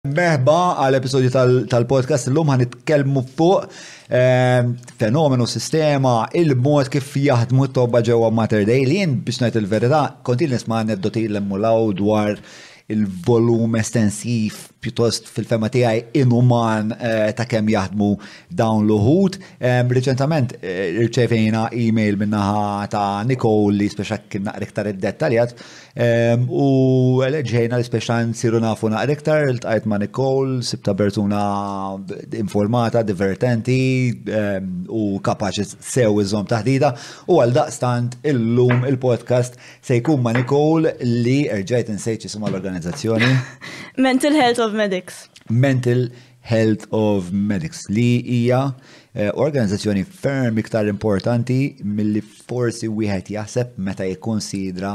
Merħba għal episodju tal-podcast l-lum għan nitkellmu fuq ehm, fenomenu sistema il-mod kif jaħdmu t-tobba ġewwa Mater Day li jien biex ngħid il-verità kontin nisma' aneddoti l-emmulaw dwar il-volum estensiv pjuttost fil-fema tiegħi inuman eh, ta' kemm jaħdmu dawn l-uħud. Ehm, riċentament eh, rċevejna email minnaħa ta' Nicole li speċa kien naqra iktar id-dettaljat U eleġġejna l-ispeċa nsiru nafu naqra iktar, l-tqajt ma' Nicole, sibta persuna informata, divertenti u kapaċi sew iżom taħdida. U għal daqstant illum il-podcast se jkun ma' Nicole li erġajt insejt jisimha l-organizzazzjoni. Mental Health of Medics. Mental Health of Medics, li hija organizzazzjoni ferm iktar importanti milli forsi wieħed jaħseb meta jikkunsidra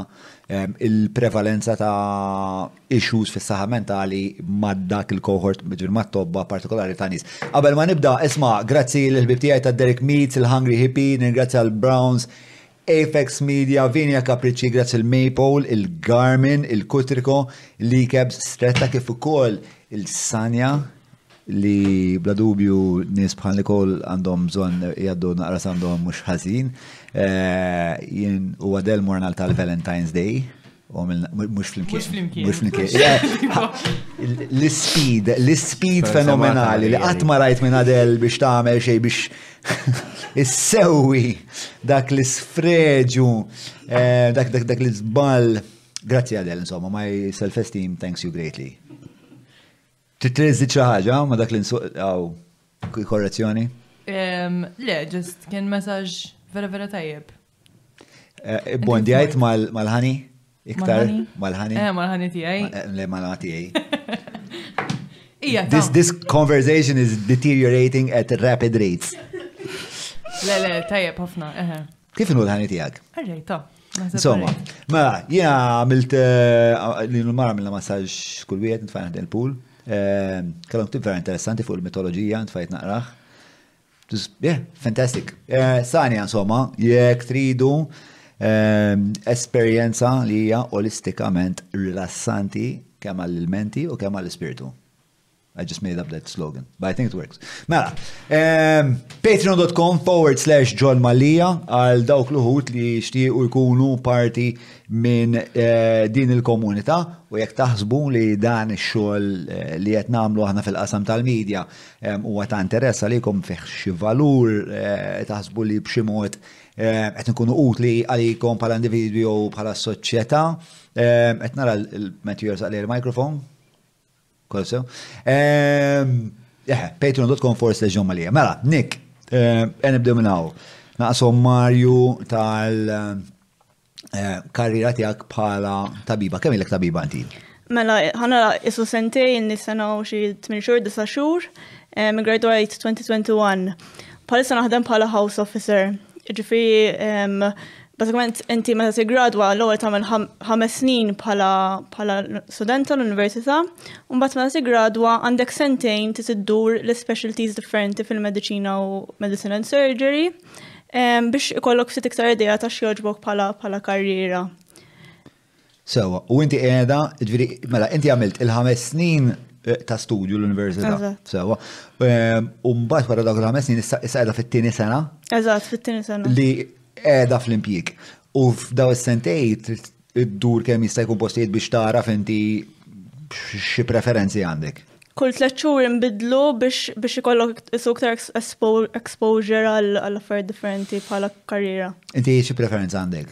il-prevalenza ta' issues fis-saħħa mentali ma' dak il-cohort ġifieri mat-tobba partikolari ta' nies. Qabel ma nibda, isma' grazzi lill-ħbieb tiegħi ta' Derek Meats, il-Hungry Hippie, ningrazzja l-Browns Apex Media, Vinia Capricci, Grazil Maypole, il-Garmin, il-Kutriko, l-Ikebs, Stretta kif ukoll il-Sanja li bla dubju nies bħal Nikol għandhom bżonn jgħaddu naqra għandhom mhux ħażin. Eh, jien u għadel morna tal-Valentine's Day Mux flimkien. Mux flimkien. Mux flimkien. L-speed, l-speed fenomenali li għat ma rajt minn għadel biex tagħmel xej biex issewi dak l-sfreġu, eh, dak dak dak l-izbal. Grazzi għadel, insomma, my self-esteem thanks you greatly. Titri żid xi ħaġa ma dak li nsuq għaw korrezzjoni? Le, ġust kien messaġġ vera vera tajjeb. Eh, Bondi għajt mal-ħani? Iktar mal-ħani? Eh, mal-ħani tijaj. Eh, le, mal-ħani tijaj. Ija, this, this conversation is deteriorating at rapid rates. Le, le, tajjeb ħafna, eħe. Kif inhu l-ħani tiegħek? Arrejta. Insomma, mela, jiena għamilt eh, li l-mara għamilna massaġ kull wieħed nitfajna din il-pool. Eh, kellhom tip vera interessanti fuq il-mitoloġija nitfajt naqraħ. Yeah, fantastic. Eh, Sanja, insomma, jekk tridu esperjenza li hija olistikament rilassanti kemm għall-menti u kemm għall-ispirtu. I just made up that slogan, but I think it works. Mela, ehm, patreon.com forward slash John Mallia għal dawk l-uħut li xtiequ jkunu parti minn eh, din il-komunità u jekk taħsbu li dan ix-xogħol eh, li qed nagħmlu aħna fil-qasam tal-medja ehm, huwa ta' interess għalikom fih xi valur eh, taħsbu li b'xi mod qed nkunu utli għalikom bħala individwi jew bħala soċjetà. Ehm, qed nara l-Matthew jersaq li l-mikrofon. Kol sew. Ehm, eh, patreon.com force li ġomma li. Mela, Nick, eh, nibdew minn hawn. Naqa' sommarju tal eh, karriera tiegħek bħala tabiba. Kemm ilek tabiba inti? Mela, ħana isu sentej inni sena u xi 8 xhur, 9 xhur, eh, graduate 2021. Palissa naħdem bħala house officer. Ġifiri, Bażikament inti meta tiggradwa l-ewwel tagħmel ħames snin bħala bħala student tal-università, u mbagħad meta tiggradwa għandek sentejn ti tiddur l-specialties differenti fil-mediċina u medicine and surgery biex ikollok ftit iktar idea ta' x'jogħġbok bħala bħala karriera. Sewwa, u inti qiegħda, ġifieri, mela inti għamilt il-ħames snin eh, ta' studju l-università. Eżatt. Sewwa. Ehm, U mbagħad wara dawk il-ħames snin issa issa qiegħda fit-tieni sena Eżatt, fit-tieni sena. li qiegħda fl-impjieg. U f'daw is-sentej trid iddur kemm jista' jkun postijiet biex taraf inti xi preferenzi għandek. Kull tliet xhur inbidlu biex biex ikollok isu iktar ex- expo- exposure għal għal affarijiet differenti bħala karriera. Inti xi preferenza għandek?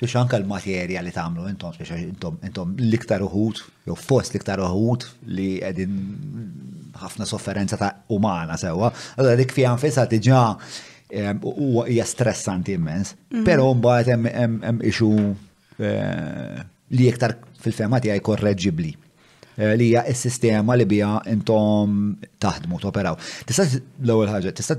Biex anka l-materja li tagħmlu intom, biex intom intom l-iktar uħud, jew fost l-iktar uħud li qegħdin ħafna sofferenza ta' umana sewwa, allora dik fiha nfisha diġà huwa hija stressanti immens, mhm. però mbagħad hemm ixu eh, li iktar fil-fema tiegħi korreġibbli eh, li hija s-sistema li biha intom taħdmu toperaw. Tista' l-ewwel ħaġa, tista'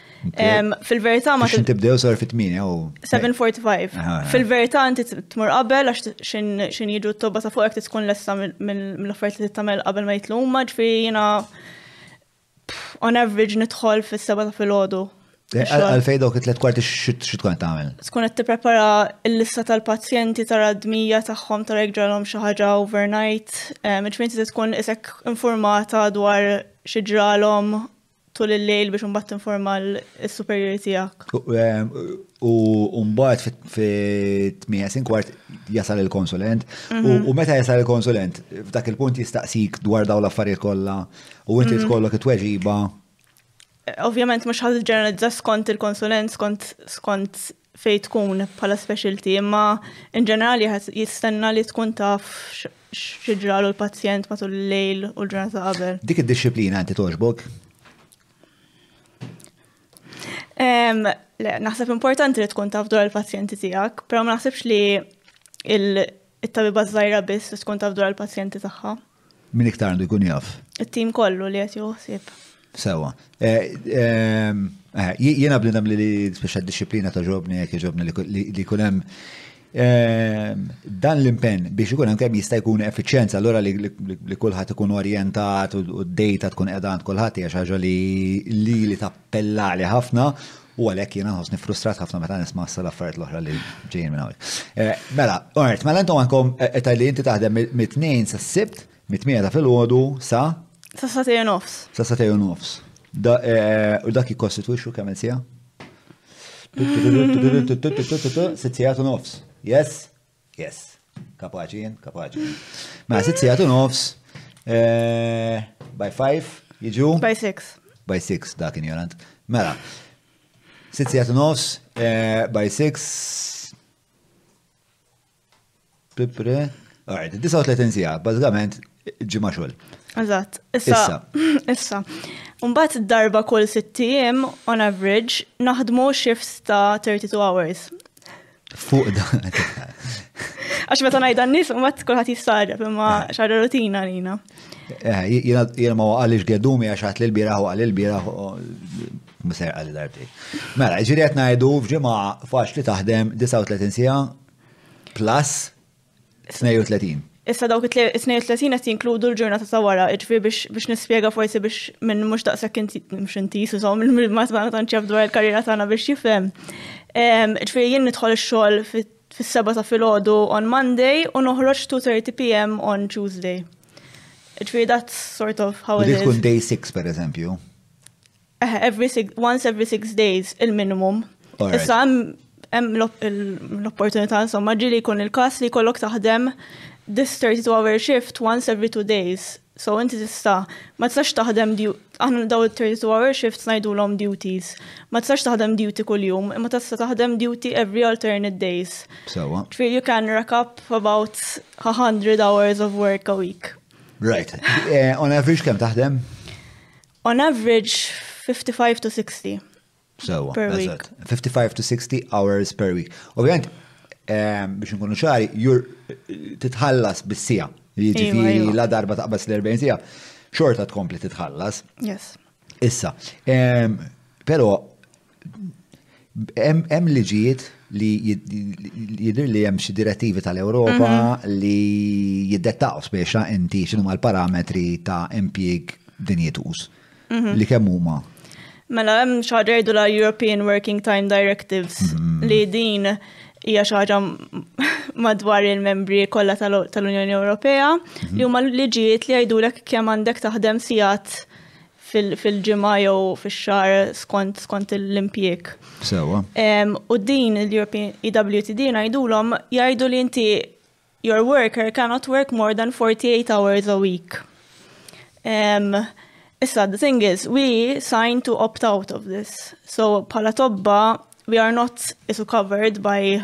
Fil-verità ma. Xin tibdew sar fit-8 u. 7.45. Fil-verità inti tmur qabel għax xin jiġu t-tobba ta' fuqek tkun lessa mill-offert li tittamel qabel ma jitlu huma ġifieri jiena on average nidħol fis-seba ta' filgħodu. Eh, għalfej dawk it-tlet kwarti xi tkun tagħmel? Tkun qed tipprepara l-lista tal-pazjenti tara d-dmija tagħhom tara jekk ġralhom xi ħaġa overnight, eh, ġifieri tkun isek informata dwar xi ġralhom tul il-lejl biex mbagħad tinforma l-superjuri tiegħek. U mbagħad fit-8 sin kwart jasal il-konsulent mhm. u meta jasal il-konsulent f'dak il-punt jistaqsik dwar dawn l-affarijiet kollha u inti mhm. tkollok it-tweġiba. Ovvjament mhux ħadd ġeneralizza skont il-konsulent skont skont fejn tkun bħala specialty, imma in ġenerali jistenna li tkun taf x'ġralu l-pazjent matul il-lejl u l-ġurnata qabel. Dik id-disciplina inti toġbok? Le, naħseb importanti li tkun taf dwar il-pazjenti tiegħek, però ma naħsibx li il-tabiba żgħira biss tkun taf dwar il-pazjenti tagħha. Min iktar għandu jkun jaf? It-tim kollu li qed joħsib. Sewa. Eh, ehm, eh, jiena bnidem li speċa disciplina ta' ġobni jekk ġobni li jkun hemm ehm, dan l-impenn biex ikun hemm kemm jista' jkun effiċjenza allura li kulħadd ikun orjentat u d-dejta tkun qiegħda għand kulħadd hija xi ħaġa li li ta' appellali ħafna u għalhekk jiena nħossni frustrat ħafna meta nisma' s affarijiet l-oħra li ġejjin minn hawn. Eh, mela, għart, mela intom għandkom eh, eh, li inti taħdem mit-tnejn sa' sibt, mit-tmieta fil-ħodu sa' sa' satejn nofs. Sa' satejn nofs. U dak jikkostitwixxu kemm il-sija? Sitt u nofs. Yes? Yes. Kapaċi jien, kapaċi. Ma' sitt sigħat u nofs. Eh, by five, jiġu? By six. By six, dak injorant. Mela. Sitt sigħat u nofs, eh, by six. Pipre. Alright, 39 sigħat, bażikament Ġimgħa xogħol. Eżatt. Issa. Issa. Mbagħad darba kull sitt ijiem on average naħdmu shifts ta' 32 hours. Fuq da. Għax meta ngħidha n-nies u mat kulħadd jistarreb imma eh. xara rutina lina. Eh, jiena ma għaliex gedumi għax għat l-biraħ u għal l-biraħ miser għal darbi. Mela, ġiri qed ngħidu f'ġimgħa faċli taħdem 39 sija plus 32. Issa dawk 32 qed jinkludu l-ġurnata ta' wara, ġifieri biex biex nispjega forsi biex minn mhux daqshekk inti mhux inti isom il-ma tagħna tant jaf dwar il-karriera tagħna biex jifhem. Ehm, ġifieri jien nidħol ix-xogħol fis-seba ta' filgħodu on Monday u noħroġ 2:30 pm on Tuesday. Ġifieri that's sort of how it is. Tkun day 6 pereżempju. Eh, every six, once every six days, il-minimum. Issa hemm l-opportunità insomma ġili jkun il-każ li jkollok taħdem this 32 hour shift once every two days. So inti tista' ma tistax taħdem aħna daw il-32 hour shifts ngħidulhom duties. Ma tistax taħdem duty kuljum, imma tista' taħdem duty every alternate days. Sewa. You can rack up about 100 hours of work a week. Right. Eh, on average kemm taħdem? On average 55 to 60. Sewa, per week. 55 to 60 hours per week. Ovvijament, ehm, biex nkunu ċari, jur titħallas bis-sija. Jiġifieri la darba taqbas l-40 sija, xorta tkompli titħallas. Yes. Issa, ehm, pero Hemm liġijiet li jidir li hemm xi direttivi tal-Ewropa mhm. li jiddettaw speċa inti x'inhu mal-parametri ta' impjieg dinjituż mhm. li kemm huma. Mela hemm xi ħaġa jgħidu la European Working Time Directives mhm. li din hija xi ħaġa madwar il-membri kollha tal-Unjoni Ewropea li huma liġijiet li jgħidulek kemm għandek taħdem sigħat fil-ġimgħa jew fix-xahar skont skont l-impjieg. Sewa. U din il-European EWTD ngħidulhom jgħidu li inti your worker cannot work more than 48 hours a week. Issa, the thing is, we sign to opt out of this. So, bħala tobba, we are not isu covered by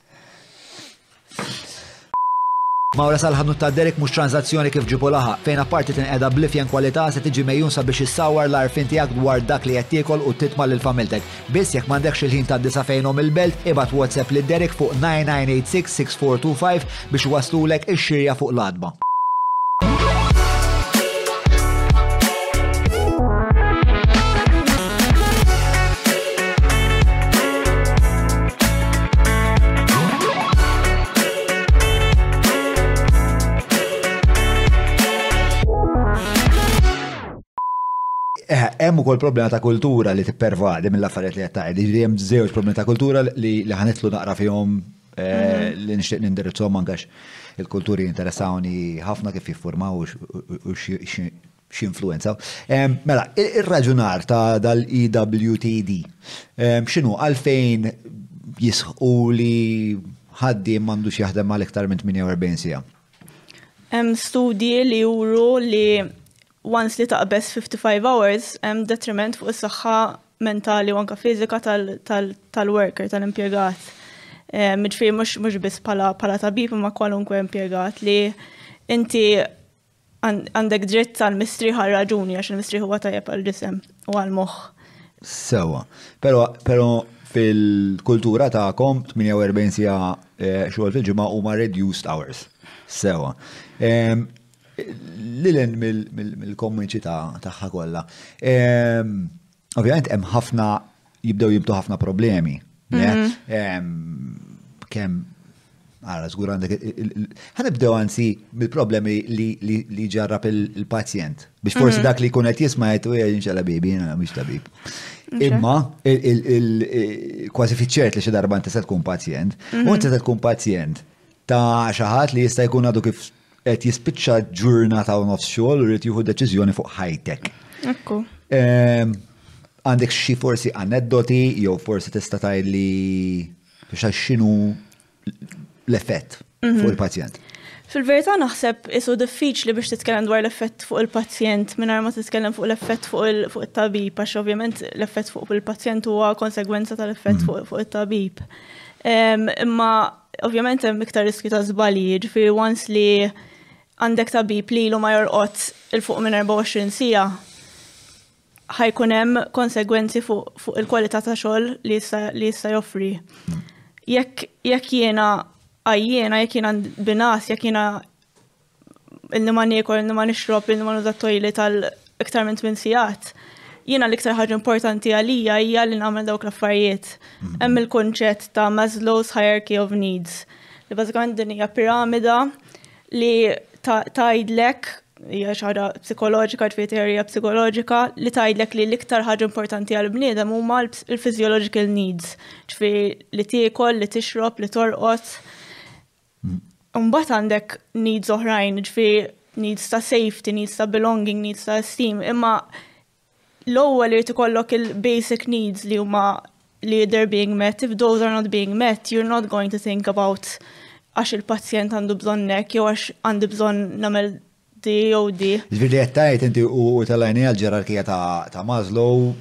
Mawra sal-ħanut ta' Derek mhux transazzjoni kif ġibu laħa, fejn apparti tinqeda blifjen kwalità se tiġi mejjun sabiex issawwar l-għarfien tiegħek dwar dak li qed tiekol u titma' lil familtek. Biss jekk m'għandekx il-ħin tgħaddi sa fejnhom il-belt, ibgħat WhatsApp lil Derek fuq 9986 6425 biex iwasslulek ix-xirja fuq l-għatba. hemm ukoll problema ta' kultura li tippervadi mill-affarijiet li qed tgħid. Jiġri hemm żewġ problemi ta' kultura li ħanitlu naqra fihom Eh, li nixtieq nindirizzhom għax il-kulturi interessawni ħafna kif jiffurmaw u x'influenza. Mela, ir-raġunar ta' dal-EWTD, x'inhu għalfejn jisħu li ħaddi m'għandux jaħdem għal iktar minn 48 sija? Hemm studji li juru li once li taqbeż 55 hours hemm detriment fuq is-saħħa mentali u anke fiżika tal-worker, tal-impjegat. Jiġifieri mhux mhux biss bħala tabib imma kwalunkwe impjegat li inti għandek dritt għal mistrieħ għal raġuni għax il-mistrieħ huwa tajjeb għal ġisem u għal moħħ. Sewa. Però però fil-kultura tagħkom 48 sija eh, xogħol fil-ġimgħa huma reduced hours. Sewa. Lil hinn mill-kommuniċità tagħha kollha. Ehm, ovvjament hemm ħafna jibdew jibdu ħafna problemi. Mhm. Ehm, kemm Għara, zgur għandek. Għanibdew għansi mill-problemi li ġarrab il-pazjent. Biex forsi mhm. dak li kunet jisma jgħetu jgħin xala bibi, jgħin mux tabib. Imma, kważi fiċċert li xi darba inti se tkun pazjent, u mhm. inti se tkun pazjent ta' xaħat li jista' jkun għadu kif Qed jispiċċa ġurnata u nofs xogħol u rrid jieħu deċiżjoni fuq ħajtek. Ekku. Ehm, għandek xi forsi aneddoti jew forsi tista' tgħidli biex x'inhu l-effett mhm. fuq il-pazjent? Fil-verità naħseb isu diffiċli biex titkellem dwar l-effett fuq il-pazjent mingħajr ma titkellem fuq l-effett fuq it-tabib għax ovvjament l-effett fuq il-pazjent huwa konsegwenza tal-effett mhm. fuq it-tabib. Ehm, imma Ovvjament hemm iktar riskju ta' żbalji, jiġifieri once li għandek tabib li ilu ma jorqod il fuq minn 24 sija ħajkun hemm konsegwenzi fuq fu il-kwalità ta' xogħol li jista' joffri. Jekk jekk jiena għajjiena, jekk jiena binas, jekk jiena illi ma niekol, illi ma nixrob, illi ma nuża t-tojli tal iktar minn tmien sigħat, jiena l-iktar ħaġa importanti għalija hija li nagħmel dawk l-affarijiet. Hemm il-kunċett ta' Maslow's Hierarchy of Needs, li bażikament din hija piramida li tgħidlek hija xi ħaġa psikoloġika, ġifieri teorija psikoloġika, li tgħidlek li l-iktar ħaġa importanti għall-bniedem huma l-physiological needs, ġifieri li tiekol, li tixrob, li torqod. Imbagħad għandek needs oħrajn, ġifieri needs ta' safety, needs ta' belonging, needs ta' esteem, imma l-ewwel irid ikollok il-basic needs li huma li they're being met, if those are not being met, you're not going to think about għax il-pazjent għandu bżonn hekk jew għax għandi bżonn nagħmel DOD. Żgur li qed tgħid inti u tellgħini għall-ġerarkija ta' Maslow,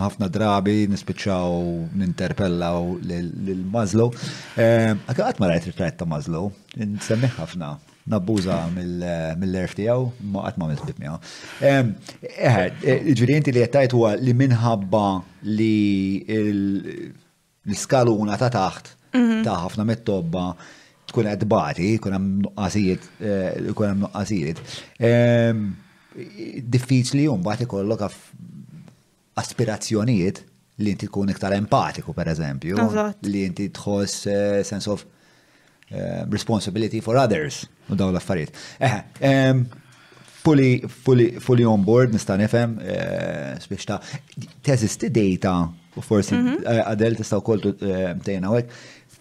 ħafna drabi nispiċċaw ninterpellaw lil Maslow. Qatt ma rajt ritratt ta' Maslow, insemmih ħafna, nabbuża mill-għerf tiegħu, imma qatt ma għamilt bib miegħu. Eħe, ġifieri inti li qed tgħid huwa li minħabba li l-iskaluna ta' taħt mhm. ta' ħafna mit-tobba tkun qed bati, kun hemm nuqqasijiet, eh, kun hemm nuqqasijiet. Ehm, diffiċli jum mbagħad ikollok aspirazzjonijiet li inti tkun iktar empatiku pereżempju, li inti tħoss eh, sense of responsibility for others u daw l-affarijiet. Eh, ehm, fully, fully, fully on board, nista' nifhem, eh, spiex ta' teżisti data u forsi mhm. eh, għadel tista' wkoll eh, tejna hekk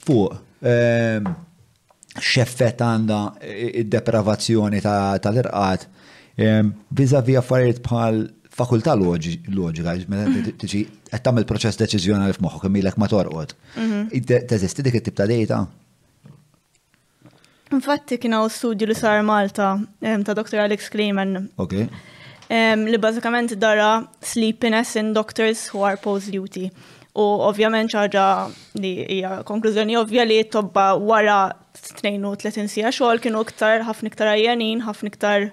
fuq ehm, xeffet għandha id-depravazzjoni tal-irqat ehm, vizavi affarijiet bħal fakultà loġika, meta mhm. tiġi qed tagħmel proċess deċiżjonali f'moħħok imilek ma torqod. Mhm. Teżisti dik it-tip ta' dejta? Infatti kien hawn studju li sar Malta ta' Dr. Alex Kleeman. Ok. Li bażikament dara sleepiness in doctors who are post duty. U ovvjament ċaġa li hija konklużjoni ovvja li tobba wara 32 sija xogħol kienu iktar ħafna iktar għajjanin, ħafna iktar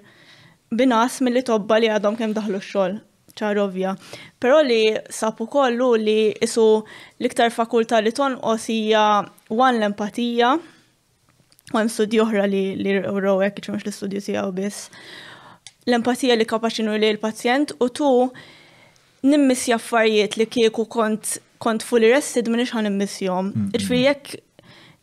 b'inqas milli tobba li għadhom kemm daħlu x-xogħol, ċara ovvja. Però li sab ukoll hu li qisu l-iktar fakultà li tonqos hija one l-empatija, u hemm studji oħra li wrew hekk jiġifieri mhux l-istudju tiegħu biss. L-empatija li kapaċi nuri lejn il-pazjent u tu nimmissja affarijiet li kieku kont kont fully rested m'iniex ħa nimmissjhom. Jiġifieri jekk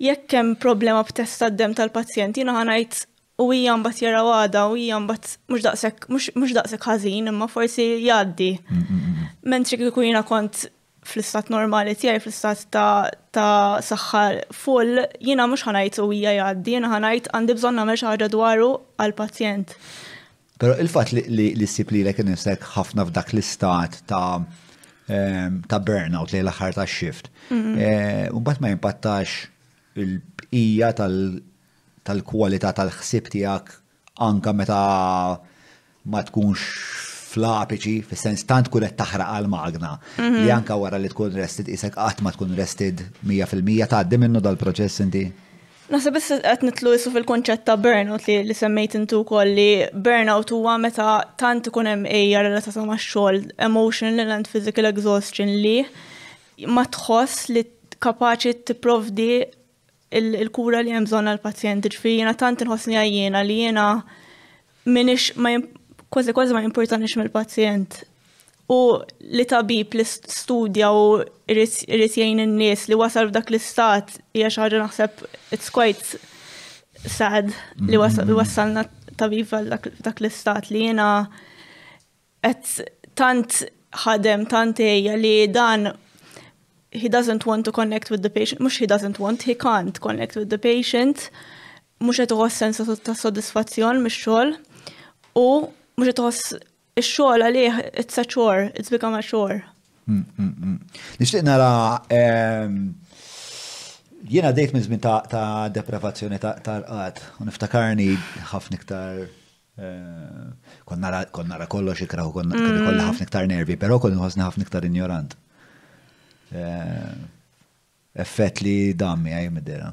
jekk hemm problema b'test tad-demm tal-pazjent jiena ħa ngħid u hija mbagħad jara għada u hija mbagħad mhux daqshekk mhux daqshekk ħażin imma forsi jgħaddi. Mm, mm, mm, Mentri kieku jiena kont fl-istat normali tiegħi, fl-istat ta' saħħa full, jiena mhux ħanajt u hija jgħaddi, jiena ħanajt għandi bżonn nagħmel xi ħaġa dwaru għall-pazjent. Però il-fatt li ssib lilek innifsek ħafna f'dak l-istat ta' ehm, ta' burnout li l-aħħar ta' shift. Mm-hmm. Eh, u bat ma jimpattax il-bqija tal- tal-kwalità tal-ħsieb tiegħek anke meta ma tkunx fl-apiċi, fis-sens tant tkun qed taħraq għall-magna li anke wara li tkun rested qisek qatt ma tkun rested mija fil-mija. Tgħaddi minnu dal-proċess inti? Naħseb biss qed nidħlu issa fil-kunċett ta' burnout li li semmejt inti wkoll li burnout huwa meta tant ikun hemm ejja relatata max-xogħol, emotional and physical exhaustion li ma tħoss li kapaċi tipprovdi il-kura li hemm bżonn għall-pazjent, ġifieri jiena tant inħossni għajjiena li jiena minix ma kważi kważi ma jimpurtanix mill-pazjent. U li tabib li studja u irrid jgħin in-nies li wasal f'dak l-istat hija xi ħaġa naħseb it's quite sad li wassalna tabib f'dak l-istat li jiena Qed tant ħadem, tant ejja li dan he doesn't want to connect with the patient, mhux he doesn't want, he can't connect with the patient, mhux qed iħoss sens ta' sodisfazzjon mix-xogħol u mhux qed iħoss ix-xogħol għalih it's a chore, it's become a chore. Mm, mm, mm. Nixtieq nara ehm, jiena dejt minn żmien ta' depravazzjoni tal-qat u niftakarni ħafna iktar Kont nara kont nara kollox ikraħu kont kien mm. ikolli ħafna iktar nervi, però kont nħossni ħafna iktar injorant. Eh, effett li dammi għaj middera.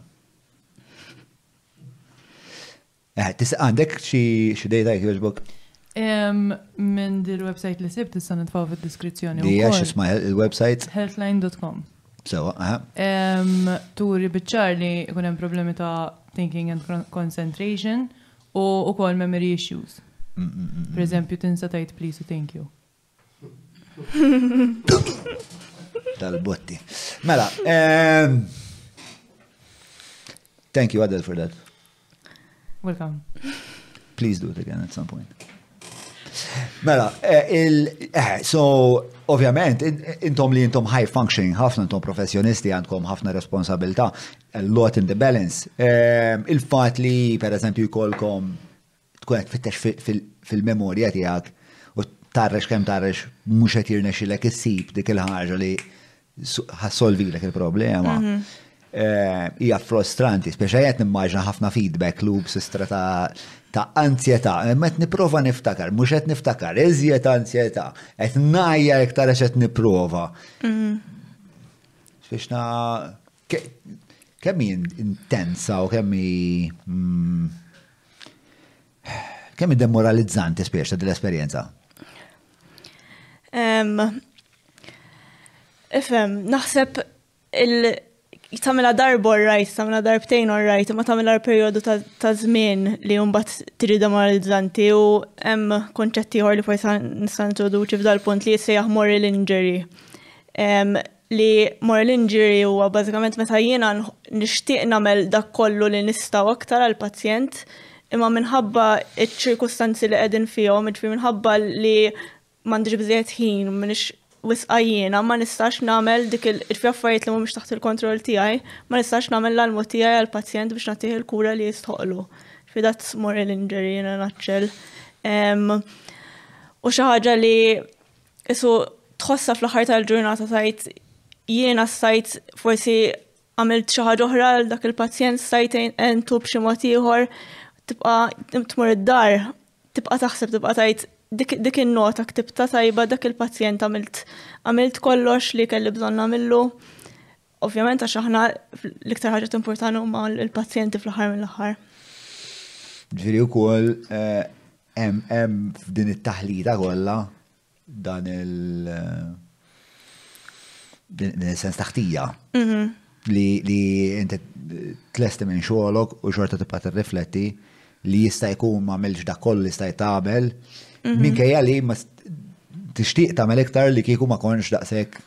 Eh, tista' għandek xi xi dejta jekk jogħġbok? Minn dil-website li sib tista' nitfgħu fid-deskrizzjoni. Dija x'isma' il-website? Healthline.com. Sewa, aha. Turi biċċar li jkun hemm problemi ta' thinking and concentration U ukoll memory issues. Per eżempju tinsa tgħid please u thank you. Tal-botti. Mela, ehm, thank you Adel for that. Welcome. Please do it again at some point. Mela, eh, il, eh, so, ovvjament, intom li intom high functioning, ħafna intom professjonisti għandkom ħafna responsabilta, a lot in the balance. Eh, il-fat li, per eżempju, jkolkom tkun qed fittex fil-memorja tiegħek u tarrex kemm tarrex mhux qed jirnexxilek issib dik il-ħaġa li ħassolvilek il-problema. Mhm. Eh, hija frustranti, speċa qed nimmaġna ħafna feedback loops istra ta' ta' anzjetà, qed nipprova niftakar, mhux qed niftakar, iżjed anzjetà, qed ngħajja iktar għax qed nipprova. Mhm. Biex na kemm intensa u kemm mm, Kemm hi demoralizzanti esperjenza din l-esperjenza? Ifhem, naħseb il- tamela darb orrajt, tamela darbtejn orrajt, ma tamela periodu ta' żmien li jumbat tiri demoralizzanti u hemm konċetti ieħor li forsi nista' introduċi f'dal-punt li jissejjaħ moral injury. li moral injury huwa bażikament meta jiena nixtieq nagħmel dak kollu li nista' u aktar għall-pazjent imma minħabba ċ-ċirkustanzi li qegħdin fihom, jiġifieri minħabba li m'għandix biżejjed ħin, m'iniex wisq għajjiena, ma nistax nagħmel dik il-, jiġifieri affarijiet li mhumiex taħt il-kontroll tiegħi, ma nistax nagħmel l-almu tiegħi għall-pazjent biex nagħtih il-kura li jistħoqqlu. Jiġifieri that's moral injury in a nutshell. U xi ħaġa li Isu tħossha fl-aħħar tal-ġurnata tajt jiena stajt forsi għamilt xi ħaġa oħra għal dak il-pazjent stajt għentu b'xi mod ieħor tibqa' tmur id-dar tibqa' taħseb tibqa' tajt dik in-nota ktibta tajba dak il-pazjent għamilt għamilt kollox li kelli bżonn nagħmillu. Ovvjament għax aħna l-iktar ħaġa timportana huma l-pazjenti fl-aħħar mill-aħħar. Ġifieri wkoll eh, hemm f'din it-taħlita kollha dan il- eh, din il-sens taħtija mhm. li inti tlesti minn xogħolok u xorta tibqa' tirrifletti li jista' jkun ma għamilx dak kollu jista' jtagħmel mhm. minkejja li ma tixtieq tagħmel iktar li kieku ma konx daqshekk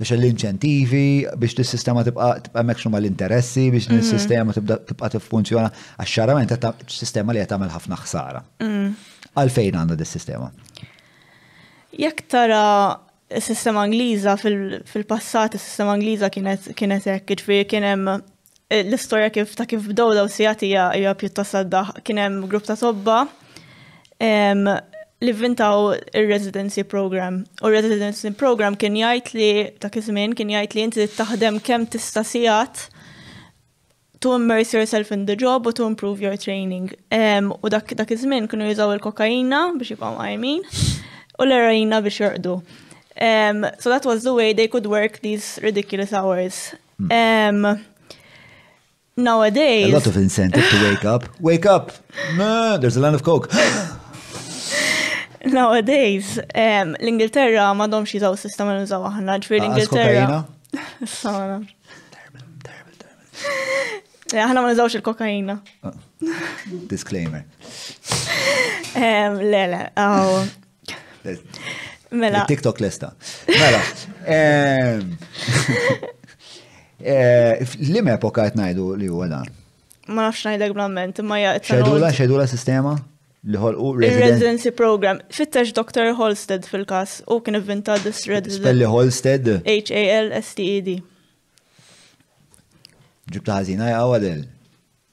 biex l-inċentivi, biex l-sistema tibqa' hemmhekk x'huma l-interessi, biex mhm. l-sistema tibqa' tiffunzjona għax xarament sistema li qed tagħmel ħafna ħsara. Mhm. Għalfejn għandha dis-sistema? Jekk tara s-sistema Ingliża fil-passat is-sistema Ingliża kienet hekk, ġifieri kien hemm L-istorja kif ta' kif bdew daw sigħat hija hija pjuttost għaddaħ. Kien hemm grupp ta' tobba li vintaw ir-residency program. U r-residency program kien jgħid li ta' kizmin kien jgħid li inti taħdem kemm tista' sigħat to immerse yourself in the job u to improve your training. Um, u dak dak iż-żmien kienu jużaw il-kokaina biex jibqgħu għajmin u l-eroina biex jorqdu. Um, so that was the way they could work these ridiculous hours. Nowadays. A lot of incentive to wake up. Wake up! No, there's a line of coke. Nowadays, l-Ingilterra ma domx jizaw s-sistema nużaw aħna, ġviri l-Ingilterra. Sana. Aħna ma nużawx il-kokaina. Ah, disclaimer. Le, le, Mela. TikTok lesta. Mela. Eh, Lim epoka qed ngħidu li huwa dan? Ma nafx ngħidlek blamment, imma hija Xedula, xedula sistema? Li ħolqu residency program. Fittex Dr. Holstead fil-każ u kien ivvinta dis residency. Spelli Holstead? H-A-L-S-T-E-D. Ġibta ħażina jaqgħu għadel.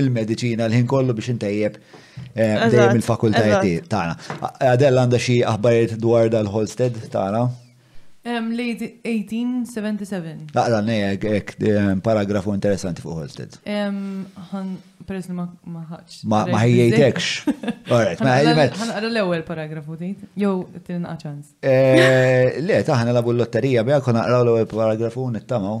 il-mediċina l-ħin kollu biex intejjeb eh, dejjem il-fakultajiet tagħna. Adel għandha xi aħbarijiet dwar dal-Holstead tagħna? Late 1877. Laqra nejek ek paragrafu interessanti fuq Holstead. Għan, peress li ma ħax. Ma ħajjajtekx. Alright, ma ħajjajtekx. Għan għara l-ewel paragrafu tijt, jow t-tin għacħans. Eh, le, taħna labu l-lotterija, bja kon għara l-ewel paragrafu nittamaw.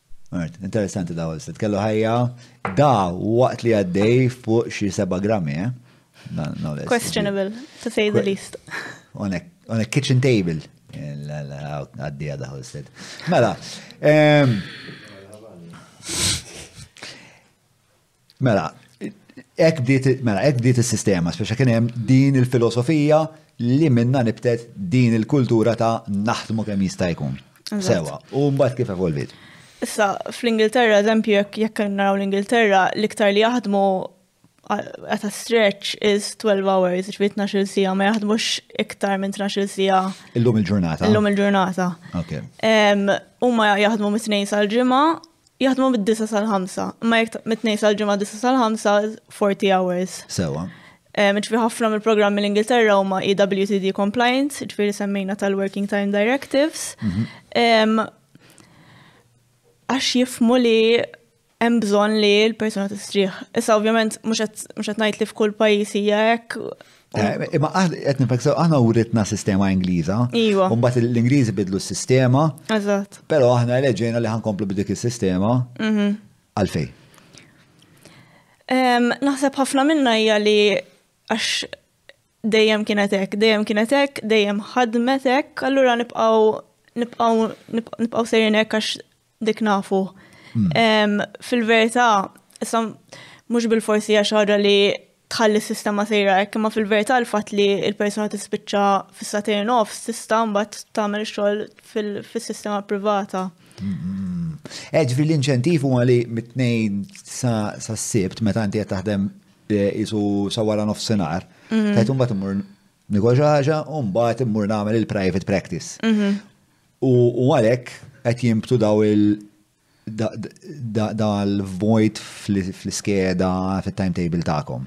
Art, interessanti daw l-set. Kellu ħajja da waqt li għaddej fuq xi seba' grammi, eh? Questionable, to say the least. On a, on a kitchen table. Għaddija daw l-set. Mela, ehm, Mela, ek bdiet, mela, ek bdiet il-sistema, speċa kien hemm din il-filosofija li minna nibtet din il-kultura ta' naħdmu kemm jista' jkun. Sewa, u mbagħad kif evolvit. Issa, fl-Ingilterra, eżempju, jekk naraw l-Ingilterra, l-iktar li jaħdmu għata stretch is 12 hours, ġbit 12 sija, ma jaħdmux iktar minn 12 sija. Illum il-ġurnata. Illum il-ġurnata. Ok. Umma jaħdmu mit-tnejn sal-ġimma Jaħdmu mid-disgħa sal-ħamsa, imma jekk mit-tnejn sal-ġimgħa disgħa sal-ħamsa, 40 hours. Sewa. Ġifieri ħafna mill-programmi l-Ingilterra huma EWTD compliant, ġifieri semmejna tal-Working Time Directives. Għax jifmu li hemm bżonn li l-persuna tistrieħ. Issa ovvjament mhux qed ngħid li f'kull pajjiż hija hekk, Eh, imma qed nifaksaw aħna uritna sistema Ingliża. Iva. U mbagħad l-Ingliżi bidlu s-sistema. Eżatt. Però aħna leġejna li ħankomplu b'dik is-sistema mhm. għalfej. Naħseb ħafna minna hija li għax dejjem kienet hekk, dejjem kienet hekk, dejjem ħadmet hekk, allura nibqgħu nibqgħu nibqgħu sejrin hekk għax Dik nafu. Hmm. Fil-verità, issa mhux bil-forsi hija ħaġa li tħalli s-sistema sejra hekk, imma fil-verità l-fatt li l-persuna tispiċċa fis-satir nofs tista' mbagħad tagħmel xogħol fis-sistema privata. Hmm. Eġri eh, l-inċentiv huwa li mit-tnejn sa s-sibt meta inti qed taħdem jisu eh, sa wara nofsinhar, hmm. qed imbagħad imur nigoġaġa u mbagħad immur nagħmel il-private practice. Hmm. U għalhekk qed jinbtu daw il dal-vojt fl-iskeda fit-timetable tagħkom.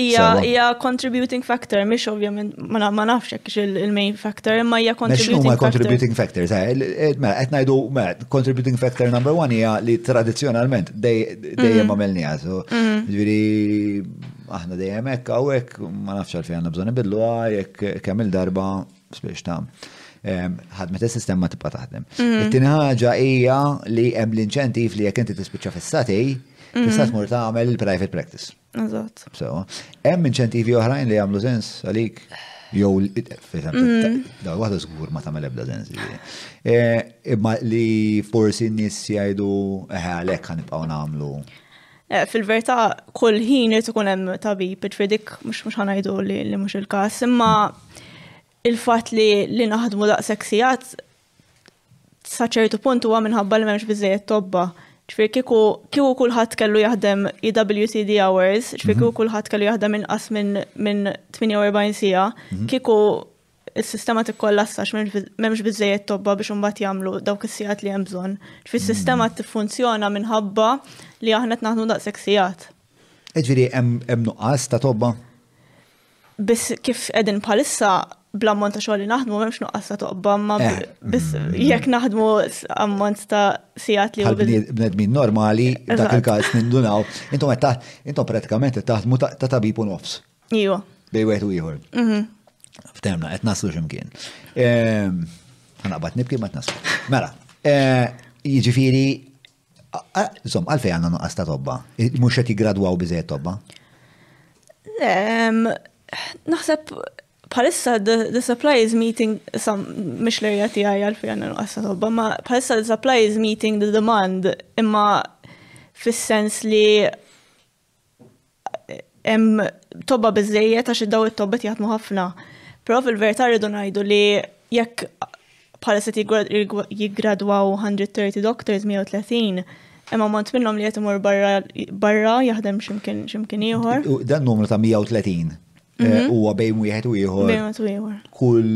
Hija contributing factor, mhix ovvjament ma nafx hekk il-main factor, imma hija contributing factor. Hija contributing factor, eh, eh, mela qed ngħidu mela, contributing factor number one hija li tradizzjonalment dejjem għamilniha. Mm-hmm. Ġifieri aħna dejjem hekk hawnhekk ma nafx għalfejn għandna bżonn ibidluha jekk kemm il-darba biex ta' ħadmet is-sistema tibqa' taħdem. Mhm. It-tieni ħaġa hija li hemm l-inċentiv li jekk inti tispiċċa fis-sati, mhm. tista' tmur tagħmel il-private practice. Eżatt. So, hemm inċentivi oħrajn li jagħmlu sens għalik? Jew mhm. da waħda żgur ma tagħmel ebda sens. E, imma li forsi n-nies jgħidu eħe għalhekk ħanibqgħu nagħmlu. Eh, fil-verità kull ħin irid ikun hemm tabib, ġifieri dik mhux mhux ħanajdu li li mhux il-każ, imma il-fatt li li naħdmu daqshekk sigħat sa ċertu punt huwa minħabba li m'hemmx biżejjed tobba. Ġifieri kieku kieku kulħadd kellu jaħdem EWCD hours, ġifieri kieku mhm. kulħadd kellu jaħdem inqas minn minn 48 siegħa, mhm. kieku is-sistema tikkollassa għax m'hemmx biżejjed tobba biex imbagħad jagħmlu dawk is-sigħat li hemm bżonn. Fis-sistema mm. tiffunzjona minħabba li aħna qed naħdmu daqshekk sigħat. Ġifieri hemm nuqqas ta' tobba? Biss kif qegħdin bħalissa bl-ammont ta' xogħol li naħdmu m'hemmx nuqqas ta' tobba, ma eh. biss mm. jekk naħdmu ammont ta' sigħat li bnedmin normali dak il-każ nindunaw, intom qed intom pratikament qed taħdmu ta' tabib u nofs. Iwa. Bej wieħed u ieħor. Mhm. Ftemna, qed naslu x'imkien. Ehm, Ħanaqbad nibki ma tnaslu. Mela, eh, jiġifieri Zom, għalfej għanna nuqqas ta' tobba. Mux qed jigradwaw biżejjed tobba. Ehm, naħseb palissa the supply is meeting some mish li jati għaj għalfej għanna nuqqas ta' tobba, ma palissa the supply is meeting the demand imma fis-sens li hemm tobba biżejjed għax id-daw it-tobbet jaħdmu ħafna. Però fil-verità rridu ngħidu li jekk bħala se jiggradwaw 130 doctors 130, hemm ammont minnhom li qed imur barra barra jaħdem x'imkien x'imkien ieħor. Dan numru ta' 130 eh, mhm. huwa bejn wieħed u ieħor. Bejn wieħed u ieħor. Kull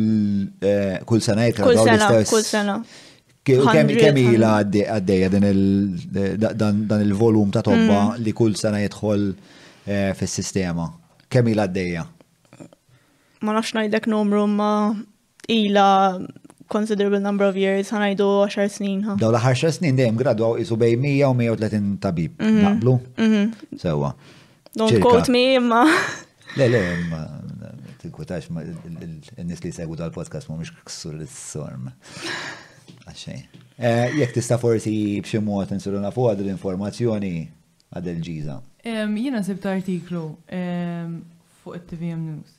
eh, kull sena jitradwaw l-istess. Kull sena. Kemm ilha għaddejja dan il-volum ta' tobba mm. li kull sena jidħol eh, fis-sistema? Kemm ilha għaddejja? Ma nafx ngħidlek numru ma ilha considerable number of years, ħanajdu 10 snin. Daw l-ħar snin dejjem gradwaw isu bej 100 u 130 tabib. Mhm. Naqblu? Mhm. Sewa. Don't quote me imma. Le, le, imma tinkwetax ma n-nis li segwu dal-podcast ma mux ksur l-sorm. Għaxxejn. Eh, Jek tista forsi b'xi mod insuluna fuq għad l-informazzjoni għad il-ġiza. Jina sibt artiklu fuq il-TVM News.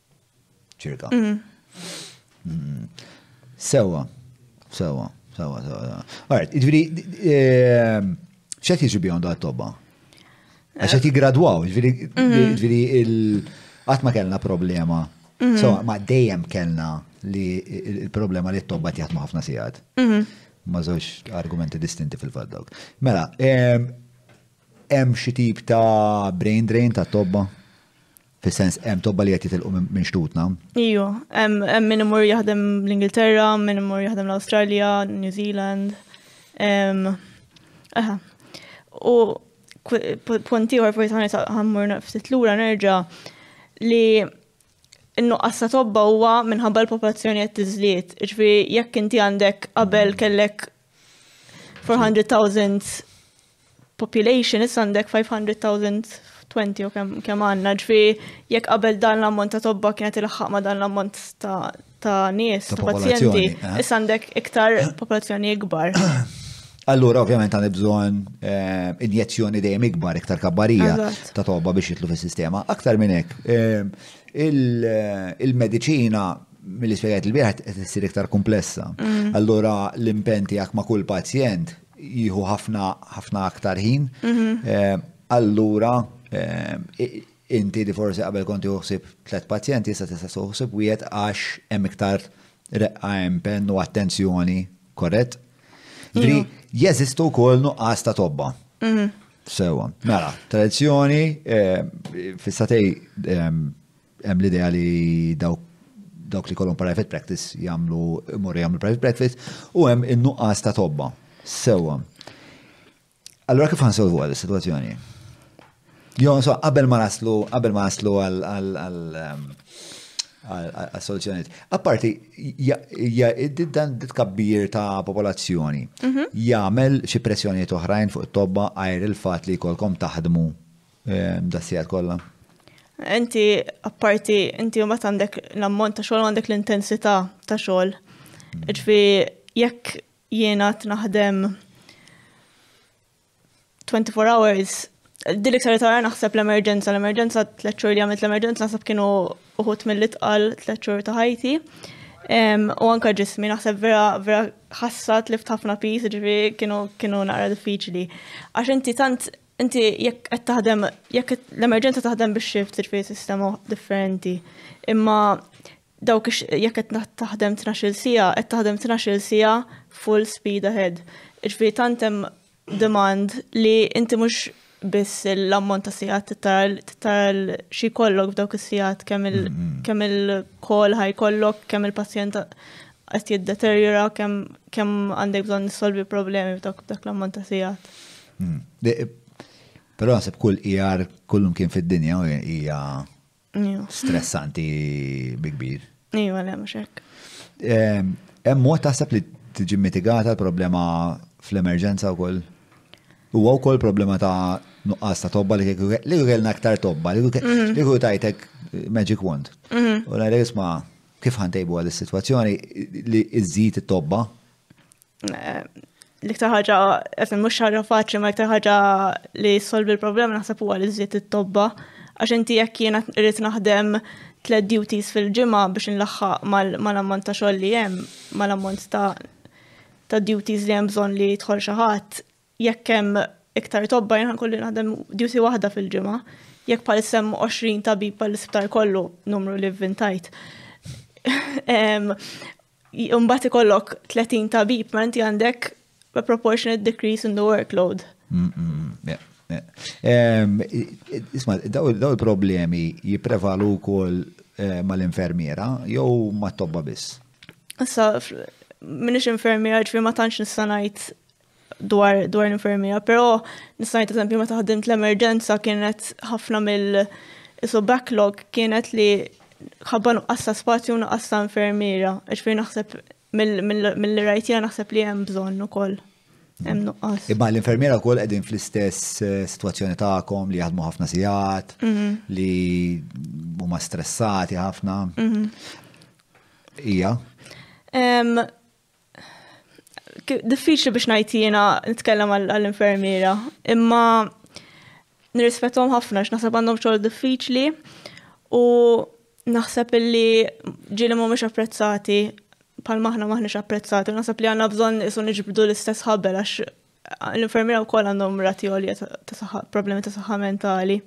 Ċirka. Mm. Mm. Sewa, sewa, sewa, sewa. Għart, ġviri, ehm, xet jiġu bjom da tobba? Għax għet jigradwaw, ġviri, mm-hmm. ġviri, għat ma kellna problema. Mm-hmm. So, ma dejjem kellna li il-problema li t-tobba tjaħdmu ħafna sijad. Mm-hmm. Ma zoċ argumenti distinti fil-faddok. Mela, ehm, hemm xi tip ta' brain drain ta' tobba? Fis-sens hemm tobba li qed jitilqu minn xtutna. Iju, hemm min imur jaħdem l-Ingilterra, min imur jaħdem l-Awstralja, New Zealand. Aha. U punti ieħor forsi ħanisa ħammur ftit lura nerġa' li n-nuqqas ta' tobba huwa minħabba l-popolazzjoni qed tiżdied. Ġifieri jekk inti għandek qabel kellek 400,000 population, issa għandek 500,000 20 u kemm għandna ġvi jekk qabel dan l-ammont ta' tobba kienet ilħaq ma' dan l-ammont ta' nies, ta' pazjenti, eh? issa għandek iktar popolazzjoni ikbar. Allura, ovvjament, għan bżon eh, injezzjoni dejjem ikbar, iktar kabbarija ta' tobba biex jitlu fis-sistema. Aktar minn hekk, eh, il-medicina Milli spjegajt il-bieħ qed issir iktar komplessa. Mm. Allura l-impenn tiegħek ma' kull pazjent jieħu ħafna ħafna aktar ħin. Mhm. Eh, allura eh, inti li forsi qabel konti uħsib tliet pazjenti issa tista' uħsib wieħed għax hemm iktar reqqa impenn u attenzjoni korrett. Ġri, jeżistu wkoll nuqqas ta' tobba. Mhm. Sewa. Mela, tradizzjoni, eh, fissatej ehm, Hemm l-idea li dawk dawk li kolom private practice jagħmlu imorru jagħmlu private practice u hemm in-nuqqas ta' tobba. Sewwa. Allora kif ħansolvu għal is-sitwazzjoni? Jo, so qabel ma naslu, qabel ma naslu għal ehm, soluzzjoniet. Apparti, dan kabbir ta' popolazzjoni mhm. jagħmel xi pressjonijiet oħrajn fuq it-tobba għajr il-fatt li jkollkom taħdmu Dassijat kollha. Inti apparti inti u meta għandek l-ammont ta' xogħol għandek l-intensità ta' xogħol. Mm. Ġifi jekk jiena naħdem 24 hours Dilik sari tara naħseb l-emerġenza, l-emerġenza tliet xhur li għamilt l-emerġenza naħseb kienu uħut mill-itqal tliet xhur ta' ħajti. U anka ġismi naħseb vera vera ħassat li ħafna pis, ġifi kienu kienu naqra diffiċli. Għax inti tant Inti jekk qed taħdem jekk l-emerġenza taħdem biex xi ftit fi sistema differenti. Imma dawk jekk qed taħdem 12 sija, qed taħdem 12 sija full speed ahead. Iġifieri tant hemm demand li inti mhux biss l-ammont ta' sigħat tal xi kollok f'dawk is-sigħat kemm mm-hmm. il-kol ħaj kollok, kemm il-pazjent qed jiddeterjora kemm għandek bżonn nissolvi problemi f'dak l-ammont ta' sigħat. Hmm. Però għasib kull ijar e kullum kien fid-dinja hija stressanti bi kbir. Iju, għalja mhux hekk. Ehm, hemm mod taħseb li tiġi mitigata l-problema fl-emerġenza wkoll? Huwa wkoll problema ta' nuqqas ta' tobba li kieku kellna aktar tobba, li kieku mhm. tajtek eh, magic wand. Mhm. U ngħidlek isma' kif ħantejbu għal is-sitwazzjoni li iżżid it-tobba Eh, l-iktar ħaġa, għetni mux ħaġa faċli, ma l-iktar ħaġa li solvi l-problema naħseb huwa li zjiet it-tobba. Għax inti jekk jiena rrit naħdem tlet duties fil-ġimgħa biex nlaħħaq mal-ammont ta' xogħol li hemm, mal-ammont ta' ta' duties li hemm bżonn li jidħol xi ħadd, jekk hemm iktar tobba jien kolli naħdem duty waħda fil-ġimgħa, jekk bħal sem 20 tabib pal isptar kollu numru li vvintajt. Imbagħad ikollok 30 tabib, ma inti għandek a proportionate decrease in the workload. Mm, mm, mm, ehm, isma, daw il-problemi jiprevalu kol eh, mal-infermiera jew ma tobba biss? Issa, minix infermiera ġvi ma tantx nistanajt dwar dwar l-infermiera, però nista' ngħid eżempju meta ħadimt l-emerġenza kienet ħafna mill isu backlog kienet li ħabba nuqqas ta' spazju nuqqas ta' infermiera, ġifieri naħseb mill rajtija naħseb li hemm bżonn ukoll. Hemm nuqqas. Imma l-infermiera wkoll qegħdin fl-istess eh, sitwazzjoni tagħkom li jaħdmu ħafna sigħat, mhm. li huma stressati ħafna. Mhm. Ija. diffiċli biex najtina nitkellem għall-infermiera, imma nirrispettom ħafna x'naħseb għandhom xogħol diffiċli u naħseb illi ġieli mhumiex apprezzati bħal maħna maħniex apprezzati, naħseb li għandna bżonn isu niġbdu l-istess ħabel għax L-infermiera wkoll għandhom rati għolja ta' problemi ta' saħħa mentali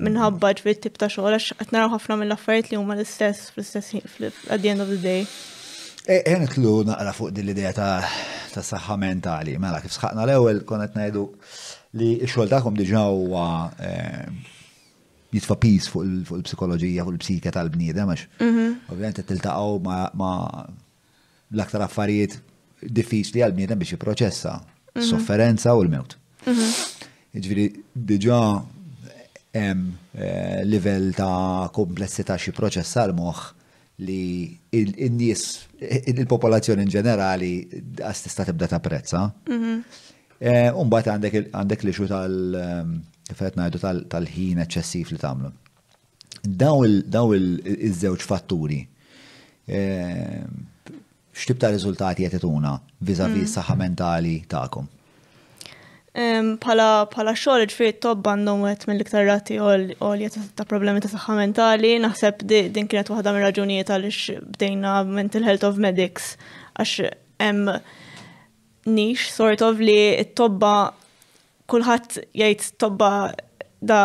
minħabba ġvid tip ta' xogħol għax qed naraw ħafna mill-affarijiet li huma l-istess fl-istess at the end of the day. E, e, nitlu naqra fuq din l-idea ta' saħħa mentali. Mela kif sħaqna l-ewwel konet ngħidu li x-xogħol tagħkom diġà huwa e, jitfa' pis fuq il-psikoloġija, fuq il-psike tal-bniedem għax mhm. ovvjament qed tiltaqgħu ma' l-aktar affarijiet diffiċli għal bniedem biex jipproċessa, mhm. sofferenza u l-mewt. Mhm. Ġifieri diġà hemm eh, livell ta' komplessità xi proċessa l-moħħ li in-nies il-popolazzjoni in ġenerali għas tista' tibda ta' prezza. Mhm. Eh, Umbat għandek li xu tal- eh, fejt najdu tal-ħin eċċessiv li tagħmlu. Daw iż-żewġ fatturi ehm, x'tib ta' riżultati qed ituna viżavi mm. s-saħħa mentali tagħkom? Ehm, pala pala xogħol ġifieri t-tobb għandhom wieħed mill-iktar rati għolja ta' problemi ta' saħħa mentali, naħseb din kienet waħda mir-raġunijiet għaliex bdejna mental health of medics għax hemm niche sort of li t-tobba kulħadd jgħid tobba da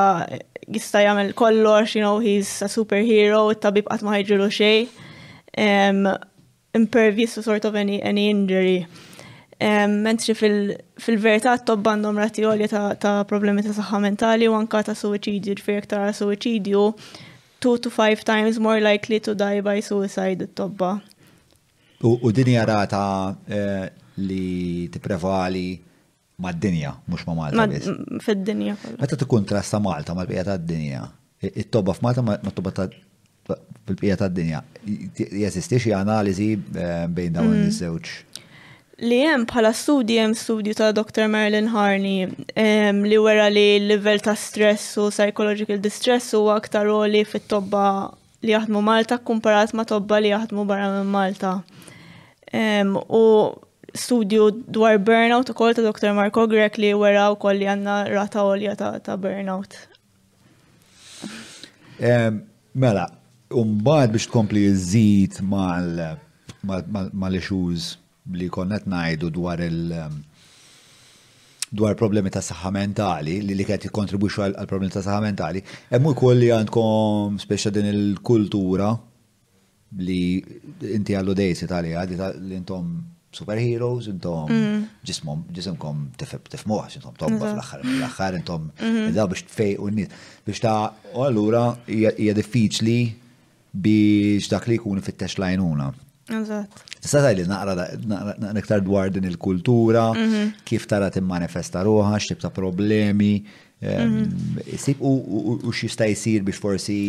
jista' jagħmel kollox, you know, he's a superhero, it-tabib qatt ma ħajġilu xejn. Um, impervious to sort of any, any injury. Um, mentri fil-verità fil t-tobba għandhom rati għolja ta', ta problemi ta' saħħa mentali u anka ta' suwiċidju, ġifieri iktar suwiċidju 2 to 5 times more likely to die by suicide it-tobba. U din hija rata li tipprevali mad-dinja, mhux ma' Malta biss. Fid-dinja. Meta tikkuntrasta Malta mal-bqija tad-dinja, it-tobba f'Malta ma' tobba fil-bqija tad-dinja, jeżisti xi analiżi bejn dawn iż-żewġ? Li hemm bħala studji hemm studju ta' Dr. Marilyn Harney li wera li l-livell ta' stress u psychological distress huwa aktar għoli fit-tobba li jaħdmu Malta kkumparat ma' tobba li jaħdmu barra minn Malta. U studju dwar burnout u kol ta' Dr. Marko Grek li wera u kol li għanna rata olja ta', ta burnout. Mela, umbad biex tkompli iżid mal-issues li konna qed ngħidu dwar il- dwar problemi ta' saħħa mentali, li li qed jikkontribwixxu għal problemi ta' saħħa mentali, hemm ukoll li għandkom speċa din il-kultura li inti għallu dejsi tal-li li intom superheroes, intom mm. ġismom, ġisimkom tifmuħ, intom tobba fl-axħar, fl-axħar intom mm-hmm. da biex tfej u n-nit. Biex ta' u għallura hija diffiċli biex dak li jkun ifittex l-għajnuna. Eżatt. Tista' tgħidli naqra naqra iktar dwar din il-kultura, mhm. kif tara timmanifesta ruħha, x'tib ta' problemi, ehm, mhm. u x'jista' jsir biex forsi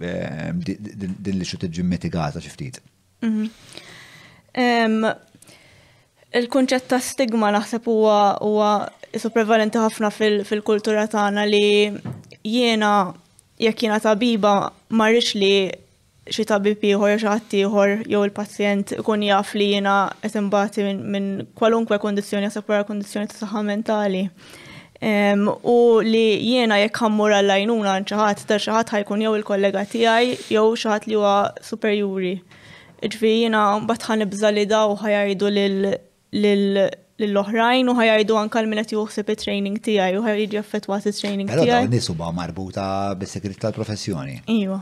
ehm, din li xi tiġi mitigata xi ftit. Mhm. Il-kunċett ta' stigma naħseb huwa huwa isu prevalenti ħafna fil-kultura tagħna li jiena jekk jiena tabiba ma rridx li xi tabib ieħor jew xi ħadd ieħor jew il-pazjent ikun jaf li jiena qed inbati minn kwalunkwe kundizzjoni jew sekwela kundizzjoni ta' saħħa mentali. U li jiena jekk ħammur għall-għajnuna għand xi ħadd, da xi ħadd ħajkun jew il-kollega tiegħi jew xi ħadd li huwa superjuri. Ġifieri jiena mbagħad ħanibża' li daw ħajgħidu lill-oħrajn u ħajgħidu anke min qed joħseb it-training tiegħi u ħaj jiġi affettwat it-training tiegħi. Però dawn nies huma marbuta bis-sigriet tal-professjoni. Iva.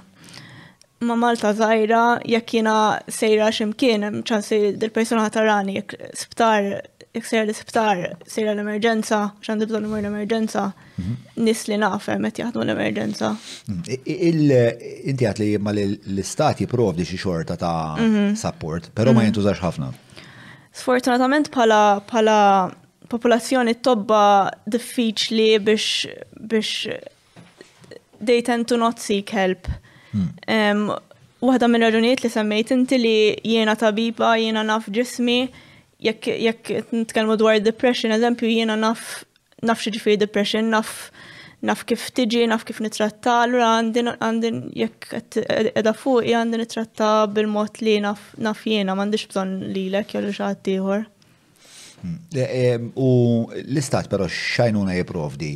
Ma' Malta żgħira jekk jiena sejra xi mkien hemm ċans li dil-persuna ħa tarani jekk sptar jekk sejra l-isptar, sejra l-emerġenza, x'għandi bżonn imur l-emerġenza, mhm. nis li nafem qed jaħdmu l-emerġenza. Inti għat li jimma l-istat jiprovdi xi xorta ta' mhm. support, però ma mhm. jintużax ħafna. Sfortunatament pala pala popolazzjoni tobba diffiċli biex biex they tend to not seek help. Hmm. Waħda minn raġunijiet li semmejt inti li jiena tabiba, jiena naf ġismi, jekk jekk nitkellmu dwar depression, eżempju jiena naf naf xi depression, naf naf kif tiġi, naf kif nitratta, allura għandin għandin jekk edha fuqi għandin nitratta bil-mod li naf jiena, m'għandix bżonn lilek jew xi ħadd ieħor. U l-istat però xajnuna jipprovdi?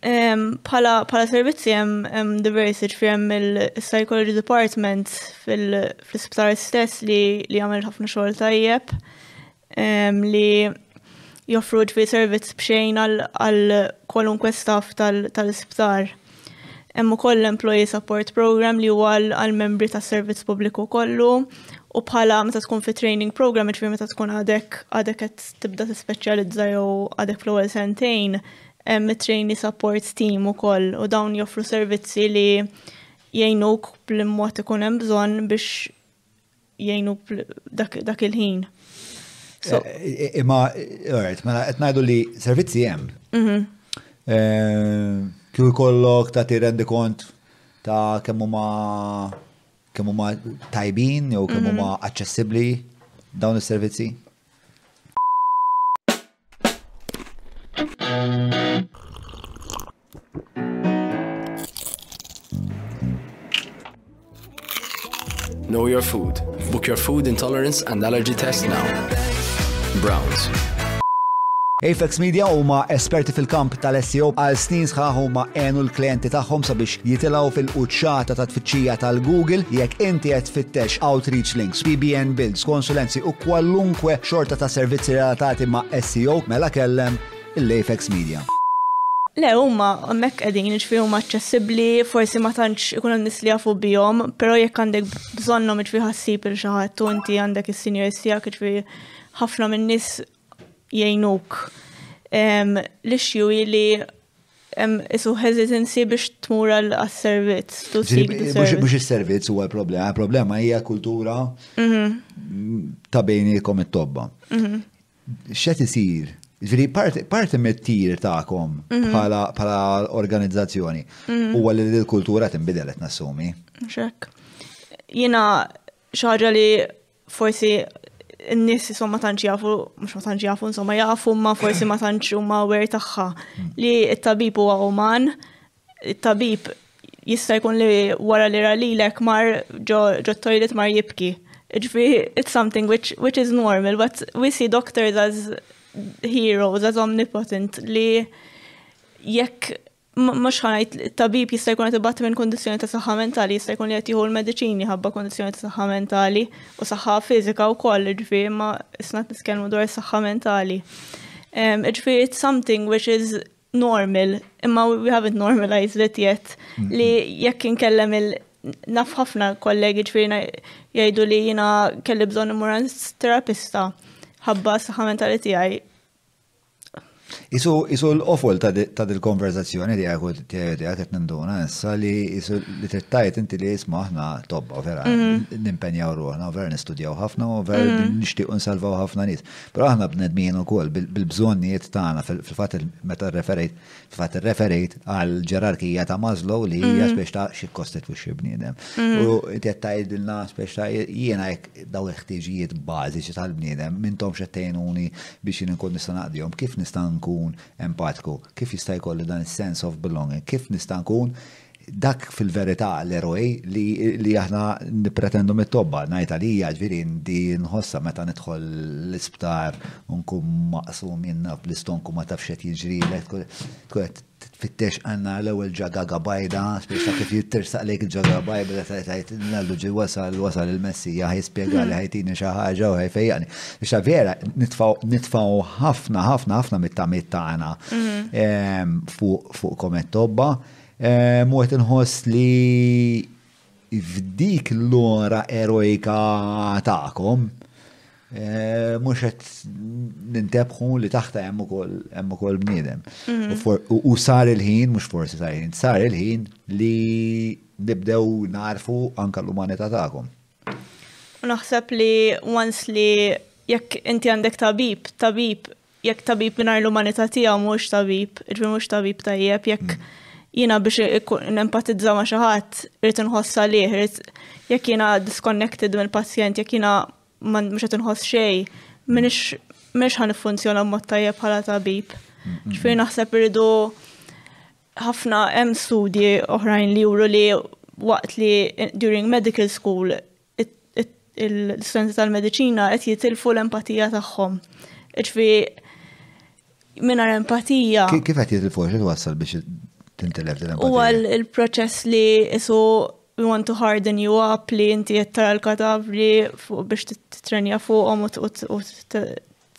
Pala servizzi hemm diversi ġifier hemm il-psychology department fl-isptar stess li jagħmel ħafna xogħol tajjeb li joffru ġifier servizz b'xejn għal kwalunkwe staff tal-isptar. Hemm ukoll l-Employee Support Program li huwa għall-membri tas-servizz pubbliku kollu u bħala meta tkun fi training program ġifieri meta tkun għadek għadek qed tibda tispeċjalizza jew għadek fl-ewwel sentejn hemm it-trainee support team ukoll u dawn joffru servizzi li jgħinuk bl-mod ikun hemm bżonn biex jgħinu dak il-ħin. Eh, imma, alright, mela qed ngħidu li servizzi hemm. Mhm. Eh, kju jkollok ta' rendi kont ta' kemm huma kemm huma tajbin jew kemm huma mhm. aċċessibbli dawn is-servizzi? Know your food. Book your food intolerance and allergy test now. Browns. Apex Media huma esperti fil-kamp tal-SEO għal snin sħaħ huma għenu l-klienti tagħhom sabiex jitilgħu fil-quċċata ta' tfittxija tal-Google jekk inti qed tfittex outreach links, PBN builds, konsulenzi u kwalunkwe xorta ta' servizzi relatati ma' SEO mela kellem l-Apex Media. Le, huma hemmhekk qegħdin, jiġifieri huma aċċessibbli, forsi ma tantx ikun hemm nies li jafu bihom, però jekk għandek bżonnhom jiġifieri ħassib il xi ħadd u inti għandek is-seniors tiegħek jiġifieri ħafna min-nies jgħinuk. L-issue hi li hemm isu hesitancy biex tmur għal servizz Mhux is-servizz huwa l-problema, il-problema hija kultura mhm. ta' bejnikom it-tobba. Mhm. x'qed isir? Ġifieri parti mit-tir tagħkom mhm. bħala organizzazzjoni mhm. huwa li l-kultura tinbidel qed nassumi. Xek. Jiena xaġa li forsi n-nies insomma tantx jafu, mhux ma tantx jafu insomma jafu ma forsi ma tantx huma aware tagħha mhm. li t-tabib huwa uman it-tabib jista' jkun li wara li ra lilek mar ġo t-toilet mar jibki. Ġifieri it's something which, which is normal, but we see doctors as heroes, as omnipotent li jekk mhux ħanajt tabib jista' jkun qed ibatti minn kundizzjoni ta' saħħa mentali jista' jkun li qed jieħu l-mediċini ħabba kundizzjoni ta' saħħa mentali u saħħa fiżika wkoll, ġifieri ma isna qed niskellmu dwar is-saħħa mentali. Ġifieri it's something which is normal, imma we haven't normalized it yet, mm-hmm. li jekk inkellem il- naf ħafna kollegi ġfirina jgħidu li jina kelli bżon immuran terapista ħabba saħħa mentali tiegħi. Isu, isu l-offol ta' dil-konverzazzjoni li għaku t-tijajdi għatet ninduna, issa li isu li t-tajt inti li jisma ħna tobba, vera, mhm. nimpenjaw ruħna, vera nistudjaw ħafna, vera mhm. nishtiq unsalvaw ħafna nis. Però aħna bnedmin ukoll bil-bżonnijiet tagħna fil-fatt meta referejt fil-fatt irreferejt għal ġerarkija ta' Maslow li hija mhm. spiex ta' xi kostitwixxi bniedem. Mhm. U inti qed tgħidilna spiex ta' jiena hekk daw il-ħtiġijiet bażiċi tal-bniedem mintom xed tgħinuni biex jien inkun nista' naqdihom, kif nista' nkun empatiku, kif jista' jkolli dan is-sense of belonging, kif nista' nkun Dak fil-verità l-eroj li aħna nippretendu mit-tobba, ngħid għalija ġifieri ndi nħossha meta nidħol l-isptar u nkun maqsum jien naf bl-istonku ma tafx qed jiġrilek, tkun qed tfittex għandna l-ewwel ġagaga bajda, spiċċa kif jittersaq lejk il-ġagaga bajda li tgħid ngħidu ġie wasal wasal il-Messija ħa jispjegali ħa jtini xi ħaġa u ħa jfejjaqni. Biex ta' vera nitfgħu ħafna ħafna ħafna mit-tamiet tagħna fuq komet tobba. U qed inħoss li f'dik l-ora erojka tagħkom mhux qed nintebħu li taħta hemm ukoll hemm ukoll bniedem. Mm-hmm. U sar il-ħin, mhux forsi sar il-ħin, sar il-ħin li nibdew narfu anka l-umanità tagħkom. U naħseb li once li jekk inti għandek tabib, tabib Jekk tabib mingħajr l-umanità tiegħu mhuwiex tabib, jiġifieri mhuwiex tabib tajjeb, jekk jiena biex nempatizza ma' xi ħadd irid inħoss għalih, irid jekk jiena disconnected mill-pazjent, jekk jiena mhux qed inħoss xejn, m'iniex ħa niffunzjona b'mod tajjeb bħala tabib. Ġifieri naħseb irridu ħafna hemm studji oħrajn li juru li waqt li during medical school l-istudenti tal-medicina qed jitilfu l-empatija tagħhom. Ġifi mingħajr empatija. Kif qed jitilfu xi wassal biex tintilef din empatija? Huwa l-proċess li isu we want to harden you up li inti qed tara l-kadavri biex titrenja fuqhom u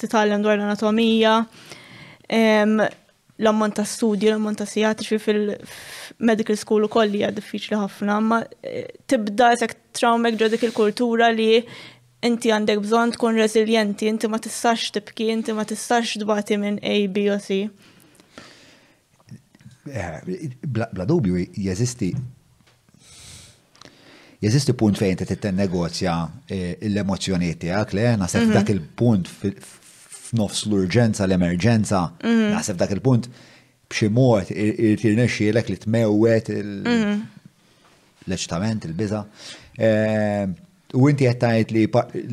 titgħallem dwar l-anatomija, l-ammont ta' studju, l-ammont ta' sigħat xi fil-medical school u kolli hija diffiċli ħafna, ma eh, tibda sek trawmek ġo dik il-kultura li inti għandek bżonn tkun reżiljenti, inti ma tistax tibki, inti ma tistax dbati minn A, B u C. Bla dubju jeżisti jeżisti punt fejn ti titten negozja eh, l-emozjonijiet tiegħek le naħseb mhm. dak il-punt f'nofs l-urġenza l-emerġenza mhm. naħseb dak il-punt b'xi mod irtirnexxielek li tmewwet mhm. l-eċitament il-biża. Eh, U inti qed tgħid li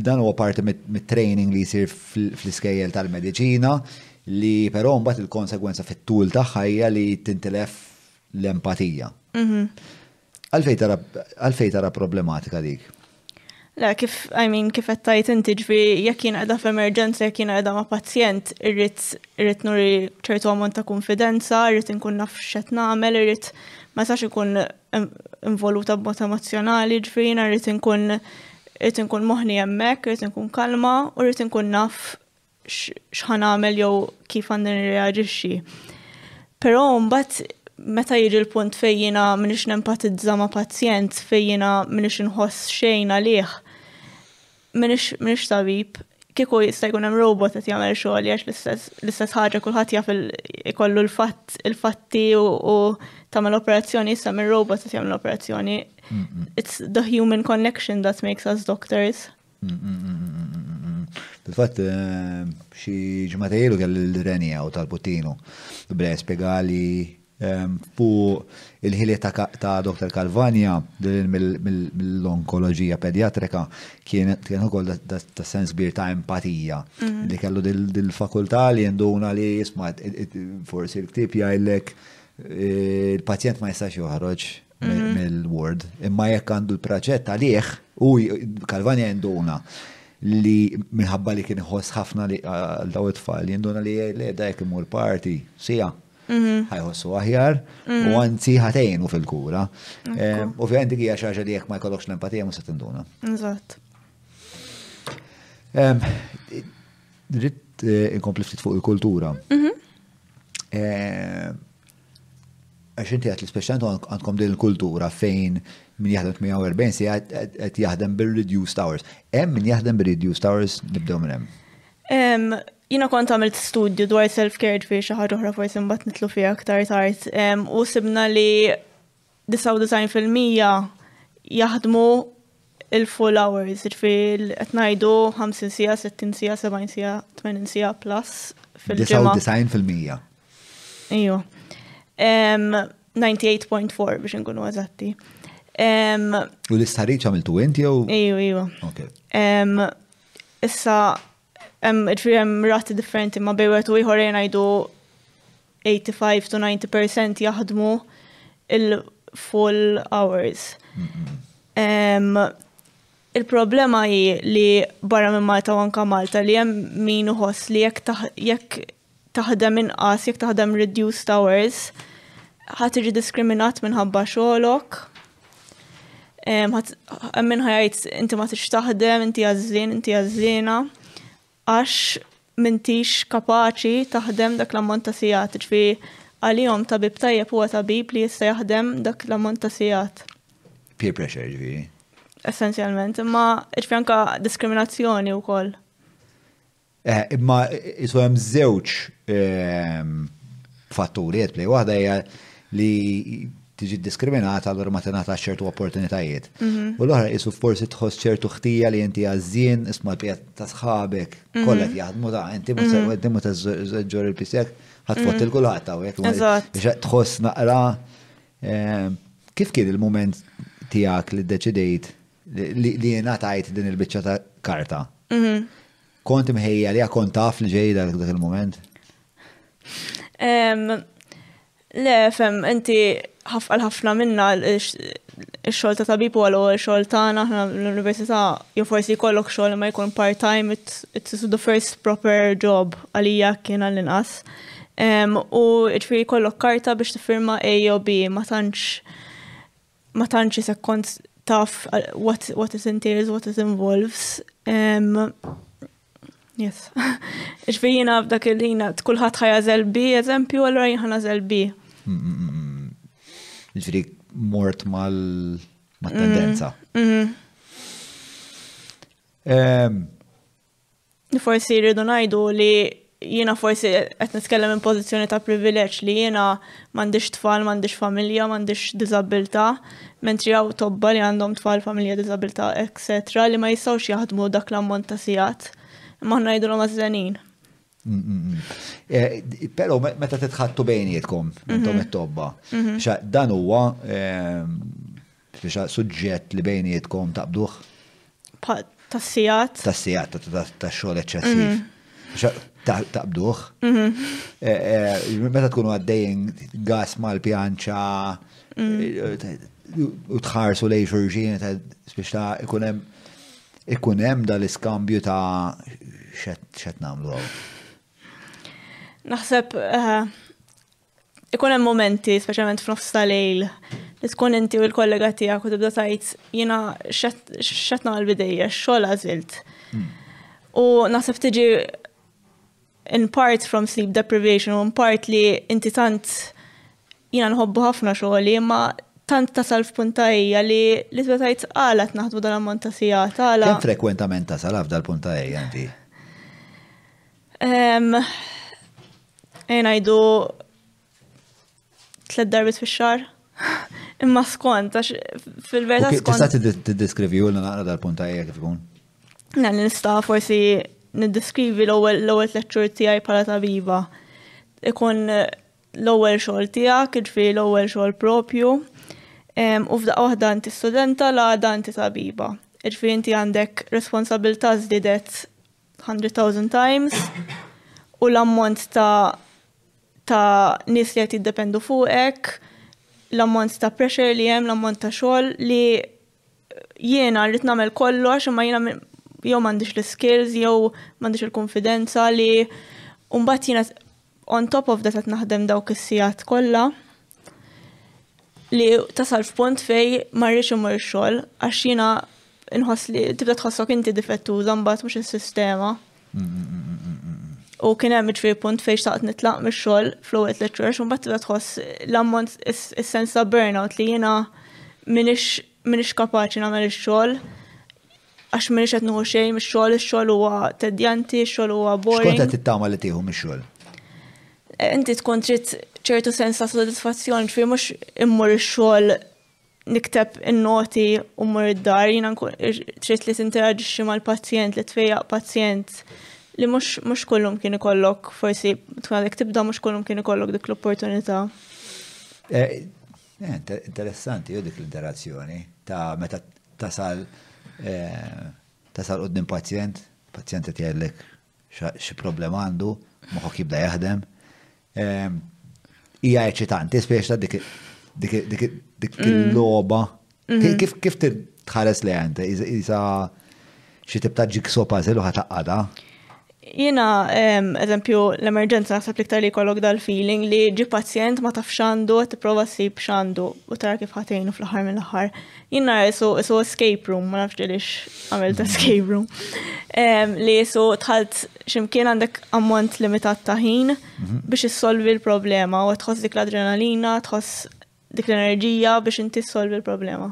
dan huwa parti mit-training li jsir fl-iskejjel tal-mediċina li però mbagħad il-konsegwenza fit-tul tagħha hija li tintilef l-empatija. Mhm. Għalfej tara problematika dik? La, kif, I mean, kif qed tajt inti ġvi, jekk jien qiegħda f'emerġenza, jekk jien qiegħda ma' pazjent, irrid irrid nuri ċertu ammont ta' konfidenza, irrid inkun naf x'qed nagħmel, irrid ma sax ikun involuta b'mod emozjonali, ġifieri jiena rrid inkun rrid inkun moħni hemmhekk, rrid inkun kalma u rrid inkun naf x'ħan għamel jew kif għandi nirreaġixxi. Però mbagħad meta jiġi l-punt fejn jiena minix nempatizza ma' pazjent fejn jiena minix inħoss xejn għalih, M'iniex tabib, kieku jista' jkun hemm robot qed jagħmel xogħli għax l-istess ħaġa kulħadd jaf ikollu l-fatt il-fatti u tagħmel operazzjoni issa minn robot qed jagħmel operazzjoni. It's the human connection that makes us doctors. Fil-fatt, eh, xi ġmatejlu kelli l-Renja u tal-Puttinu. Bre, spiegali fuq il-ħiliet ta' Dottor Calvagna li lil mill-onkoloġija pedjatrika kien ukoll ta' sens kbir ta' empatija li kellu dil-fakultà li jinduna li jisma' forsi l-ktieb jgħidlek il-pazjent ma jistax joħroġ mill-ward imma jekk għandu l-proġett għalih u Calvagna jinduna li minħabba li kien iħoss ħafna li għal dawn it-tfal jinduna li le da jekk imur party siegħa Mhm. ħajħossu aħjar Mhm. u anzi ħatejnu fil-kura. Eh, Ovvjament dik hija xi ħaġa li jekk ma jkollokx l-empatija mhux se tinduna. Eżatt. Em, Rrit eh, inkompli ftit fuq il-kultura. Mhm. Em, Għax inti għat l-speċjant għandkom din il-kultura fejn min jaħdem 48 si għat jaħdem bil-reduced hours. Hemm min jaħdem bil-reduced hours nibdew minn hemm. Jiena kont għamilt studju dwar self-care ġifieri xi ħaġa oħra forsi mbagħad nidħlu fiha aktar tard u sibna li 99 fil-mija jaħdmu il-full hours, ġifieri qed ngħidu 50 siegħa, 60 siegħa, 70 siegħa, 80 siegħa plus fil-ġimgħa. 99 fil-mija. Ejju. 98.4 biex inkunu eżatti. U l-istħarriġ għamiltu inti jew? Ejju, ejju. Issa hemm ġifieri hemm rati differenti ma' bejn wieħed u ieħor jien ngħidu 85 to 90% jaħdmu il-full hours. Il-problema hi li barra minn Malta u anka Malta li hemm min uħoss li jekk taħdem inqas, jekk taħdem reduced hours, ħa tiġi diskriminat minħabba xogħolok. Minn ħajajt inti ma tix taħdem, inti għażlin, inti għażlina, għax mintix kapaċi taħdem dak l-ammont ta' sigħat, ġifi għalihom tabib tajjeb huwa tabib li jista' jaħdem dak l-ammont ta' sigħat. Peer pressure ġifi. Essenzjalment, imma ġifi anka diskriminazzjoni wkoll. Imma isu hemm żewġ fatturi qed play waħda hija li tiġi diskriminata allura ma tingħata ċertu opportunitajiet. Mhm. U l-oħra isu forsi tħoss ċertu ħtija li inti għażien isma' l-pjat ta' sħabek mhm. kollha jaħdmu ta' inti ma mhm. ta' ġor il-pisek ħadd fott il-kulħadd hawnhekk. Eżatt. Tħoss naqra eh, kif kien il-mument tiegħek li ddeċidejt li jingħatajt din il-biċċa ta' karta. Kont imħejja li kont taf li ġej dak il-moment? Le, fem, inti ħafqal ħafna minna xol ta' tabib u għallu xol tana ħna l-università jew forsi kollok xol ma jkun part-time it's the first proper job għalija kien għall-inqas. U ġifiri kollok karta biex tifirma A u B ma tantx ma tantx isek kont taf uh, what, what it entails, what it involves. Um, yes. Ġviri jina f'dak il-lina, tkullħat ħajja zelbi, eżempju, għallura jina ħana zelbi. Ġviri, mort mal tendenza. Mm-hmm. Mm-hmm. Forsi rridu ngħidu li jiena forsi qed nitkellem minn pożizzjoni ta' privileġġ li jiena m'għandix tfal, m'għandix familja, m'għandix diżabilità, mentri hawn tobba li għandhom tfal, familja, diżabilità, eksetera, li ma jistgħux jaħdmu dak l-ammont ta' sigħat. Imma aħna ngħidulhom għażżenin. Mm, mm, mm. Eh, però meta titħattu bejnietkom, intom mhm. it-tobba, mhm. dan huwa ehm, Speċa suġġett li bejnietkom taqbduh? Pa tas-sigħat. Tas-sigħat, tax-xogħol eċċessiv. Mm. Taqbduh. Mm-hmm. E, e, meta tkunu għaddejjin gas mal-pjanċa mm. e, u tħarsu lej xurġin, biex ta' ikunem ikunem dal-iskambju ta' xet namlu għaw. Naħseb eh, Ikun hemm momenti, speċjalment f'nofs ta' lejl, li tkun inti u l-kollega tiegħek u tibda tajt jiena x'qed nagħmel bidejja, x'xogħol għażilt. Hmm. U naħseb tiġi in part from sleep deprivation u in part li inti tant jiena nħobbu ħafna xogħli imma tant tasal f'puntajja li li tibda tajt għala tnaħdu dal-ammont ta' sija tala. Kemm frekwentament tasal f'dal-puntajja inti? Ejn għajdu tlet darbit fi xar. Imma skont, għax fil-verta skont. Tista' t-deskrivi u naqra dal-punt għajja kif ikun? Nan nista' forsi niddeskrivi l-ewwel tliet xhur tiegħi bħala tabiba. Ikun l-ewwel xogħol tiegħek, ġifieri l-ewwel xogħol propju. U f'daqqa waħda inti studenta la għada inti tabiba. Ġifieri inti għandek responsabilità żdiedet 100,000 times u l-ammont ta' ta' nies li qed jiddependu fuqek, l-ammont ta' pressure li hemm, l-ammont ta' xogħol li jiena rrid nagħmel kollox imma jiena jew m'għandix l-iskills jew m'għandix il-kunfidenza li u mbagħad jiena On top of that qed naħdem dawk is-sigħat kollha li tasal f'punt fej ma rridx immur ix-xogħol għax jiena inħoss li tibda tħossok inti difettuża mbagħad mhux is-sistema. U kien hemm ġifieri punt fejn xtaqt nitlaq mix-xogħol fl-ewwel tliet xhur xi mbagħad tibda tħoss l-ammont is-sens ta' burnout li jiena minix kapaċi nagħmel ix-xogħol Għax m'iniex qed nieħu xejn mix-xogħol, ix-xogħol huwa tedjanti, ix-xogħol huwa boring. X'kont qed tittama li tieħu mix-xogħol? Eh, inti tkun trid ċertu sens ta' sodisfazzjon ġifieri mhux immur ix-xogħol nikteb in-noti u mmur id-dar, jiena trid li tinteraġixxi mal-pazjent, li tfejjaq pazjent li mhux kollum kien ikollok forsi tkun għadek tibda mhux kollum kien ikollok dik l-opportunità. Eh, Interessanti hu dik l-interazzjoni ta' meta tasal tasal quddiem pazjent, pazjent qed jgħidlek xi problema għandu, moħħok jibda jaħdem. Hija eċitanti spiex ta' dik dik il-logħba. Kif tħares li għandha? Xi tip ta' jigsaw puzzle u ħa taqgħadha. Jiena, eżempju, l-emerġenza naħseb l-iktar li jkollok dal-feeling li ġi pazjent ma tafx għandu qed tipprova ssib x'għandu u tara kif ħatejnu fl-aħħar mill-aħħar. Jien nara isu isu escape room, ma nafx ġelix għamilt mm. escape room. Li isu tħalt ximkien għandek ammont limitat ta' ħin mhm. biex issolvi l-problema u tħoss dik l-adrenalina, tħoss dik l-enerġija biex inti solvi l-problema.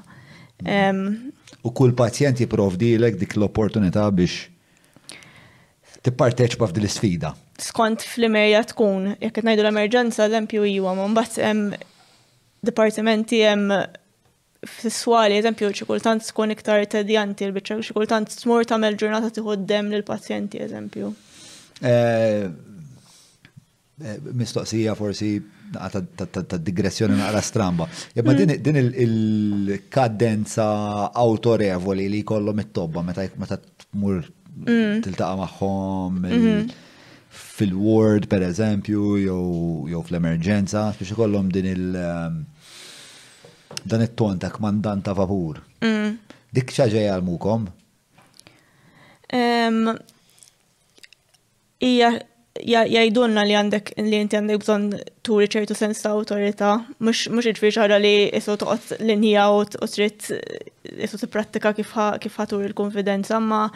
U kull pazjent jipprovdilek dik l-opportunità biex tipparteċipa f'din l-isfida. Skont fl-imerja tkun, jekk qed ngħidu l-emerġenza l-empju iwa, ma mbagħad hemm dipartimenti hemm fis-swali, eżempju, xi kultant tkun iktar tedjanti l-biċċa, xi kultant tmur tagħmel ġurnata tieħu d-dem lill-pazjenti, eżempju. Eh, Mistoqsija forsi ta' digressjoni naqra stramba. Imma din il-kadenza autorevoli li jkollhom it-tobba meta tmur mm. tiltaqa' magħhom mm-hmm. fil-ward per eżempju jew fl-emerġenza biex ikollhom din il- um, dan it-ton ta' kmandan ta' vapur. Mm. Dik ċaġa jgħalmukom? Hija jgħidulna li għandek li inti għandek bżonn turi ċertu sens ta' awtorità, mhux mhux iġri xara li isu toqgħod linja u trid isu tipprattika kif kif ħatur il-konfidenza, ma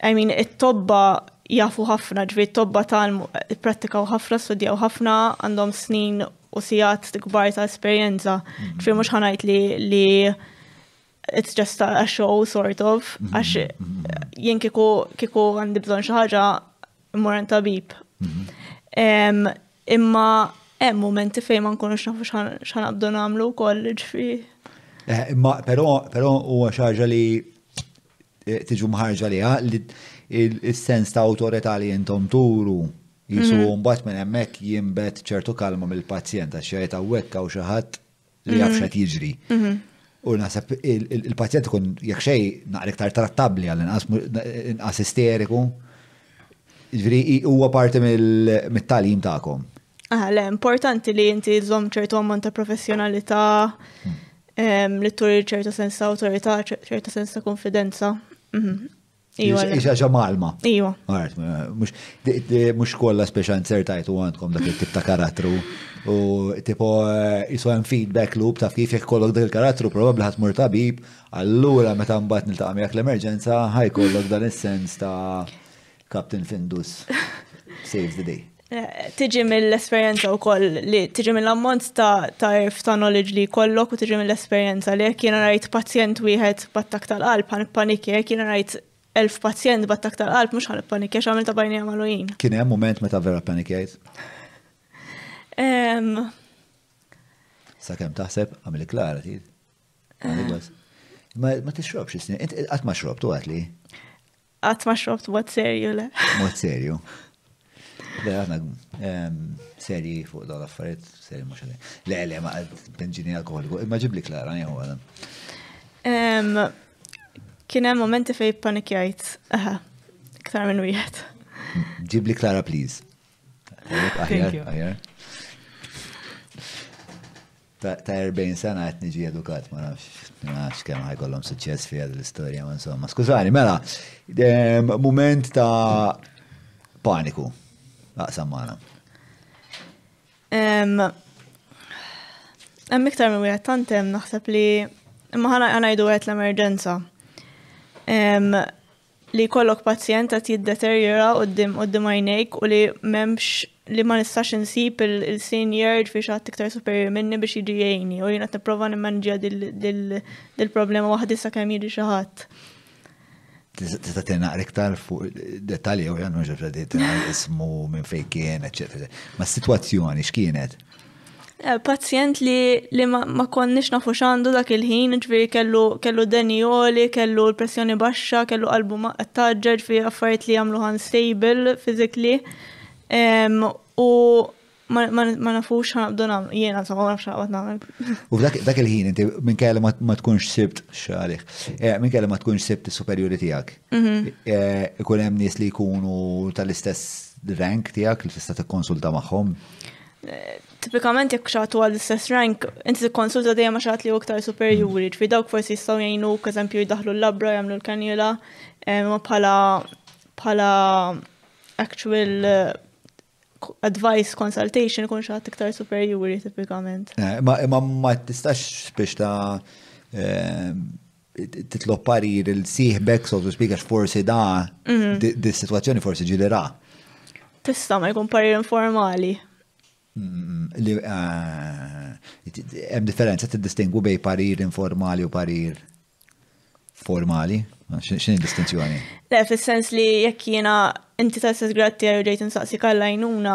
I mean it-tobba jafu ħafna ġri t-tobba talmu prattikaw ħafna, studjaw ħafna, għandhom snin u sigħat kbar ta' esperjenza. Ġri mhux ħanajt li li it's just a show sort of, mhm, għax mhm, mhm. jien kiku kiku għandi bżon xaħġa moran tabib. Imma hemm momenti fejn ma nkunux nafu xan għabdu namlu kol ġfi. Eh, imma pero pero u xaħġa li eh, tiġu mħarġa li li il-sens ta' autorita li jentom turu jisu mbagħad minn hemmhekk jimbet ċertu kalma mill-pazjent għax xejta wekka u xi ħadd li jaf mhm. xed jiġri. Mhm. U naħseb il-pazjent ikun jekk xej naqra iktar trattabbli għal inqas isteriku. Ġifieri huwa parti mit-talim tagħkom. Ah, le, importanti li inti żomm ċertu ammont ta' professjonalità hmm. li turi ċertu sens ta' awtorità, ċertu sens ta' konfidenza. Mhm. Iva. Isa ġa malma. Iva. Għart, mux kolla speċa insertajt u għandkom dak il-tip ta' karattru. U tipo, jisu eh, għem feedback loop ta' kif jek kollok dak il-karattru, probabli ħat mur tabib, allura meta mbat nil-taqam jak l-emerġenza, ħaj kollok dan il-sens ta' Captain Findus. Saves the day. Tiġi mill-esperjenza wkoll li tiġi mill-ammont ta' tarf ta' knowledge li jkollok u tiġi mill-esperjenza li jekk jiena rajt pazjent wieħed b'attak tal-qalb ħan ippanikja, jekk jiena rajt elf pazjent b'attak tal-qalb mhux ħan ippanikja għax għamiltha b'għajnejja magħluqin. Kien hemm mument meta vera ppanikjajt? Sakemm taħseb, għamilli Klara tgħid. Ma tixrobx is-snin, qatt ma xrobt u għatli. Qatt ma xrobt mod serju le. Mod serju. Le għadna ehm, serji fuq dawn l-affarijiet, serji mhux għalli. Le le ma benġini alkoholiku, imma ġibli klara jew għadha. Ehm, kien hemm momenti fejn panikjajt, aha, iktar minn wieħed. Ġibli klara please. Aħjar, aħjar. ta' 40 sena qed niġi edukat, ma nafx, ma nafx kemm ħajkollhom suċċess fiha l-istorja, ma insomma. Skużani, mela, ehm, mument ta' paniku. Aqsam magħna. Ehm, hemm iktar minn wieħed tant hemm naħseb li imma ħana ngħidu qed l-emerġenza. Ehm, li jkollok pazjent qed jiddeterjora quddiem quddiem għajnejk u li m'hemmx li ma nistax insib il-senior, ġifieri xi ħadd iktar superjuri minni biex jiġi jgħinni u jien qed nipprova nimmaniġġja dil-problema waħdi sakemm jiġi xi ħadd. Tista' tgħid naqra iktar fuq dettalji jew jgħannu ġifra ismu minn fejn kien, eċċetera. Ma s-sitwazzjoni x'kienet? Eh, pazjent li, li ma, ma konniex nafu xandu dak il-ħin, ġviri kellu, kellu denjoli, kellu l-pressjoni baxxa, kellu qalbu ma taġġa, ġviri affarijiet li jamlu unstable physically. Um, u ma, ma, ma nafux xanabdu namlu, jena sa' ma nafx xanabdu namlu. u dak, dak il-ħin, inti minn kelli ma, ma tkunx sibt xalih, eh, minn kelli ma tkunx sibt il-superiori tijak. Mhm. Eh, ikun hemm nies li jkunu tal-istess rank tijak li tista' tikkonsulta magħhom. Tipikament jekk xi ħadd huwa l-istess rank, inti tikkonsulta dejjem ma' xi ħadd li hu iktar superjuri, ġifieri dawk forsi jistgħu jgħinuk, eżempju jdaħħlu l-labra, jagħmlu l-kanjula, imma bħala bħala actual advice consultation ikun xaħat iktar superjuri tipikament. Eh, ma ma tistax biex ta' eh, titlob parir il-sieħbek, so to speak, għax forsi da, mhm. di situazzjoni forsi ġili ra. Tista ma jkun parir informali. Mm, li eh, hemm differenza tiddistingwu bej parir informali u parir formali? X'in distinzjoni? Le, fis-sens li jekk jiena inti ta' s-sesgrat tiegħi u ġejt insaqsi kallajnuna,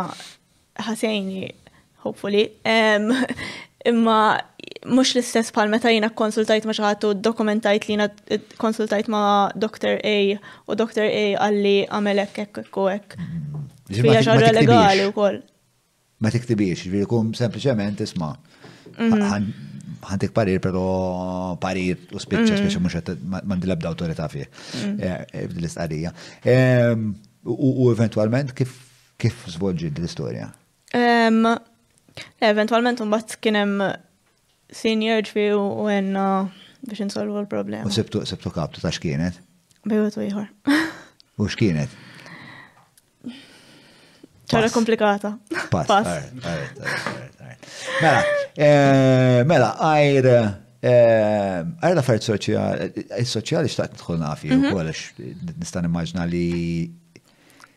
ħasejni, hopefully, imma mhux l-istess bħal meta jiena konsultajt ma' xi u dokumentajt li jiena konsultajt ma' Dr. A u Dr. A għalli għamel hekk hekk hekk u hekk. Fija ġarra legali wkoll. Ma tiktibiex, ġifieri kum sempliċement isma' mhm. ħantik parir pero parir u spiċċa mhm. speċi mhux qed m'għandi l-ebda awtorità fih mhm. eh, eh, l-istqarrija. Ehm, u eventwalment kif Kif żvolġiet l-istorja? Eventualment mbagħad kien hemm senior ġfi u għenna biex insolvu l-problema. U sebtu sebtu kaptu ta' x'kienet? Bejwet u ieħor. U x'kienet? ċara komplikata. Pass. Mela, eh, mela, għajr Eh, għajr la affarijiet soċjali, il-soċjali eh, xtaqt nidħol nafi u mhm. kolex nistan immaġna li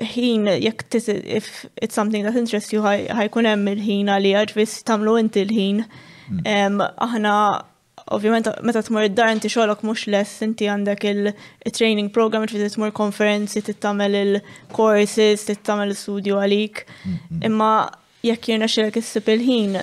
ħin jekk if it's something that interests you ħajkun hemm il-ħin għalija ġvis tagħmlu inti l-ħin. Hmm. Aħna ovvjament meta tmur id-dar inti xogħolok mhux less inti għandek il-training program ġifieri tmur konferenzi, tittamel il-courses, tittamel l-studju għalik. Hmm, hmm. Imma jekk jirna xilek issib il-ħin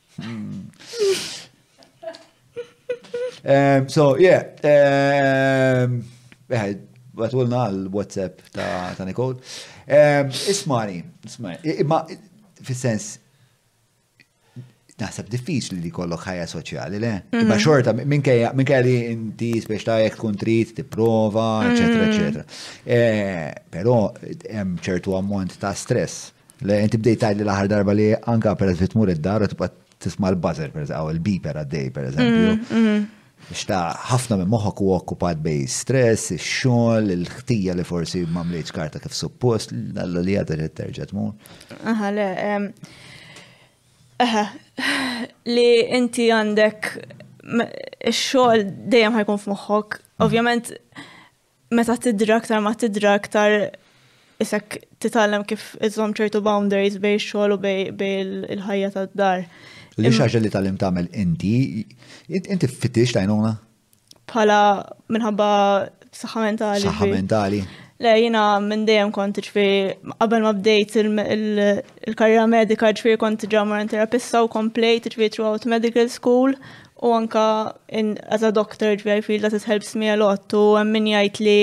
Um, so, yeah. Um, eh, Għatulna għal-WhatsApp ta', ta Nicole. Um, ismani, ismani, ma fil-sens, naħseb diffiċli li kollok ħajja soċjali, le? Mhm. Imma xorta, minn kajja li inti spiex ta' jek tkun trid, tipprova, eccetera, mhm. eccetera. Eh, Pero, hemm ċertu ammont ta' stress Le, inti bdejt tgħid li l-aħħar darba li anka per eżempju tmur id-dar u tibqa' tisma' l-buzzer per eżempju, il-beeper għaddej per eżempju. Mm, mm. Xta' ħafna minn moħħok u okkupat bej stress, ix-xogħol, il-ħtija li forsi ma mlejtx karta kif suppost, l-alla li għadha li terġa' tmur. Aha, le, aha, li inti għandek ix-xogħol dejjem ħajkun f'moħħok, ovvjament meta tidra aktar ma tidra aktar isek titgħallem kif iżom ċertu boundaries bej xogħol u bej il-ħajja tad-dar. Li xaġa li tal-im tagħmel inti, inti fittix tajnuna? Bħala minħabba saħħa mentali. Saħħa mentali. Le, jina minn dejjem kont ġfi, qabel ma bdejt il-karriera medika ġfi kont ġamur terapista u komplejt ġfi throughout medical school, u anka in, as a doctor ġveri fil that it helps me a lot u min jgħid li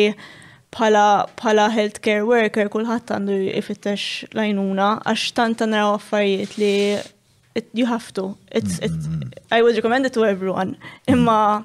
bħala bħala healthcare worker kulħadd għandu jfittex lajnuna għax tant naraw affarijiet li you have to. It's, it's, mm-hmm. I would recommend it to everyone. Imma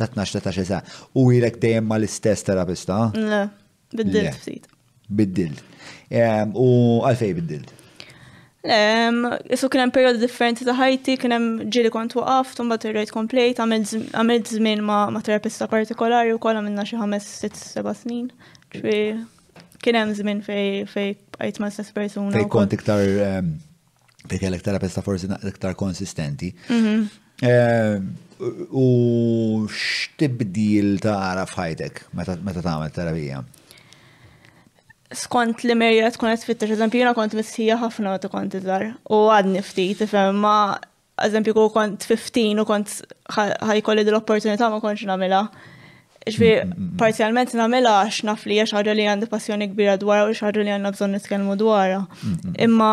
Ta' 12-13 sena. U ilek dejjem ma l-istess terapista? Le, biddilt ftit. Biddilt. U għalfej biddilt? Le, isu kien hemm perjodi differenti ta' ħajti, kien hemm ġieli kont waqaf, tumbat irrejt komplejt, għamilt żmien ma' terapista partikolari u kolla minna xi ħames, sitt, seba' snin. Kien hemm żmien fej bqajt ma' stess persuna. Fej kont iktar Ti kellek terapista forsi iktar konsistenti. Mhm. Eh, u x'tibdil tara f'ħajtek meta tagħmel terapija? skont li merja tkun qed tfittex, eżempju jiena kont mistħija ħafna meta kont iżgħar u għadni ftit ifhem ma eżempju kull kont 15 u kont ħajkolli l-opportunità ma kontx nagħmilha. Ġvi, parzjalment namela għax naf li għax ħaġa li għandi passjoni kbira dwarha u ħaġa li għandna bżonn nitkellmu dwarha. Imma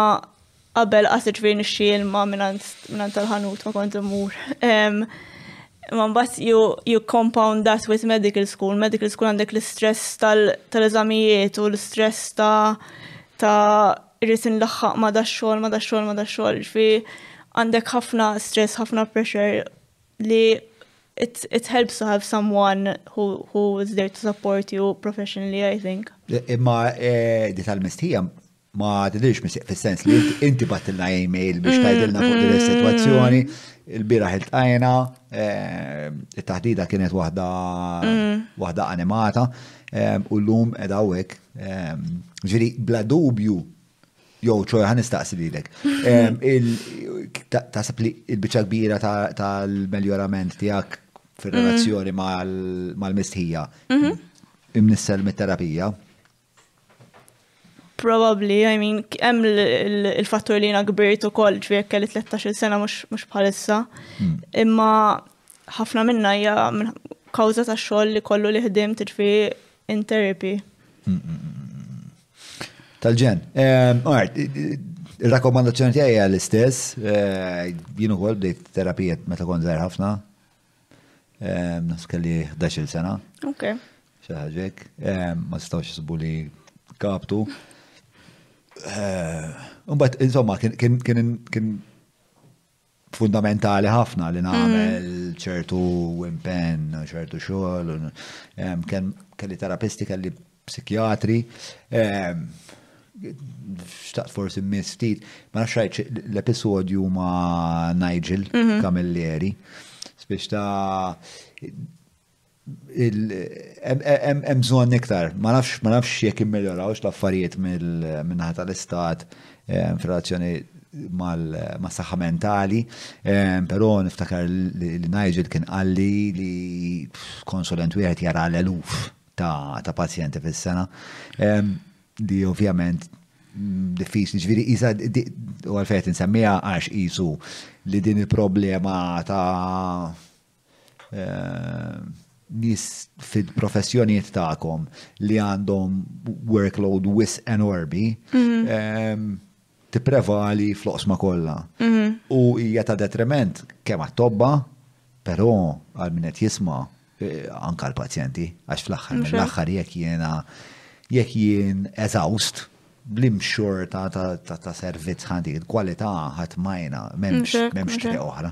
qabel qas ġvi nixxi ilma minant tal-ħanut ma kont immur. Imma mbagħad you, you compound that with medical school. Medical school għandek l-istress tal-eżamijiet u l-istress ta' ta' irrid inlaħħaq ma' da xogħol, ma' da xogħol, ma' da xogħol. Ġvi, għandek ħafna stress, ħafna pressure li it, it helps to have someone who, who is there to support you professionally, I think. Imma eh, di tal-mistħija ma tidirx misiq fil-sens li inti- inti battilna e-mail Mm, biex tajdilna fuq din is-sitwazzjoni, il-biraħ il-tajna, it-taħdida kienet waħda Mm. waħda animata, eh, u l-lum edha għawek. Ġiri, bla dubju, Jow, ċoja, għan istaqsi lilek. Tasab li il-bicċa kbira tal-melljorament tijak fil-relazzjoni mm. mal-mistħija mhm. imnissel mit-terapija? Probably, I mean, hemm il-fattur li jina kbirt u koll ġvijek kelli 13 sena mux bħalissa. Mm. Imma Ħafna minna hija kawża ta' xogħol li kollu li ħdimt ġifi in therapy. Tal-ġen. Ehm, Il-rakkomandazzjoni tiegħi hija l-istess. Eh, jien ukoll bdejt terapijiet meta kont żgħir ħafna. Ehm, Nas kelli 11 sena. Ok. Xi ħaġek. Ehm, ma stawx isbu li kaptu. Umbat, insomma, kien fundamentali ħafna li nagħmel mm. ċertu impenn, ċertu xogħol, kelli terapisti, kelli psikjatri, xtaqt forsi miss ftit, ma nafx l-episodju ma' Nigel mhm. Camilleri, biex ta' Hemm bżonn iktar, ma nafx ma nafx jekk immeljorawx l-affarijiet min-naħa tal-istat f'relazzjoni mas-saħħa mentali, però niftakar li Nigel kien qalli li konsulent wieħed jara l-eluf ta' pazjenti fis-sena li ovvjament diffiċli ġifieri qisha u għalfejn qed insemmiha għax qisu li din il-problema ta' nies fil-professjonijiet tagħkom li għandhom workload wis enormi mhm. tipprevali fl-oqsma kollha. Mhm. U hija ta' detriment kemm għat-tobba, però għal min qed jisma' eh, anka l-pazjenti għax fl-aħħar mill-aħħar jekk jiena jekk jien eżawst bl-imxorta ta' servizz ħandi, il-kwalità ħadd majna, memx triq oħra.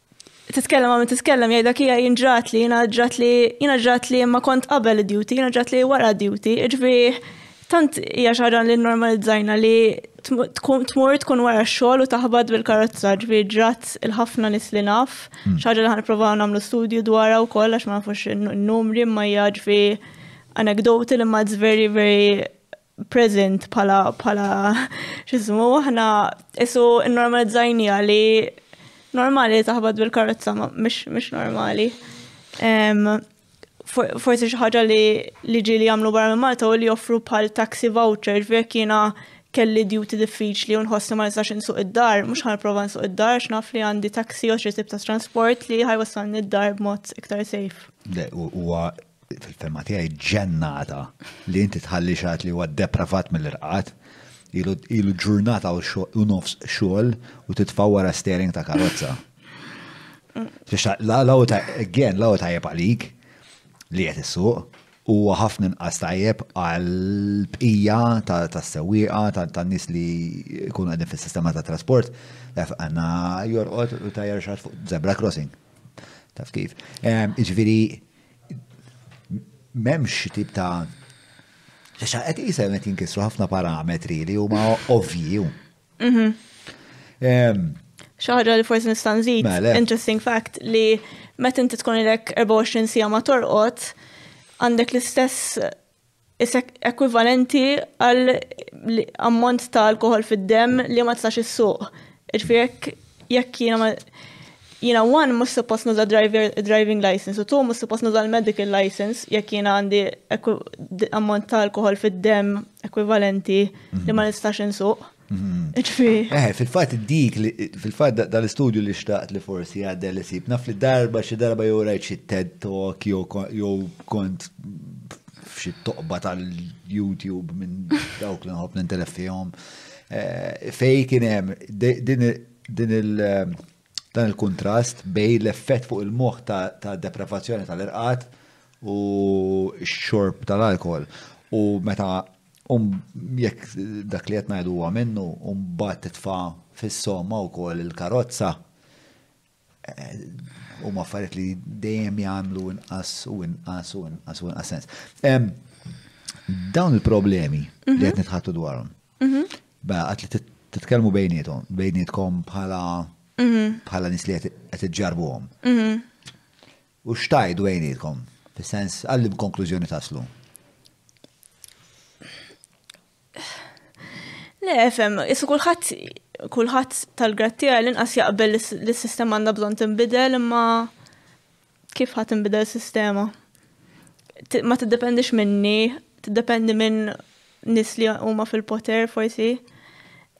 titkellem għamil titkellem jgħidlek hija jien ġrat li jiena ġrat li jiena ġrat li ma kont qabel id-duty, jiena ġrat li wara duty, ġifi tant hija xi ħaġa li normalizzajna li tmur tkun wara x-xogħol u taħbad bil-karozza ġifi ġrat il-ħafna nis li naf, hmm. xi ħaġa li ħanipprovaw nagħmlu studju dwarha wkoll għax ma nafux n-numri ma hija ġifi anekdoti li ma very very present bħala bħala x'ismu aħna isu normalizzajnija li normali taħbad bil-karozza mhux normali. Forsi xi ħaġa li li ġieli jagħmlu barra minn Malta u li joffru bħal taxi voucher jekk jiena kelli duty diffiċli u nħossni ma nistax insuq id-dar, mhux ħa nipprova nsuq id-dar għax naf li għandi taxi jew xi tip ta' transport li ħajwassalni d-dar b'mod iktar safe. Le, huwa fil-fema tiegħi ġennata li inti tħalli xaħat li huwa depravat mill-irqad, ilu ġurnata u nofs xogħol u titfa' wara steering ta' karozza. Law ta' again, law tajjeb għalik li qed issuq u ħafna inqas tajjeb għal bqija ta' sewwieqa ta' nies li jkunu qegħdin fis-sistema ta' trasport, għandna jorqod u tajjar xaħat fuq zebra crossing. Taf kif. Iġviri, M'hemmx xi tip ta' Xa qed isa qed jinkisru ħafna parametri li huma ovvji. Mhm. Ehm, Xaħġa li forsi nista' nżid, mela. interesting fact, li meta inti tkun ilek 24 sija ma torqod, għandek l-istess ekwivalenti għal ammont ta' alkoħol fid-demm li ma tistax issuq. Ġifieri jekk jekk jiena ma jiena one mhux suppost nuża driver driving license u two mhux suppost nuża l-medical license jekk jiena għandi ammont ta' alkoħol fid-demm ekwivalenti li ma nistax insuq. Eh, fil-fat dik, fil-fat dal-istudju li xtaqt li forsi għadda li sib, naf li darba xi darba jew rajt xi TED Talk jew kont f'xi toqba tal-YouTube minn dawk li nħobb nintelef fihom. Eh, fej kien hemm din il- Dan il-kuntrast bejn l-effett fuq il-moħħ ta' depravazzjoni tal-irqad u x-xorb tal-alkoħol u meta um, jekk dak li qed ngħidu huwa minnu u mbagħad titfa' fis-somma wkoll il-karozza eh, huma affarijiet li dejjem jagħmlu inqas u inqas u inqas u inqas sens. Dawn il-problemi li qed mhm. nitħattu dwarhom Mhm. Ba, għat li titkellmu bejnietom, bejnietkom bħala mhm. bħala nis li qed iġġarbuhom. Mhm. U xtajdu bejnietkom, fis-sens għallim konklużjoni taslu. Le, fem, jissu kullħat kullħat tal-grattija l-inqas jaqbel l-sistema għandha bżonn tinbidel imma kif ħa tinbidel sistema. Ma tiddependix minni, tiddependi minn nis li huma fil-poter forsi.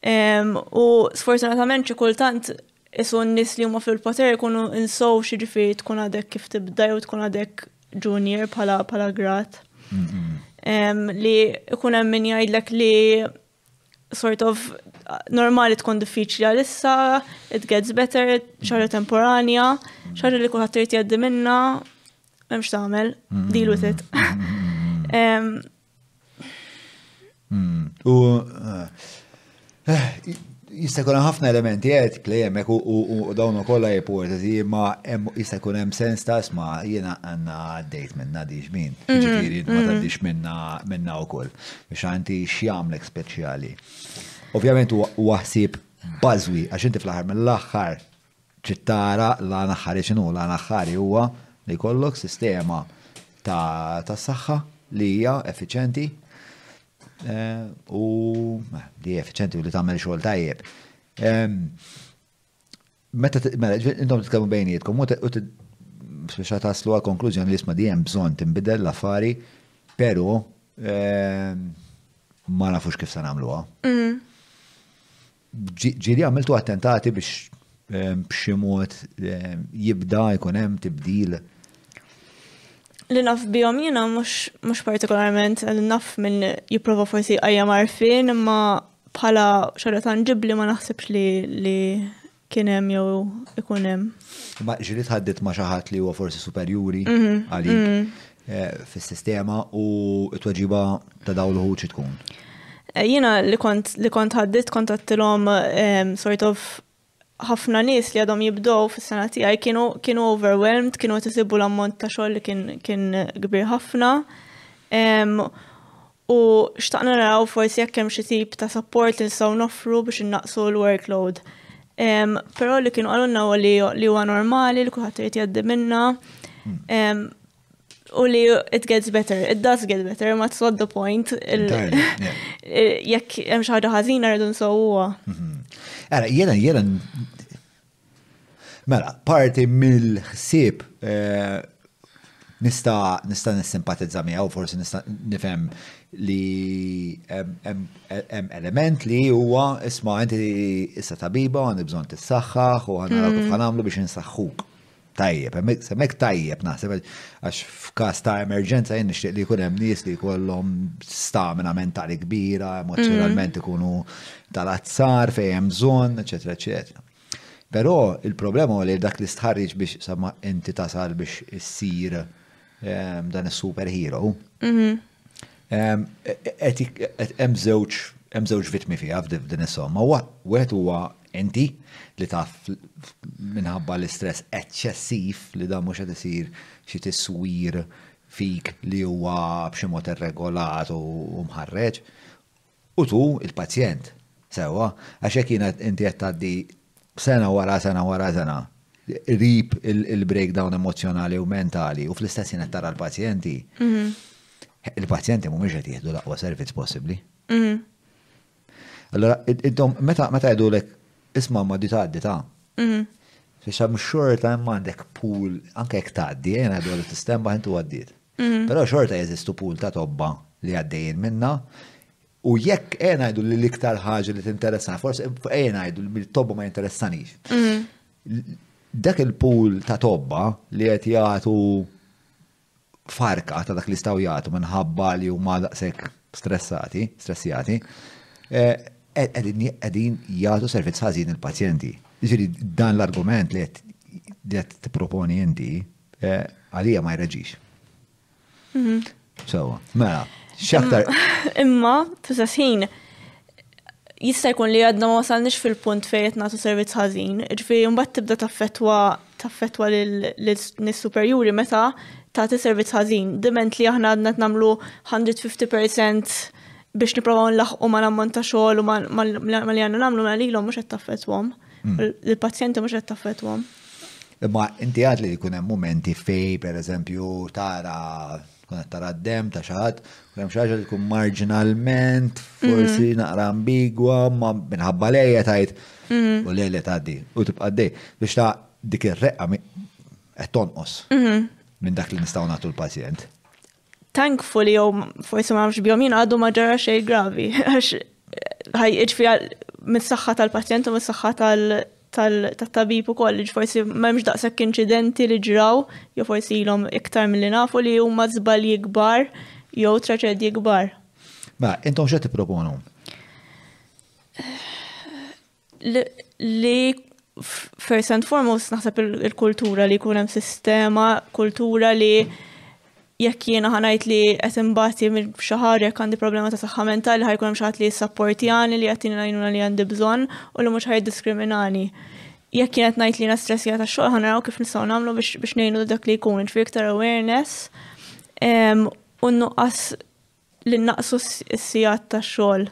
U sfortunatament xi kultant isu n-nis li huma fil-poter ikunu insow xi ġifieri tkun għadek kif tibda jew tkun għadek junior bħala bħala grat. Mhm. Li ikun hemm min jgħidlek li sort of normali tkun diffiċli għalissa, it gets better, xaġa temporanja, xaġa li kulħadd irid jgħaddi minna, m'hemmx tagħmel, deal with it. U jista' jkun ħafna elementi qed li hemmhekk u dawn ukoll ipotezi ma jista' jkun hemm sens ta' sma jiena għandna għaddejt minna diġ min. Ġifieri ma tgħaddix minna minna wkoll. Xa inti x'jagħmlek speċjali. Ovvjament huwa ħsieb bażwi għax inti fl-aħħar mill-aħħar ċittara la naħħari x'inhu la naħħari huwa li jkollok sistema ta' saħħa li hija effiċenti eh, u eh, li effiċenti u li tagħmel xogħol tajjeb. Ehm, Meta mela, intom titkellmu bejnietkom u biex taslu għal konklużjoni li jisma' di hemm bżonn tinbidel l-affari, però ehm, ma nafux kif se nagħmluha. Mm. Ġiri għamiltu attentati biex ehm, b'xi mod ehm, jibda jkun hemm tibdil. Li naf bihom jiena mhux partikolarment naf minn jipprova forsi qajja marfin imma bħala xaġa tanġibli ma naħsibx li li kien hemm jew ikun hemm. Ma ġiri tħaddit ma' xi ħadd li huwa forsi superjuri mhm, għalik mhm. Eh, fis-sistema u t-tweġiba ta' daw l ħuċi tkun. Eh, jiena li kont li kont ħaddit kont għattilhom ehm, sort of ħafna nies li għadhom jibdow fis-sena tiegħi kienu kienu overwhelmed, kienu qed isibu l-ammont ta' xogħol li kien kien kbir ħafna. U xtaqna naraw forsi jekk hemm xi tip ta' support li nistgħu noffru biex innaqsu l-workload. Però li kienu qalulna huwa li huwa normali li kulħadd irid jgħaddi minna. u li it gets better, it does get better, ma it's not the point. Jekk hemm xi ħaġa ħażina rridu nsewwuha. Mhm. Ara, jiena jiena Mela, parti mill-ħsieb eh, nista nista nissimpatizza miegħu forsi nista nifhem li hemm element li huwa isma' inti issa tabiba għandi bżonn tissaħħaħ u għandna mhm. kif ħanamlu biex insaħħuk. Tajjeb, hemmhekk tajjeb naħseb għax f'każ ta' emerġenza jien nixtieq li jkun hemm nies li jkollhom stamina mentali kbira, emozzjonalment mm. ikunu tal-azzar fejn hemm bżonn, eċetera, eċetera. Però il-problema li dak li stħarriġ biex sama inti tasal biex issir ehm, dan is-superhero. Mhm. Hemm żewġ hemm żewġ vittmi fiha f'din is-somma. Wieħed huwa inti li taf minħabba l-istress eċċessiv li dan mhux qed isir xi tiswir fik li huwa b'xi mod irregolat u mħarreġ. U tu, il-pazjent. Sewwa, għax hekk jiena inti qed tgħaddi sena wara sena wara sena qrib il-breakdown emozzjonali u mentali u fl-istess jien qed tara l-pazjenti. Mhm. Il-pazjenti mhumiex qed jieħdu l-aqwa servizz possibbli. Mhm. Allora, intom, meta meta jgħidu lek, isma' ma di tgħaddi ta' Mhm. Fisha mhux xorta hemm għandek pool anke jekk tgħaddi, jien għadu għadu tistemma intu għaddiet. Però xorta jeżistu pool ta' tobba li għaddejjin minnha U jekk ejja ngħidu li l-iktar ħaġa li tinteressa, forsi ejja ngħidu li tobba ma jinteressanix. Mm. Dak il-pool ta' tobba li qed jagħtu farka ta' dak li staw jagħtu minħabba li huma daqshekk stressati, stressjati, eh, qegħdin jagħtu servizz ħażin il-pazjenti. Ġifieri dan l-argument li qed tipproponi inti Għalija ma jreġix. Sewa, mela, x'aktar. Imma, fl-istess ħin, jista' jkun li għadna ma wasalniex fil-punt fejn qed nagħtu servizz ħażin, ġifieri mbagħad tibda taffettwa taffettwa lil superjuri meta tagħti servizz ħażin. Diment li aħna għadna nagħmlu 150% biex nipprovaw nlaħqu ma l-ammont ta' xogħol u ma li għandna nagħmlu ma mela lilhom mhux qed taffettwhom. Il-pazjenti mhux qed taffetwhom. Imma inti għad li jkun hemm momenti fej, per eżempju, tara kun qed tara d-dem ta' xaħat, kun hemm xaġa li tkun marginalment, forsi mm. naqra ambigwa, ma minħabba lejja tajt mm. u lejja tgħaddi u tibqa' dej biex ta' dik ir-reqqa qed tonqos mm-hmm. minn dak li nistgħu nagħtu l-pazjent. thankfully jew forsi ma nafx bihom jien għadu ma ġara xejn gravi għax ħaj iġfija mis-saħħa tal-pazjent u mis-saħħa tal-tabib u koll, forsi memx daqsek incidenti li ġraw, jew forsi ilhom iktar mill-li nafu li huma zbalji kbar, jew traċedji kbar. Ma, mela, intom xe tipproponu? li first and foremost naħseb il-kultura li jkun hemm sistema, kultura li jekk jiena ħanajt li qed imbati minn xi ħaġa jekk għandi problema ta' saħħa mentali ħajkun hemm xi ħadd li jissapportjani li jagħtini l-għajnuna li għandi bżonn u li mhux ħajdiskriminani. Jekk kienet ngħid li jiena stressija ta' xogħol ħanaraw kif nistgħu nagħmlu biex biex ngħinu dak li jkun fi iktar awareness u nuqqas li naqsu s-sijat ta' xogħol.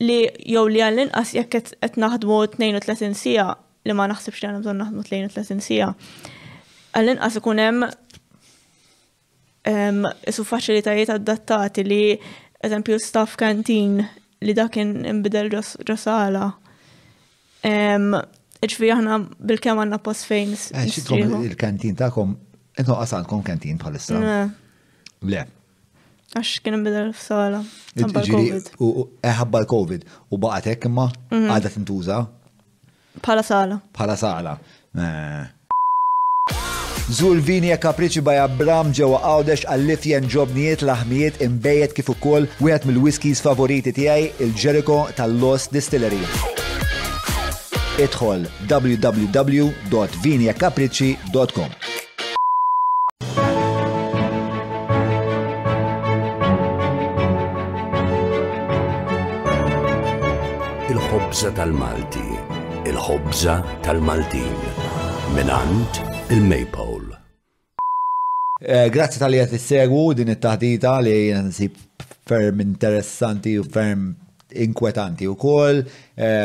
li jew li għall-inqas jekk qed naħdmu 32 sija li ma naħsibx li għandna bżonn naħdmu 32 sija. Għall-inqas ikun hemm isu faċilitajiet adattati li eżempju staff kantin li dakin imbidel ġosala. Iġvi aħna bil-kem għanna post fejn. Eh, il-kantin ta'kom, intu għasankom kantin bħalissa. Le. Għax kien bidel f'sala. Eħabba l-Covid u baqgħet hekk imma mhm. għadha tintuża. Bħala sala. Bħala sala. Eh. Zur vini e kapriċi baj Abram ġewa għawdex għall-lifjen ġobnijiet laħmijiet imbejet kif ukoll wieħed mill-whiskies favoriti tiegħi il-Jericho tal-Lost Distillery. Idħol www.viniekapriċi.com il-ħobża tal-Malti, il-ħobża tal-Maltin, minant il-Maypole. Eh, grazzi tal-li għet segwu din it-taħdita li nsib ferm interessanti u ferm inkwetanti wkoll,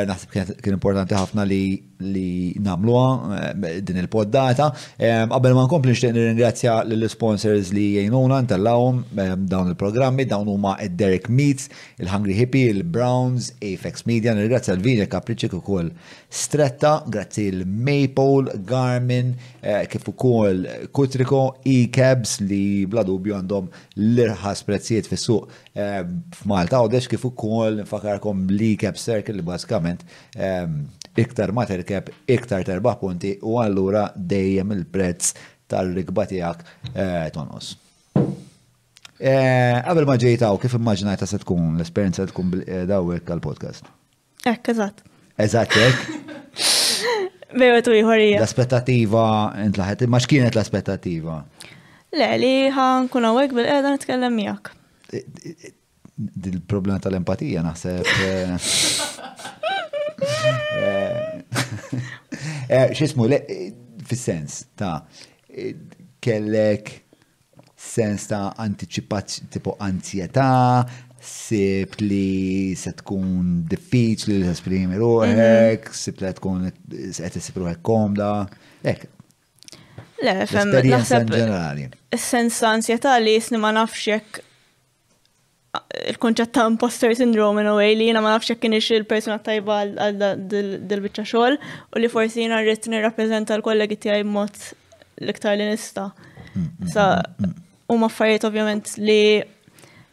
naħseb kien importanti ħafna li li namluha eh, din il-poddata. Eh, qabel ma nkompli nixtieq nirringrazzja lill-sponsors li jgħinuna ntellawhom eh, dawn il-programmi, dawn huma Derek Meats, il-Hungry Hippie, il-Browns, Apex Media, nirringrazzja l-Vini Kapriċik ukoll Stretta, grazzi l-Maple, Garmin, kif ukoll Kutriko, e-cabs li bla dubju għandhom l-irħas prezzijiet fis-suq f'Malta Għawdex kif ukoll nfakarkom li Cap Circle li bażikament iktar ma terkeb iktar terbaħ punti u allura dejjem il-prezz tal-rikba tiegħek eh, tonqos. Eh, qabel ma ġejtaw, kif immaġinajta se tkun l-esperjenza tkun eh, dawek għal-podcast? Ekk, eżatt. Eżatt, ekk. Vejo tu jħorija. L-aspettativa intlaħet, ma x'kienet l-aspettativa? Le, li ħan kun għawek bil-qeda nitkellem miegħek. Dil-problema tal-empatija naħseb. Xismu, fis-sens ta' kellek sens ta' antiċipazzjoni, tipo anzjetà, sib li se tkun diffiċli li tesprimi ruħek, mhm. sib li tkun qed isib ruħek komda. Ek. Le, fem, naħseb ġenerali. Sens ta' anzjetà li jisni ma nafx jekk il-konċett ta' imposter syndrome in a way li jina ma nafx kien ix il-persuna tajba għal dil-bicċa xogħol u li forsi jina rrit nirrappreżenta l-kollegi tiegħi mod l-iktar li nista. Sa u maffariet ovvjament li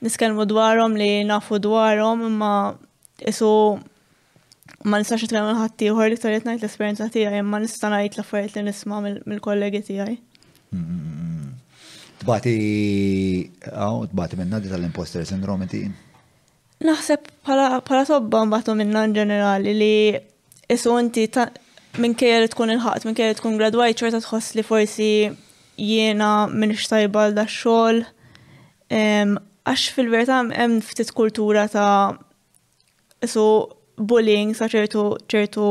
niskelmu dwarhom li nafu dwarhom imma isu ma nistax nitkellem għal ħadd ieħor li qed ngħid l-esperjenza tiegħi imma nista' ngħid l-affarijiet li nisma' mill-kollegi tiegħi. Tbati għaw, tbati minna di tal-imposter syndrome inti? Naħseb bħala tobba mbagħtu minna in ġenerali li isu inti minn kejja li tkun il-ħadd, minn kejja li tkun gradwaj ċerta tħoss li forsi jiena minn xtajba l xogħol Għax fil-verità hemm ftit kultura ta' isu bullying sa ċertu ċertu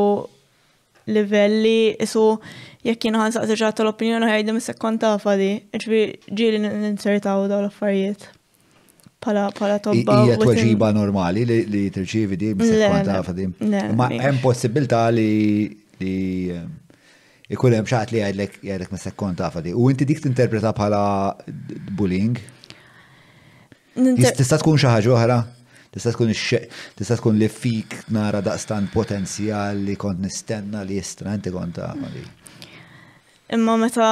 livelli isu jekk jien ħansaqsi ġat tal-opinjoni ħajdi mis sekkon tafa di, ġvi ġili ninsertaw daw l-affarijiet pala pala tobba. Hija tweġiba normali li li tirċievi di mis sekkon tafa di. Ma hemm possibilità li li eh, ikun hemm xaħat li jgħidlek jgħidlek mis sekkon tafa di. U inti dik tinterpreta bħala bullying? Tista' tkun xi ħaġa oħra? Tista' tkun tista' tkun li fik nara daqstan potenzjal li kont nistenna li jistra inti kont taf li. Imma meta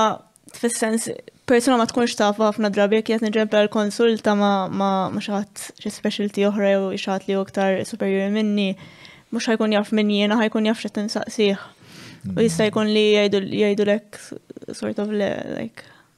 fis-sens persuna ma tkunx taf ħafna drabi jekk qed niġġempel għal konsulta ma ma xi ħadd xi specialty oħra jew xi ħadd li iktar superjuri minni mhux ħajkun jaf min jiena ħajkun jaf x'qed insaqsih. U jista' jkun li jgħidulek sort of le like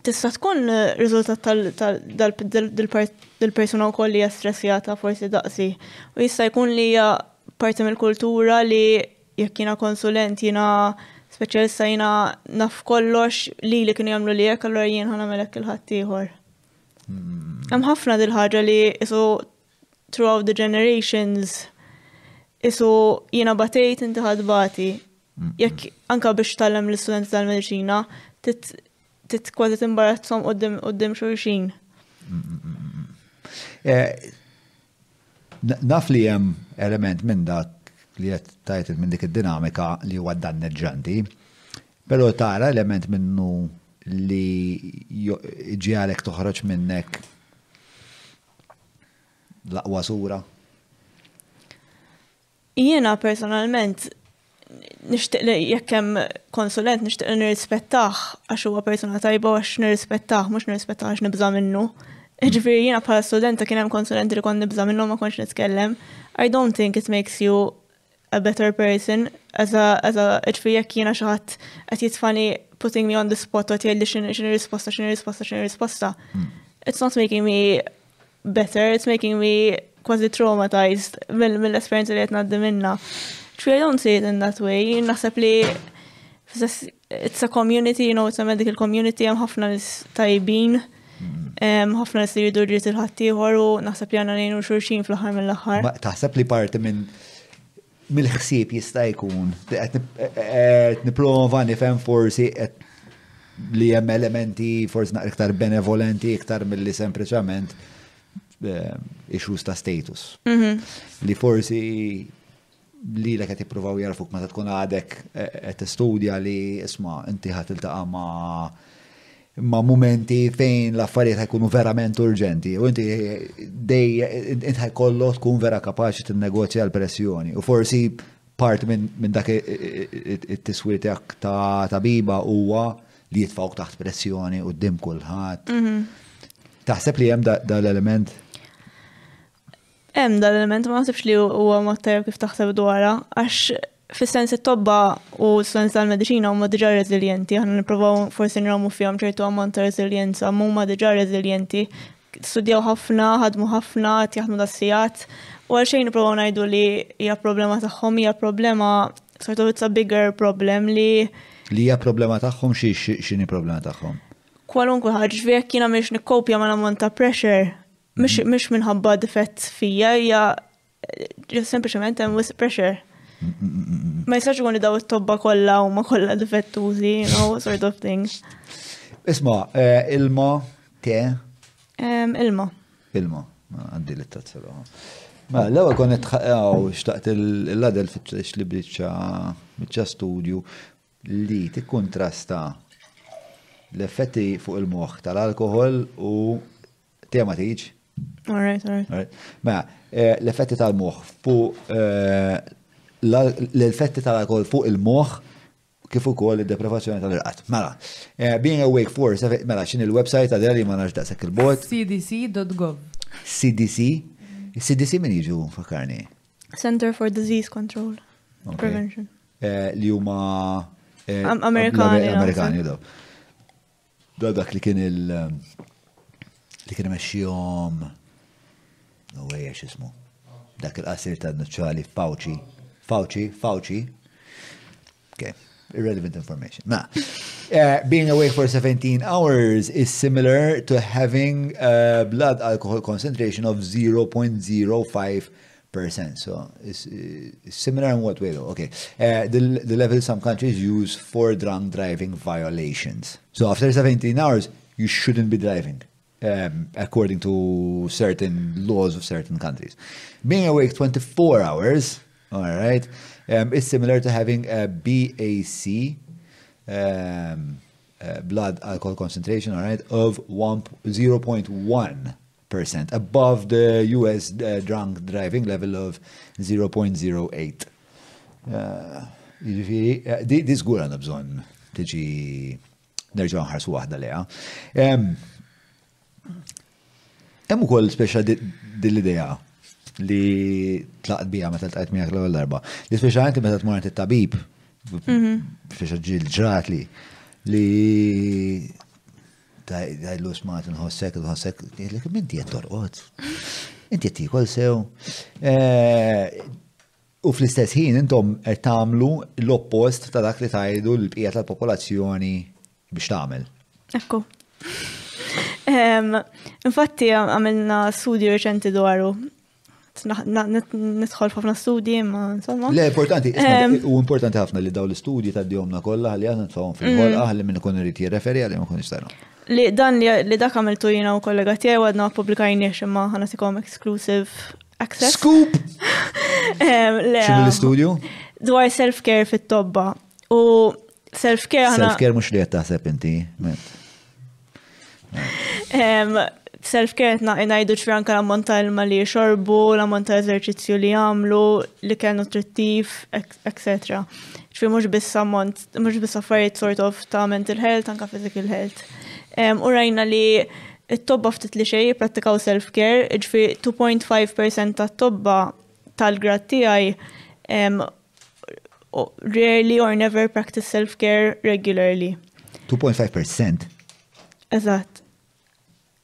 tista' tkun riżultat tal-persuna wkoll li hija stressjata forsi daqsi. U jista' jkun li hija parti mill-kultura li jekk jiena konsulent, jiena speċjalista jiena naf kollox li li kienu jagħmlu li hekk allura jien ħa nagħmel hekk il-ħaddieħor. Hemm ħafna dil-ħaġa li isu throughout the generations isu jiena batejt inti ħadd bati. Jekk anka biex tallem l-istudenti tal-mediċina, tit kważi timbarazzhom qudiem xulxin. Eh, naf li hemm element minn dak li qed tajt minn dik id-dinamika li huwa danneġġanti, però tara element minnu li ġialek toħroġ minnek L-aqwa sura. Jiena personalment nixtieq li jekk hemm konsulent nixtieq li nirrispettah għax huwa persuna tajba għax nirrispettah, mhux nirrispettah għax nibża' minnu. Ġifieri jiena bħala studenta kien hemm konsulenti li kont nibża' minnhom ma kontx nitkellem. I don't think it makes you a better person as a, as a ġifiri jekk jiena xi ħadd qed jitfani putting me on the spot u jgħidli x'inhi risposta, x'inhi risposta, x'inhi risposta. Hmm. It's not making me better, it's making me quasi traumatized mill-esperjenza li qed ngħaddi minna. Ġifiri I don't see it in that way, naħseb li It's a community, you know, it's a medical community, hemm ħafna nis tajbin, mm. ħafna nis li jridu ġiet il-ħaddieħor u naħseb li għandna ngħinu xulxin fl-aħħar mill-aħħar. Taħseb li parti minn mill-ħsieb jista' jkun qed e- e- e- nipprova nifhem forsi qed li hemm elementi forsi naqra iktar benevolenti iktar milli sempliċement eh, issues ta' status. Mhm. Li forsi li l qed jippruvaw jarfuk meta tkun għadek qed tistudja li isma' inti ħadd iltaqa' ma' ma' momenti fejn l-affarijiet ħajkunu verament urġenti u inti dej int ħajkollok tkun vera kapaċi tinnegozja l-pressjoni u forsi part minn dak it-tiswir tiegħek ta' tabiba huwa li jitfawk taħt pressjoni u d-dim kulħadd. Mhm. Taħseb li hemm dal-element? Hemm dan l-element ma naħsibx li huwa mod tajjeb kif taħseb dwarha għax fis-sens it-tobba u s-sens tal-mediċina huma diġà reżiljenti, aħna nippruvaw forsi nrawmu fihom ċertu ammont ta' reżiljenza, ma huma diġà reżiljenti. Studjaw ħafna, ħadmu ħafna, qed jaħdmu das-sigħat, u għalxejn nippruvaw ngħidu li hija problema tagħhom, hija problema sort of it's a bigger problem li Li hija problema tagħhom xi x'inhi problema tagħhom? Kwalunkwe ħaġa, ġifieri jekk jiena m'iniex nikkopja mal-ammont ta' pressure, Mhux mhux minħabba difett fija hija ġis sempliċement hemm wisq pressure. Ma jistax ikun li daw it-tobba kollha huma kollha difettużi, you know, sort of thing. Isma, eh, ilma, te, Em, Ilma. ilma, ma għandi li tazzela. Ma l-ewwel kon qed tħaqgħu xtaqt il- il-ladel fittex li biċċa biċċa studju li tikkuntrasta l-effetti fuq il-moħħ tal-alkohol u Tija ma tiġ. All right, all right. Mela, eh, l-effetti tal-moħ fuq eh, l-effetti tal-alkohol fuq il-moħ kif ukoll id-deprivazzjoni tal-irqat. Mela, eh, being awake for, mela, xin il-website għadja li ma nafx daqshekk il-bot. cdc.gov. CDC? CDC min jiġu fakarni? Center for Disease Control. Prevention. Eh, li huma eh, Amerikani. Amerikani, Dwar dak li kien il li kien imexxihom no way għax ismu. Dak il-qasir ta' nuċċali f'Pawċi. Fawċi, Fawċi. Okay. Irrelevant information. Ma, uh, being awake for 17 hours is similar to having a blood alcohol concentration of 0.05 percent. So it's, uh, it's, similar in what way though? Okay, uh, the, the level some countries use for drunk driving violations. So after 17 hours, you shouldn't be driving. um, according to certain laws of certain countries. Being awake 24 hours, all right, um, is similar to having a BAC, um, uh, blood alcohol concentration, all right, of 0.1 percent above the US drunk driving level of 0.08. Jiġifieri, di żgur għandha bżonn tiġi nerġgħu nħarsu waħda leha. Hemm ukoll speċa din l-idea li tlaqt biha meta tlaqt miegħek l-ewwel darba. Li speċa anke meta tmur it-tabib, mhm. speċa ġil ġratli, li Tgħidlu smart nħossek, nħossek, jgħidlek minti qed torqod. Inti qed tikol sew. Eh, u fl-istess ħin intom qed tagħmlu l-oppost ta' dak li tgħidu l-bqija tal-popolazzjoni biex tagħmel. Ekku. Infatti għamilna studju reċenti dwaru nidħol ħafna studji ma insomma. Le, importanti, u importanti ħafna li daw l-istudji ta' djomna kollha li għandna tfawhom fil-ħolqa mm. ħalli minn ikun irid jirreferi għalihom ikun jistara. Li dan li dak għamiltu jiena u kollega tiegħi għadna publikajniex imma ħana sikom exclusive access. Scoop! Xinu l-istudju? Dwar self-care fit-tobba. U self-care ħana. Self-care mhux li qed taħseb inti. Self-care najdu ċfranka l-ammont ta' ilma li xorbu, l-ammont ta' eżerċizzju li għamlu, li kell nutrittiv, etc. ċfi mux biss ammont, mux biss affarijiet sort of ta' mental health, anka physical health. U rajna li it-tobba ftit li xej prattikaw self-care, ġfi 2.5% ta' tobba tal-grad tijaj rarely or never practice self-care regularly. 2.5%? Eżatt.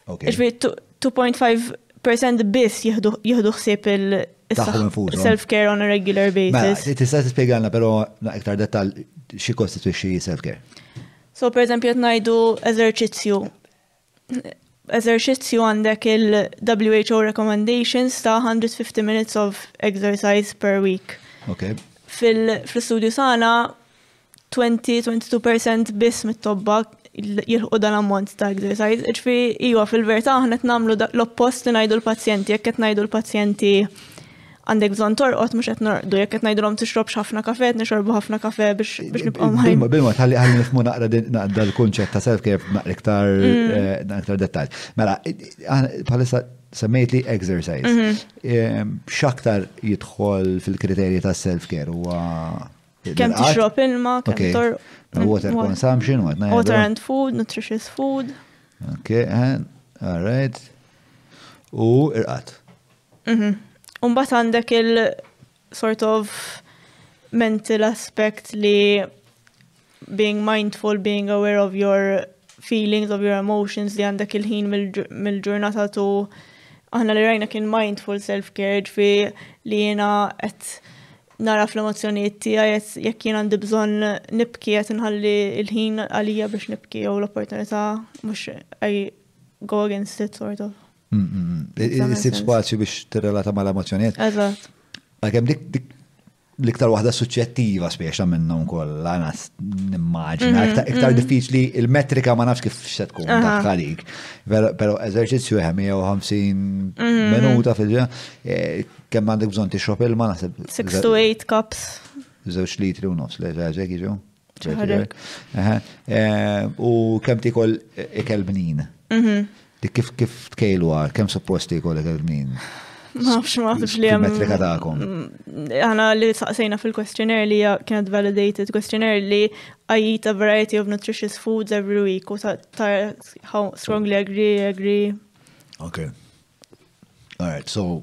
Okay. 2.5% biss jihdu xsib il-self-care on a regular mela, basis. Mela, tista' tispjegalna però iktar dettal xi kostitwixxi self-care. So, per eżempju, qed ngħidu eżerċizzju. eżerċizzju għandek il-WHO recommendations ta' 150 minutes of exercise per week. Okay. Fil-studju sana 20-22% biss mit-tobba jilħu dan ammont ta' exercise. Iġfi, iwa, fil-verta aħna qed nagħmlu l-oppost li ngħidu l-pazjenti, jekk qed ngħidu l-pazjenti għandek bżonn torqod mhux qed norqdu jekk qed ngħidulhom tixrobx ħafna kafe, qed nixorbu ħafna kafe biex biex nibqgħu ħajjin. Bilma tħalli ħalli nifhmu naqra naqda l-kunċett ta' self care naqra iktar mm. eh, iktar dettall. Mela, bħalissa semmejt li exercise. Mhm. Eh, x'aktar jidħol fil-kriterji ta' self care huwa Kem tixrob ilma, kem tor. Water consumption, what? Water and food, nutritious food. Okay, eh, all right. U irqat. Mhm. U mbagħad għandek il-sort of mental aspect li being mindful, being aware of your feelings, of your emotions li għandek il-ħin mill-ġurnata tu aħna li rajna kien mindful self-care ġfi li jena qed nara fl-emozjonijiet tiegħi jekk jien għandi bżonn nibki qed nħalli il-ħin għalija biex nibki jew l-opportunità mhux I go against it sort of. Isib spazju biex tirrelata ma' l-emozjoniet. Eżatt. Għakem dik l-iktar waħda suċċettiva spiexa minnhom kollha nas nimmaġina. Mhm, iktar mhm. diffiċli il-metrika ma nafx kif se tkun daħħalik. Però eżerċizzju 150 mhm, minuta fil-ġew eh, kemm għandek bżonn tixrob ilma naħseb. 6 to 8 cups. Żewġ litri u nofs li ġaġek jiġu. Ċaħrek. Eh, u kem tikol ikel bnin? Mhm. Dik kif kif tkejlu għar, kem supposti ikol ikel bnin? Mafx, mafx li għam. Metrika ta'kom. Għana mm, li saqsejna fil-questionnaire li kienet validated questionnaire li I eat a variety of nutritious foods every week u ta' how strongly agree, agree. Okay. Alright, so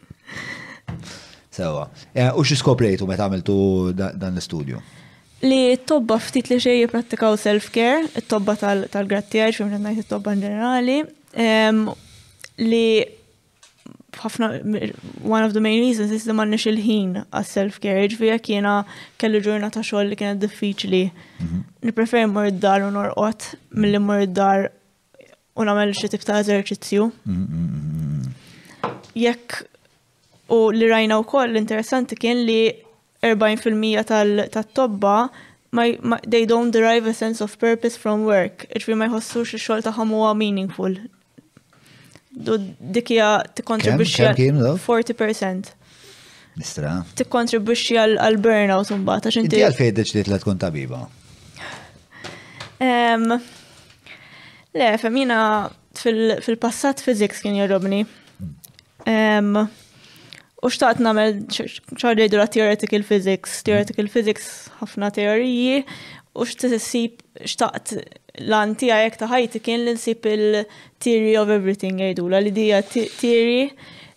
Sewa. Eh, u xi skoprejtu meta għamiltu dan l-istudju? Li t-tobba ftit li xej jipprattikaw self-care, it-tobba tal-grattijaj, xum najt it-tobba in ġenerali, ehm, li ħafna, one of the main reasons is li ma nix il-ħin għas self care ġvi jek jena kelli ġurna ta' xoll li kienet diffiċli. Mhm. Nipreferi mor id-dar u norqot mill-li mor id-dar u nagħmel xi tip ta' eżerċizzju. Jekk u li rajna wkoll l-interessanti kien li 40% tat-tobba they don't derive a sense of purpose from work, iġri ma jħossux ix-xogħol tagħhom huwa meaningful. Dikja tikkontribwixxi 40%. Nistra. Tikkontribwixxi għal burnout imbagħad għax inti. Għal fejn deċidiet li tkun tabiba. Le, fem jiena fil-passat fiziks kien jorrobni. U xtaqt namel ċarri dura theoretical physics, theoretical physics ħafna teoriji, u xtisib xtaqt l-anti għajek taħajti kien l-insib il-theory of everything għajdula, li dija theory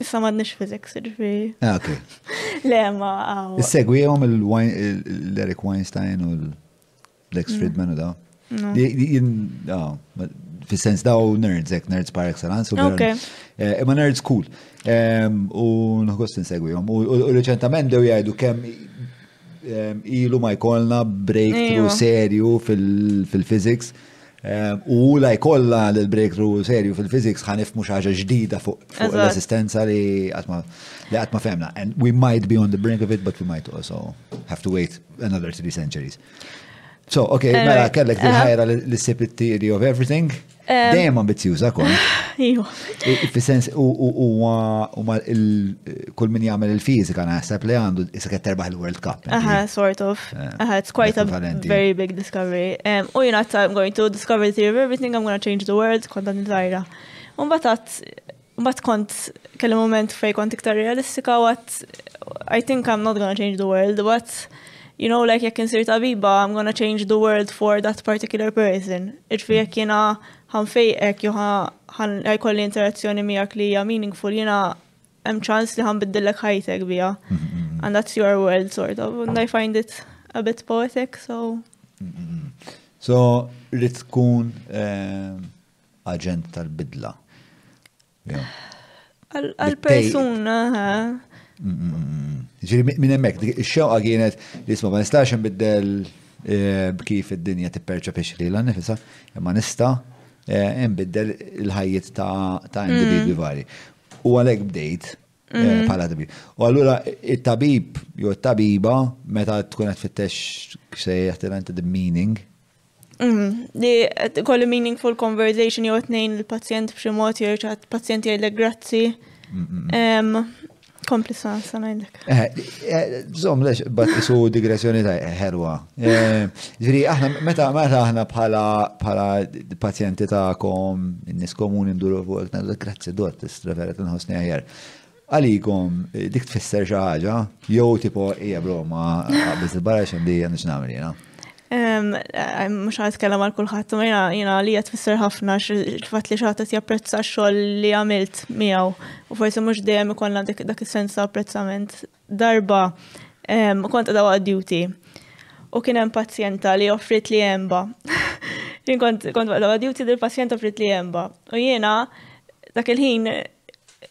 Issa m'għandniex physics, ġifieri. Ah, ok. Le ma għaw. Segwihom l-Eric Weinstein u l-Lex mm. Friedman u da. Ah, fis-sens daw nerds, ek nerds par excellence. Eh, imma nerds cool. U nħoss insegwihom. U reċentament dew jgħidu kemm Ilu ma jkollna breakthrough serju fil-physics. U la jkollha l-breakthrough serju fil-physics ħan ifmu xaġa ġdida fuq l-assistenza li għatma femna. And we might be on the brink of it, but we might also have to wait another three centuries. So, ok, mela kellek diħajra l-sipittieri of everything. Dejjem ambizjuża kont. Iju. Fis-sens huma kull min jagħmel il-fiżika naħseb li għandu issa qed terbaħ il-World Cup. Aha, sort of. Eh, Aha, it's quite a very big discovery. U jiena I'm going to discover the theory of everything, I'm going to change the world, kont dan il-żgħira. Umbatat Mbagħad kont kelli moment fejn kont iktar realistika għat I think I'm not gonna change the world, but you know like jekk insir tabiba I'm gonna change the world for that particular person. Iġfi jekk jiena ħanfejqek jew ħajkolli interazzjoni miegħek li hija meaningful jiena hemm ċans li ħanbiddillek ħajtek biha. And that's your world sort of. And I find it a bit poetic, so. So, li tkun eh, aġent tal-bidla. Għal-persuna, ha? Ġiri, minn emmek, xewqa kienet li jisma ma nistax nbiddel eh, kif id-dinja tipperċa fiex li l-nifisa, ma nista eh, nbiddel il-ħajiet ta' individwi mm. vari. U għalek bdejt Eh, pala tabib. U għallura il-tabib, jo tabiba, meta tkun għat fittex xsejjaħ tenant the meaning, Mm, li qed ikolli meaningful conversation jew qed ngħin il-pazjent b'xi mod jew ċatt pazjent jgħidlek grazzi. Em, Kompli sa sa ngħidlek. Eh, eh, Zom, lex, bat isu digressjoni ta' ħelwa. Eh, Ġviri, aħna, meta, meta aħna bħala, bħala pazjenti ta'kom, nis komuni nduru fuq, għetna, grazzi dott, istravera t-nħosni għajar. Għalikom, dik tfisser xi ħaġa, jew tipo hija broma biss il-barra x'hemm li għandix nagħmel jiena. Mux għan t-kellem għal kullħat, ma jina jina li għat fisser ħafna xfat li xaħta t-japprezza xoll li għamilt miegħu. U forse mux dejjem ikonna dak il-sens ta' apprezzament. Darba, kont għadaw għad duty. U kienem pazjenta li offrit li jemba. Kont għadaw għad duty dil-pazjenta offrit li jemba. U jina, dak il-ħin,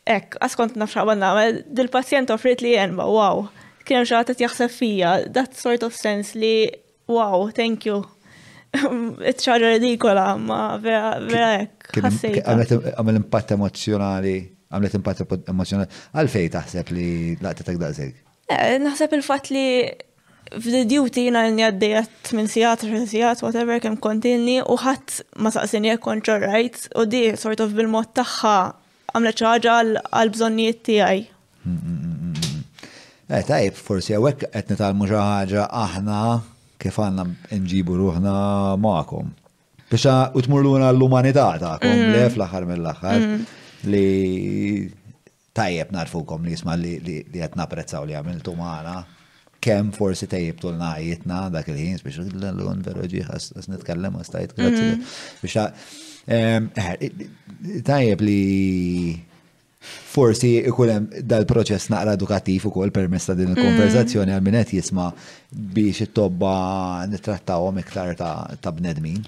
Hekk, għas kont naf x'aqbad nagħmel, dil-pazjent offrit li jenba, wow. Kien hemm xi ħadd qed jaħseb fija, that sort of sense li wow, thank you. Iċċarra ridikola, ma vera vera hekk. Għamel impatt emozjonali, għamlet impatt emozjonali. Għalfej taħseb li laqtetek daqshekk? Eh, naħseb il-fatt li F'duty jiena ilni għaddejja tmien sigħat, għaxar sigħat, whatever kemm kont ilni u ħadd ma saqsieni jekk kontx all right u di sort of bil-mod tagħha għamlet xi ħaġa għall-bżonnijiet tiegħi. Eh, tajjeb, forsi hawnhekk qed nitgħallmu xi ħaġa aħna kif għandna nġibu ruħna magħkom. Biex u tmur lura l-umanità tagħkom, mm. le fl-aħħar mill-aħħar mm. li Tajjeb nagħrfukom l-isma li qed napprezzaw li għamiltu magħna. Kemm forsi tejjibtu l ħajjitna dak il-ħin biex l-lun veru ġieħ għas nitkellem għas tajt grazzi. Mm-hmm. Eh, tajjeb li forsi ikun hemm dal-proċess naqra edukattiv ukoll permezz ta' din il-konverzazzjoni mm. għal min qed jisma' biex it-tobba nittrattawhom iktar ta' bnedmin.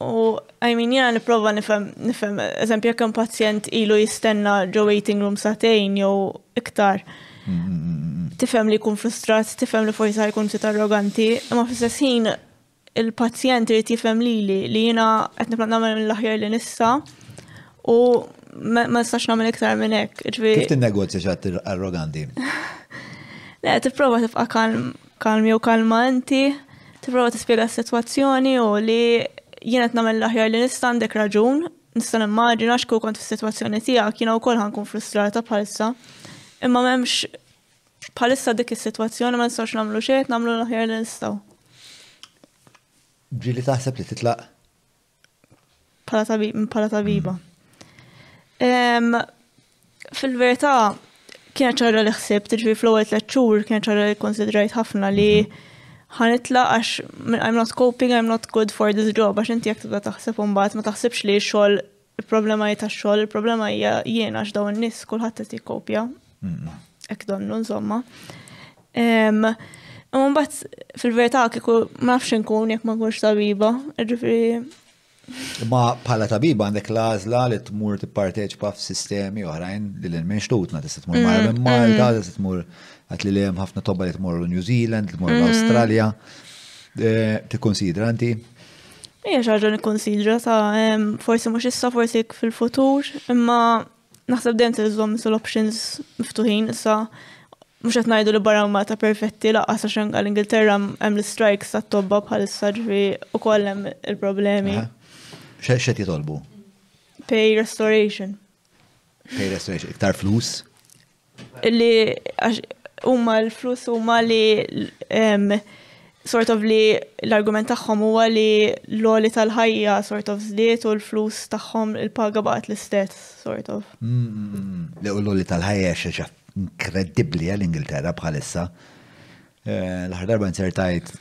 U I mean jena niprofa nifhem nifhem eżempju jekk hemm pazjent ilu jistenna ġo waiting room satejn jew iktar. Tifhem li jkun frustrat, tifhem li forsi jkun ftit arroganti, imma fl-istess ħin il-pazjent irid jifhem lili li jiena qed nipprova nagħmel mill-aħjar li nista' u ma nistax nagħmel iktar minn hekk. Kif tinnegozja xi ħadd arroganti? Le, tipprova tibqa' kalm kalm jew kalma inti, tipprova tispjega s-sitwazzjoni u li jien qed nagħmel l-aħjar li nista' għandek raġun, nista' nimmaġina għax kieku kont fis-sitwazzjoni tiegħek jiena wkoll ħa nkun frustrata bħalissa. Imma m'hemmx bħalissa dik is-sitwazzjoni ma nistgħux nagħmlu xejn qed nagħmlu l-aħjar li nistgħu. Ġieli taħseb li titlaq? bħala tabiba. Fil-verità, kienet ċarra li ħsib, ġifiri fl-ewwel tliet xhur kienet ċarra li konsidrajt ħafna li ħanitla għax I'm not coping, I'm not good for this job, għax inti jek tibda taħseb mbagħad ma taħsibx li xogħol il-problema hi tax-xogħol, il-problema hija jiena għax dawn in-nies kulħadd qed jikkopja, Ek donnu, insomma. U mbagħad fil-verità kieku ma nafx inkun jekk ma nkunx tabiba, ġifieri. Ma bħala tabiba għandek l-għażla li tmur tipparteċipa f'sistemi oħrajn li l minn xtutna tista' tmur mara minn mm, Malta, mm. tista' tmur għat li hemm ħafna tobba li tmur New Zealand, tmur mm. l-Awstralja. Eh, tikkonsidra inti? Ija xaġa nikkonsidra ta' forsi mhux issa forsi fil-futur, imma Naħseb dejjem se żżomm issa l-options miftuħin issa mhux qed ngħidu li barra Malta perfetti laqas għax anke l-Ingilterra hemm l-istrikes tat-tobba bħalissa ġifi ukoll hemm il-problemi. X'qed jitolbu? Pay restoration. Pay restoration, iktar flus? Illi huma l-flus huma li sort of li l-argument tagħhom huwa li l-għoli tal-ħajja sort of żdied u l-flus tagħhom il-paga baqgħet l-istess sort of. Le u l-għoli tal-ħajja hija xi ħaġa inkredibbli għal Ingilterra bħalissa. L-aħħar darba nzertajt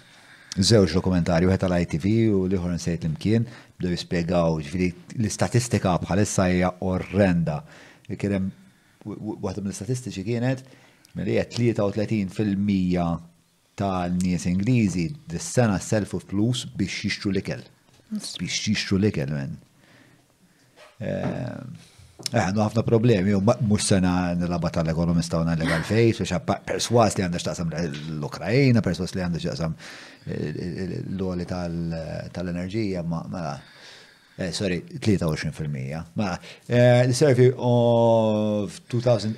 żewġ dokumentarji wieħed għal ITV u l-ieħor nsejt l-imkien bdew jispjegaw ġifieri l-istatistika bħalissa hija orrenda. Kien hemm Waħda mill-istatistiċi kienet li qed 33 fil-mija tal-nies Ingliżi dis-sena selfu flus biex jixtru l-ikel. Biex jixtru l-ikel, men. Eh, għandu ħafna problemi, u mux sena nilaba tal-ekonomista u legal fejt, u xabba perswas li għandax taqsam l-Ukrajina, perswas li għandax taqsam eh, l-għoli tal-enerġija, ma mela. Sorry, 23%. Ma, eh, the survey of 2000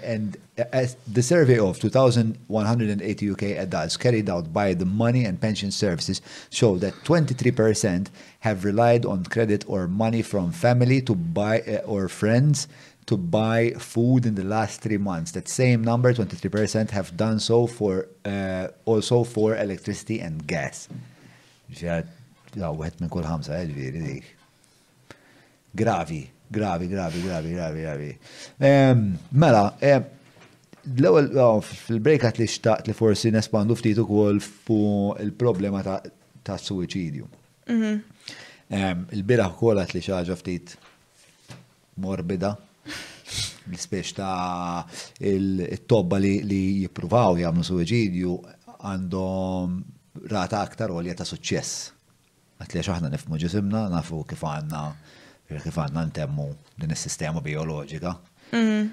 the survey of 2180 UK adults carried out by the Money and Pension Services showed that 23% have relied on credit or money from family to buy uh, or friends to buy food in the last three months. That same number, 23%, have done so for uh, also for electricity and gas. Ġiet, la, wieħed minn kull ħamsa, elviri dik. Gravi, gravi, gravi, gravi, gravi, gravi. Ehm, mela, ehm, l-ewwel oh, fil-brejkat li xtaqt li forsi nespandu ftit ukoll fuq il-problema ta' suwiċidju. Mhm. Ehm, il-biraħ kolat li xaġa ftit morbida, l-ispejjeż ta' it-tobba li jippruvaw jagħmlu suwiċidju għandhom rata aktar għolja ta' suċċess. Għad li għax aħna nifmu ġisimna, nafu kif għandna kif għandna ntemmu din is-sistema bioloġika. Mhm.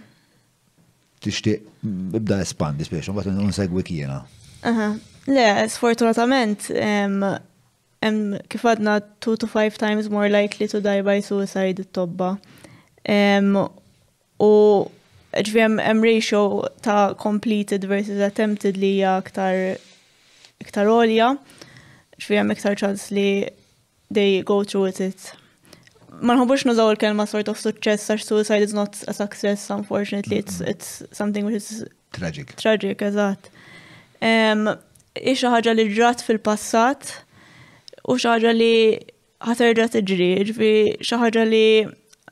Tixtieq ibda espandi spiex, mbagħad nsegwi kiena. Le, sfortunatament Hemm kif għadna two to five times more likely to die by suicide it-tobba. U ġvi hemm ratio ta' completed versus attempted li hija aktar iktar għolja, ġvi hemm iktar ċans li they go through with it. Ma nħobbux nużaw il-kelma sort of suċċess għax suicide is not a success unfortunately it's something which is Traġik. Traġik, eżatt. Hi xi ħaġa li ġrat fil-passat u xi ħaġa li ħa terġa' tiġri, jiġifieri xi ħaġa li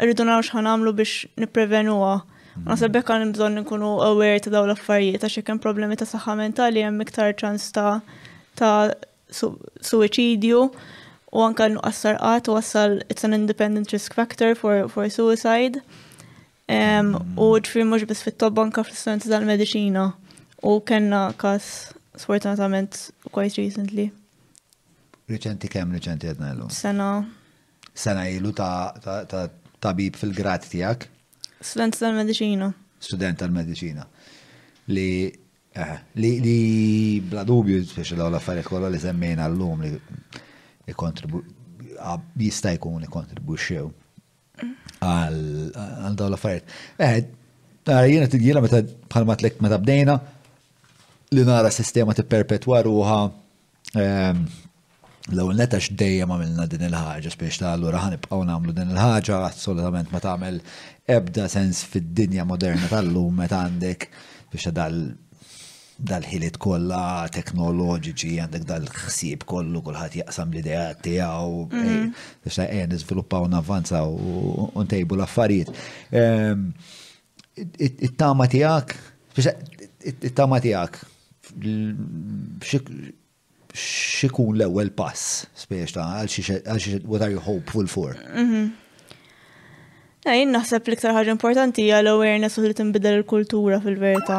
rridu naraw x'ħa nagħmlu biex nipprevenuha. U naħseb hekk għandna bżonn inkunu aware ta' dawn l-affarijiet għax jekk hemm problemi ta' saħħa mentali hemm iktar ċans ta' ta' suwiċidju u anke nuqqas sarqat wassal it's an independent risk factor for, for suicide. U ġifri mhux biss fit-tobba anke fl-istanza tal-mediċina. U kellna każ sfortunatament quite recently. Reċenti kemm reċenti għedna l Sena. Sena ilu ta' tabib fil-grad tiegħek? Student tal-mediċina. Student tal-mediċina. Li eh, li li bla dubju biex l affarijiet kollha li semmejna llum li jista' jkun ikkontribwixxew għal dawn l-affarijiet. Eh, tara jiena tidjila meta bħal matlek meta bdejna li nara sistema tipperpetwa ruha ehm, l-ewwel neta x'dejjem għamilna din il-ħaġa spiex ta' allura ħanibqgħu nagħmlu din il-ħaġa assolutament ma tagħmel ebda sens fid-dinja moderna tal-lum meta għandek biex ta' dal dal-ħiliet kollha teknoloġiċi, għandek dal-ħsieb kollu, kulħadd jaqsam l-idea tiegħu, mhm. biex ta' għen iżviluppaw navvanza u ntejbu l-affarijiet. Ehm, it-tama tiegħek, it-tama tiegħek, x'ikun l-ewwel pass, spiex ta' għal xi what are you hopeful for? Mhm. Eh, jien naħseb l-iktar ħaġa importanti hija l-awareness u li tinbidel il-kultura fil-verità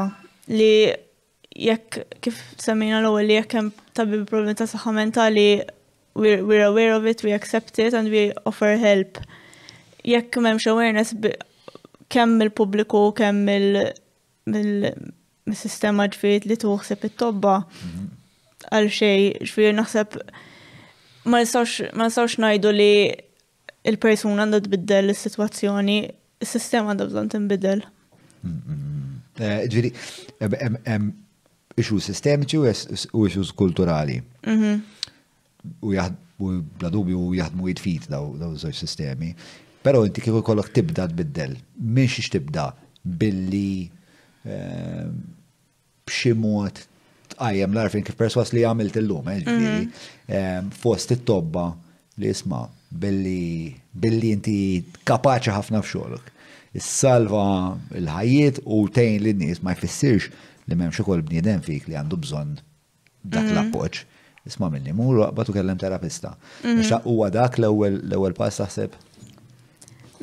li jekk kif semmina l-ewwel li jekk hemm tabib problemi ta' saħħa mentali we're, we're aware of it, we accept it and we offer help. Jekk m'hemmx awareness kemm il-pubbliku, kemm il- mis-sistema ġfiet li tuħseb it-tobba mhm. għal xej ġfiet naħseb ma nistawx najdu li il-persuna għandha tbiddel is-sitwazzjoni, is-sistema għandha bżonn tinbidel. Eh, ġiri, ixu sistemiċi u ixu kulturali. Mhm. u bla dubju jaħdmu id fit daw żewġ sistemi. Però inti kieku jkollok tibda tbiddel, minn xiex tibda billi ehm, b'xi mod tqajjem l-arfin kif perswas li għamilt illum, eh, mhm. ehm, fost it-tobba li jisma' billi billi inti kapaċi ħafna f'xogħlok. Is-salva l-ħajjiet u tejn lin-nies ma jfissirx li m'hemmx ukoll bniedem fik li għandu bżonn dak mhm. l-appoġġ. Isma' minni, mur waqbad u kellem terapista. Mhm. Issa huwa dak l-ewwel pass taħseb?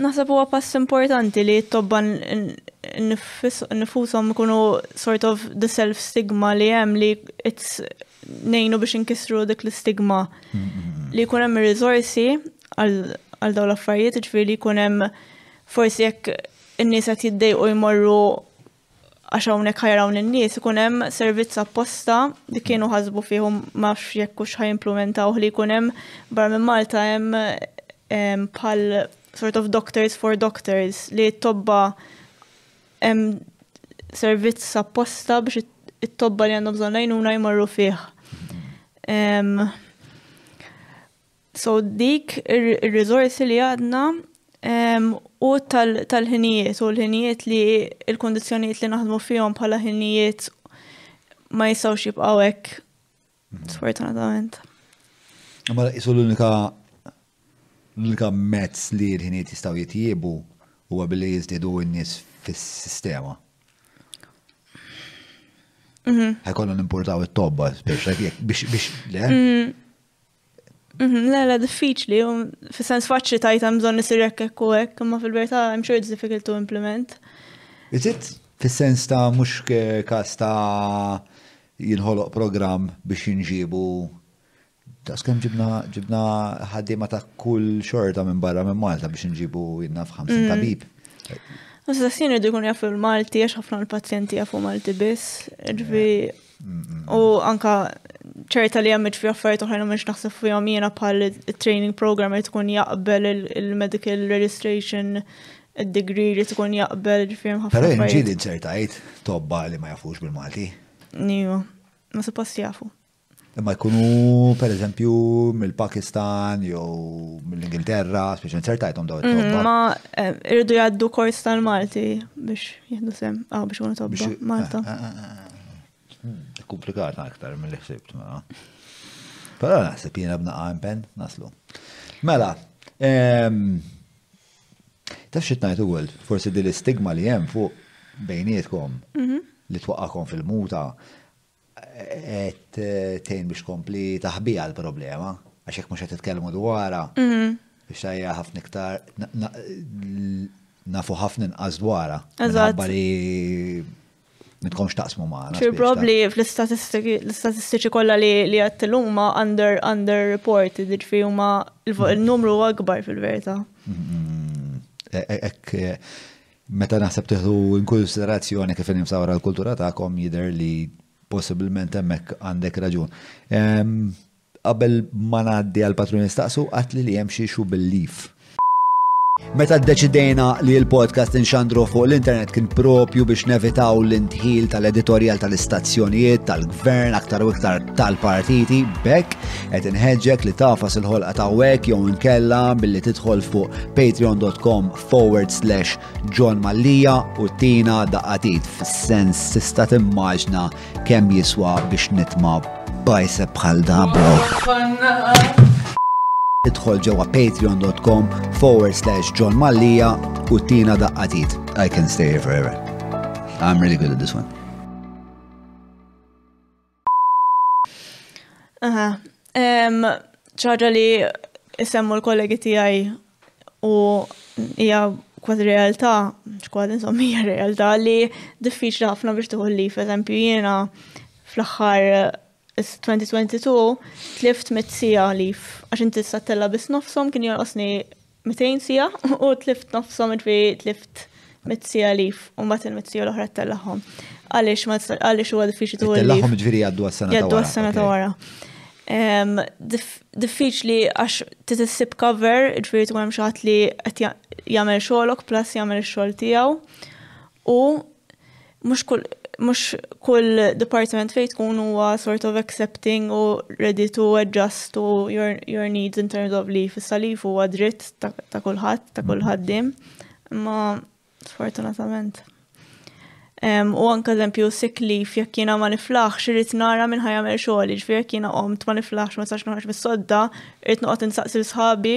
Naħseb huwa pass importanti li t-tobba nifusom ikunu sort of the self stigma li hemm li it's nejnu biex inkisru dik l-stigma mhm. li jkun hemm ir-riżorsi għal dawn l-affarijiet, ġifieri li jkun hemm forsi jekk in-nies qed jiddejqu jmorru għax hawnhekk ħajrawn in-nies ikun hemm servizz apposta li kienu ħasbu fih ma nafx jekk hux ħajimplumentawh li jkun hemm barra minn Malta hemm bħal sort of doctors for doctors li t-tobba hemm servizz apposta biex it-tobba li għandhom bżonn għajnuna jmorru fih. So dik ir-riżorsi li għadna u tal-ħinijiet u l-ħinijiet li il-kondizjonijiet li naħdmu fihom bħala ħinijiet ma jistgħux jibqgħu hekk mhm. sfortunatament. Ma isu l-unika l-unika mezz li l-ħinijiet jistgħu jitjiebu huwa billi jiżdiedu n-nies fis-sistema. Mhm. Ħajkollu nimportaw it-tobba biex biex le. Mhm. Mhm, le, le, diffiċli, u fis-sens faċli tajt hemm bżonn isir hekk hekk u hekk, imma fil-verità hemm xi difficult to implement. Is it fis-sens ta' mhux każ ta' jinħoloq programm biex jinġibu ta' skem ġibna ġibna ħaddiema ta' kull xorta minn barra minn Malta biex inġibu jinna f'ħamsin mm. tabib. Assassin irridu jkun jafu l-Malti, għax ħafna l-pazjenti jafu Malti biss, ġvi U anka ċerta li għammet fi affarijiet oħra mhux naħseb fihom jiena bħal training program li tkun jaqbel il-medical registration id-degree li tkun jaqbel fihom ħafna. Però ġili ċertajt tobba li ma jafux bil-Malti. Niju, ma suppost jafu. Imma jkunu, per eżempju, mill-Pakistan jew mill-Ingilterra, speċi ċertajtom daw it-tobba. Mm, ma eh, irridu jgħaddu kors tal-Malti biex jihdu sem, għaw ah, biex jgħunu tobba Malta. Eh, eh, Komplikata aktar mill ħsibt mela. Però naħseb jiena b'naqqa impen naslu. Mela, ehm, taf xi tnajt ukoll, forsi din l-istigma li hemm fuq bejnietkom mhm. li twaqqakom fil-muta qed eh, tgħin biex kompli taħbija l-problema għax jekk mhux qed titkellmu dwarha mhm. biex tajja ħafna iktar nafu ħafna nqas dwarha. Eżatt. Mitkomx taqsmu maħna. Xir probli fl-istatistiċi kolla li għattilu ma under under report, ġifri huma il-numru mm-hmm. akbar fil-verta. Mm-hmm. E, e, ek, e, meta naħseb teħdu in konsiderazzjoni kif nimsa wara l-kultura ta'kom jider li possibilment hemmhekk għandek raġun. Qabel ma ngħaddi għall-patruni nistaqsu, għadtli li hemm xi issue bil-leave. Meta ddeċidejna li l-podcast inxandruh fuq l-internet kien proprju biex nevitaw l-indħil tal-editorjal tal-istazzjonijiet, tal-gvern, aktar u iktar tal-partiti, bekk qed inħeġġek li tafas il-ħolqa ta' wek jew inkella billi tidħol fuq patreon.com forward slash John Mallija u tina daqatit fis-sens tista' timmaġna Kemm jiswa biex nitma bajseb bħal da bro. Idħol ġewwa patreon.com forward slash John Mallija u tina daqqatit. I can stay here forever. I'm really good at this one. Aha, ċaġa li jsemmu l-kollegi tiegħi u hija kważi realtà, kważi insomma hija realtà li diffiċli ħafna biex tieħu l-lif, eżempju jiena fl-aħħar 2022 tlift mit sija lif għax inti s-sattella biss nofshom kien jonqosni 200 siegħa u tlift nofshom ġifieri tlift mitt siegħa leaf u mbagħad il-mitt siegħa l-oħra ttellagħhom. Għaliex ma għaliex huwa diffiċli tuħu l-leaf? Tellagħhom ġifieri jgħaddu għas-sena ta' wara. Jgħaddu għas-sena ta' wara. Diffiċli għax trid issib cover, ġifieri tkun hemm xi ħadd li qed jagħmel xogħlok plus jagħmel ix-xogħol tiegħu u mhux kull mhux kull department fejn tkun huwa sort of accepting u ready to adjust to your, your needs in terms of leave. Issa leave huwa dritt ta', ta kulħadd, ta' kull ħaddiem. Imma sfortunatament. Um, u anka eżempju sick leave jekk jiena ma niflaħx irid nara minn ħajamel xogħol, ġifier jekk jiena qomt ma niflaħx ma sax noħroġ mis-sodda, irid noqgħod insaqsi sħabi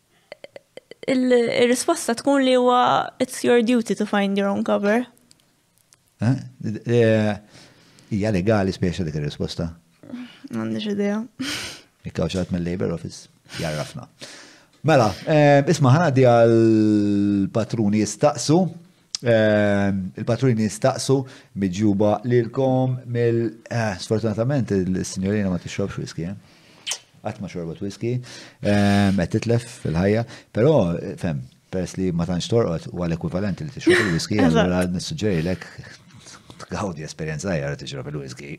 Ir-risposta tkun li huwa it's your duty to find your own cover. Hija legali speċa dik ir-risposta. M'għandix idea. Ikkaw xatt mill-Labor Office, jarrafna. Mela, eh, isma ħanaddi għal-patruni jistaqsu, Il-patruni jistaqsu miġjuba lilkom mill sfortunatament il-sinjorina ma tixrobx whisky, eh? Qatt ma xorbot whisky, qed titlef fil-ħajja, però fem, peress li ma tantx torqod u għal ekwivalenti li tixrob il-whisky, allura nissuġġerilek tgawdi esperjenza ħajja li tixrob il-whisky.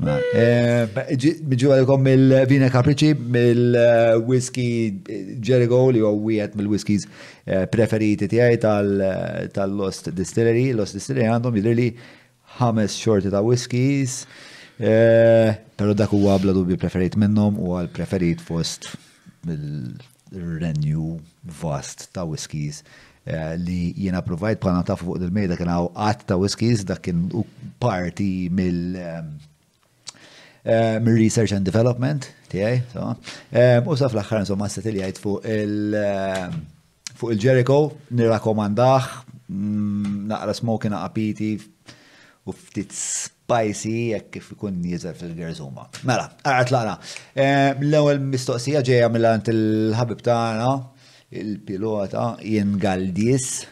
Miġu għalikom mill-Vina Caprici, mill-whisky Jericho li huwa wieħed mill-whiskies preferiti tiegħi tal-Lost Distillery. Lost Distillery għandhom jidhirli ħames xorti ta' whiskies, eh, pero dak huwa bla dubju preferit minnhom u għal preferit fost il-renju vast ta' whiskies eh, li jiena provajt bħalna tafu fuq il-mejda kien hawn qatt ta' whiskies dak kien parti mill- eh, Eh, mir research and development tiegħi, eh, u sa fl-aħħar insomma se jgħid fuq il eh, fuq il-Jericho nirrakkomandah mm, naqra smoki naqra piti u ftit spicy jekk kif ikun nieżel fil-gerżuma. Mela, għarat laqra. L-ewwel mistoqsija ġejja mill-ant il-ħabib tagħna il-pilota Ian Galdies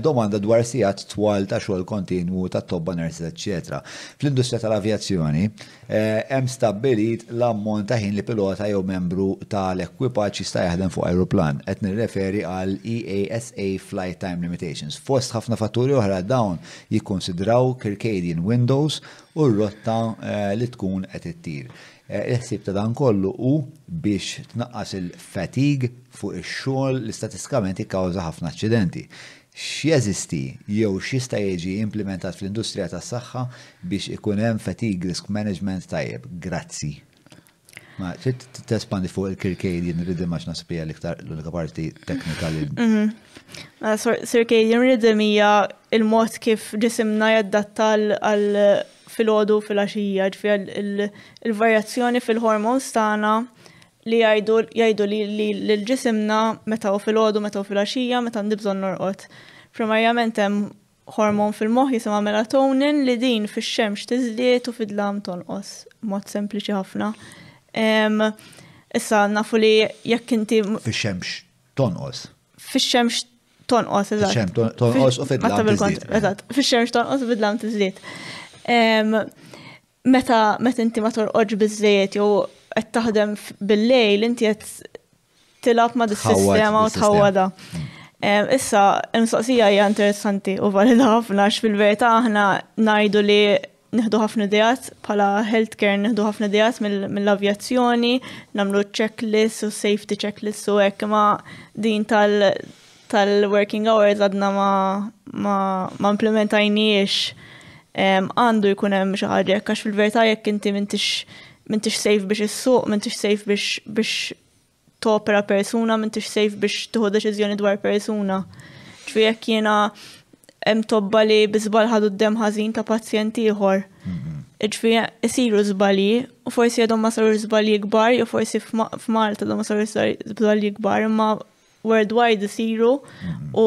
domanda dwar sigħat twal ta' xogħol kontinwu ta' tobba, nurses, eċċetera Fl-industrija tal-avjazzjoni, hemm stabbilit l-ammont ta' ħin li pilota jew membru ta' l-ekwipaġġ jista' jaħdem fuq ajruplan. Qed nirreferi għal EASA Flight Time Limitations. Fost ħafna fatturi oħra dawn jikkunsidraw circadian windows u r-rotta li tkun qed ittir. Il-ħsieb ta' dan kollu hu biex tnaqqas il-fatigue fuq ix-xogħol li statistikament jikkawża ħafna aċċidenti. X'jeżisti jew x'jista' jiġi implimentat fl-industrija tas-saħħa biex ikun hemm fatigue risk management tajjeb? Grazzi. Ma trid tespandi fuq il-circadian rhythm għax naħseb hija l-iktar l-unika parti teknika li. Circadian rhythm hija l-mod kif ġisimna jaddatta għal filgħodu u filgħaxija, ġifieri l-varjazzjoni fil-hormones tagħna li jgħidu jgħidu li lil ġisimna meta hu filgħodu, meta hu filgħaxija, meta għandi bżonn norqod. Primarjament hemm hormon fil-moħħ jisimha melatonin li din fix-xemx tiżdied u fid-dlam tonqos, mod sempliċi ħafna. Issa nafu li jekk inti. Fix-xemx tonqos? Fix-xemx tonqos, eżatt. Fix-xemx tonqos u fid-dlam tiżdied. Eżatt, fix-xemx tonqos u fid-dlam tiżdied. Meta meta inti ma torqodx biżejjed jew qed taħdem bil-lejl inti qed tilgħab ma' dis-sistema u tħawwadha. Issa, il-mistoqsija hija interessanti u valida ħafna fil-verità aħna ngħidu li Nieħdu ħafna ideat bħala healthcare, nieħdu ħafna ideat mill-avjazzjoni, nagħmlu checklist u safety checklist u hekk, ma din tal tal-working hours għadna ma, ma, ma implementajniex għandu jkun hemm xi ħaġa hekk għax fil-verità jekk inti m'intix m'intix safe biex issuq, m'intix safe biex biex topera persuna, m'intix safe biex tieħu deċiżjoni dwar persuna. Ġifieri jekk jiena hemm tobba li biżbal ħadu d-dem ħażin ta' pazjent ieħor. Ġifieri isiru żbalji u forsi għadhom ma sarux żbalji kbar jew forsi f'Malta għadhom ma sarux żbalji kbar imma worldwide isiru u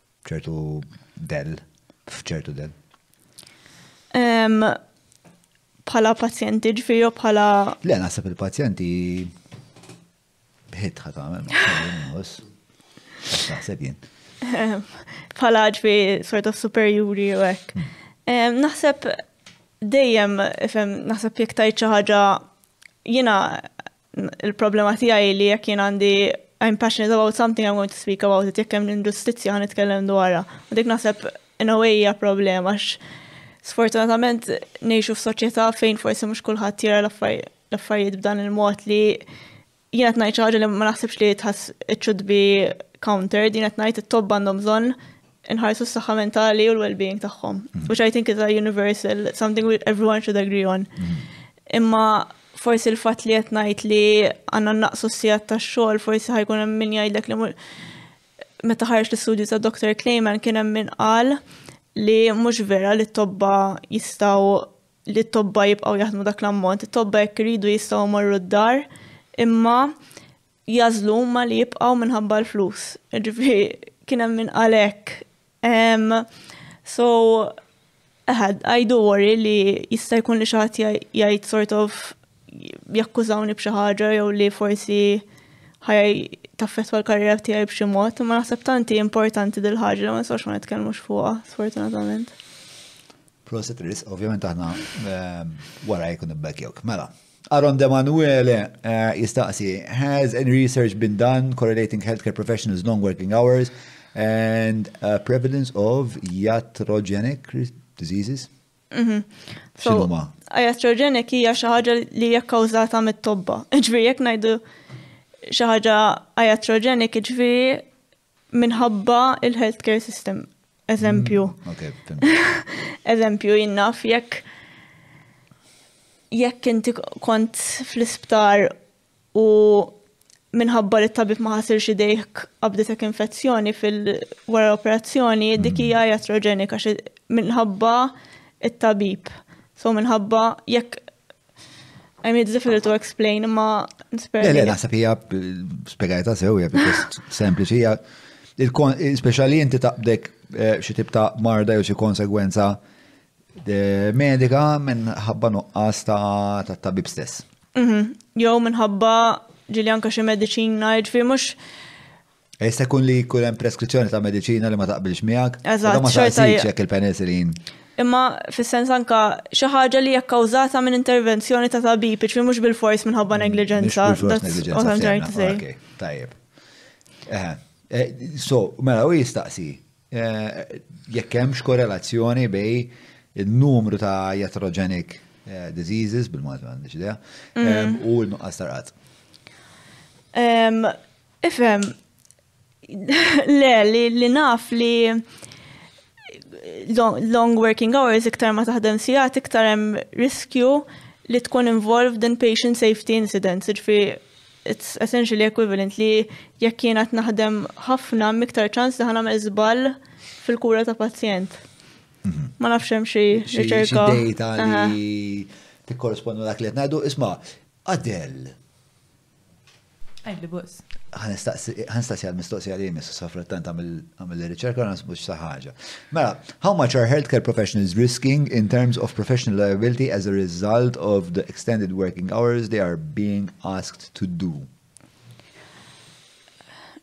ċertu del, f'ċertu del. Bħala pazjenti ġifiri u bħala. Le, naħseb il-pazjenti bħit ħat għamil, naħseb jien. Bħala ġifiri sort of superjuri u għek. Hmm. Naħseb dejjem, naħseb jek tajċa ħaġa jina Il-problema tiegħi li jekk jien għandi I'm passionate about something I'm going to speak about it, jekk hemm l-inġustizzja ħan nitkellem dwarha. U dik naħseb in a way hija problema sfortunatament ngħixu f'soċjetà fejn forsi mhux kulħadd jara l-affarijiet b'dan il-mod li jien qed ngħid xi ħaġa li ma naħsibx li tħass it should be countered, jien qed ngħid it-tobba għandhom bżonn inħarsu s-saħħa mentali u l-well-being tagħhom, mm. which I think is a universal, something which everyone should agree on. Mm. Imma forsi l-fatt li qed ngħid li għandna naqsu s-sigħat tax-xogħol, forsi ħajkun hemm min jgħidlek li meta ħarġ l-istudju ta' Dr. Clayman kien hemm min qal li mhux vera li t-tobba jistgħu li t-tobba jibqgħu jaħdmu dak l-ammont, it-tobba jekk iridu jistgħu morru d-dar, imma jagħżlu huma li jibqgħu minħabba l-flus. Ġifri, kien hemm min qal hekk. So, eħad, I do worry li jista' jkun li xi ħadd jgħid sort of jakkużawni b'xi ħaġa jew li forsi ħaj taffettwa l-karriera tiegħi b'xi mod, ma naħseb tanti importanti dil-ħaġa li ma nistax ma nitkellmux fuqha, sfortunatament. Prosit ris, ovvjament aħna ehm, wara jkun ibbekjok. Mela, Aaron Demanuele jistaqsi, Has any research been done correlating healthcare professionals' long working hours and prevalence of iatrogenic diseases? X'inhuma? Iatrogenic hija xi ħaġa li hija kkawżata mit-tobba. Jiġifieri jekk ngħidu xi ħaġa iatrogenic jiġifieri Minħabba il-healthcare system, eżempju. Mm, eżempju, jinnaf jekk jekk inti kont fl-isptar u minħabba li t-tabib ma ħasirx idejk qabdetek infezzjoni fil-wara operazzjoni, dik mm. hija jatroġenika minħabba it-tabib. So minħabba jekk I mean, it's difficult to explain, ma nisper. Le, le, naħseb hija spiegajta sew, hija pjuttost sempliċi, hija speċjali inti taqbdek eh, xi tip ta' marda jew xi konsegwenza eh, medika minn ħabba nuqqas ta' tabib stess. Mhm. Jew minħabba ġili anka xi mediċina, ġifieri mhux E jista' jkun li jkun hemm preskrizzjoni ta' mediċina li ma taqbilx miegħek. Eżatt, ma taqbilx jekk il-penicillin. Imma fis-sens anka xi ħaġa li hija kkawżata minn intervenzjoni ta' tabib, iġri mhux bil-fors minħabba mm, negliġenza. Tajjeb. E, so, mela u jistaqsi e, jekk hemmx korrelazzjoni bej il-numru ta' iatrogenic e, diseases bil-mod m'għandix idea mm. u n-nuqqas tarqat. Ifhem, le, li naf li long working hours iktar ma taħdem sigħat iktar hemm riskju li tkun involved in patient safety incidents, ġifi it's essentially equivalent li jekk jiena naħdem ħafna miktar ċans li ħanam żball fil-kura ta' pazjent. Mhm. Ma nafx hemm xi riċerka. Xi data li tikkorrespondu dak li qed ngħidu, isma' Adel, Għajli bus. Għanstaqsi għal-mistoqsi għal jemi, s-sa frattant għamil riċerka għan sbuċ saħħaġa. Mela, how much are healthcare professionals risking in terms of professional liability as a result of the extended working hours they are being asked to do?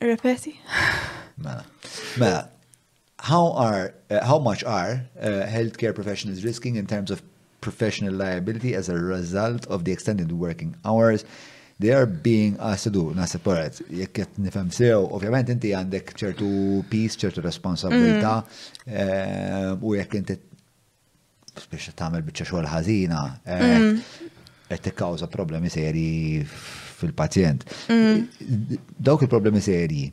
Repeti. Mela, mela, How much are healthcare professionals risking in terms of professional liability as a result of the extended working hours they are being asked to do? Naħseb poret, jekk qed nifhem sew, ovvjament inti għandek ċertu peace, ċertu responsabilità mm. eh, u jekk inti biex tagħmel biċċa xogħol ħażina eh, mm. qed tikkawża problemi serji fil-pazjent. Mm. Dawk il-problemi serji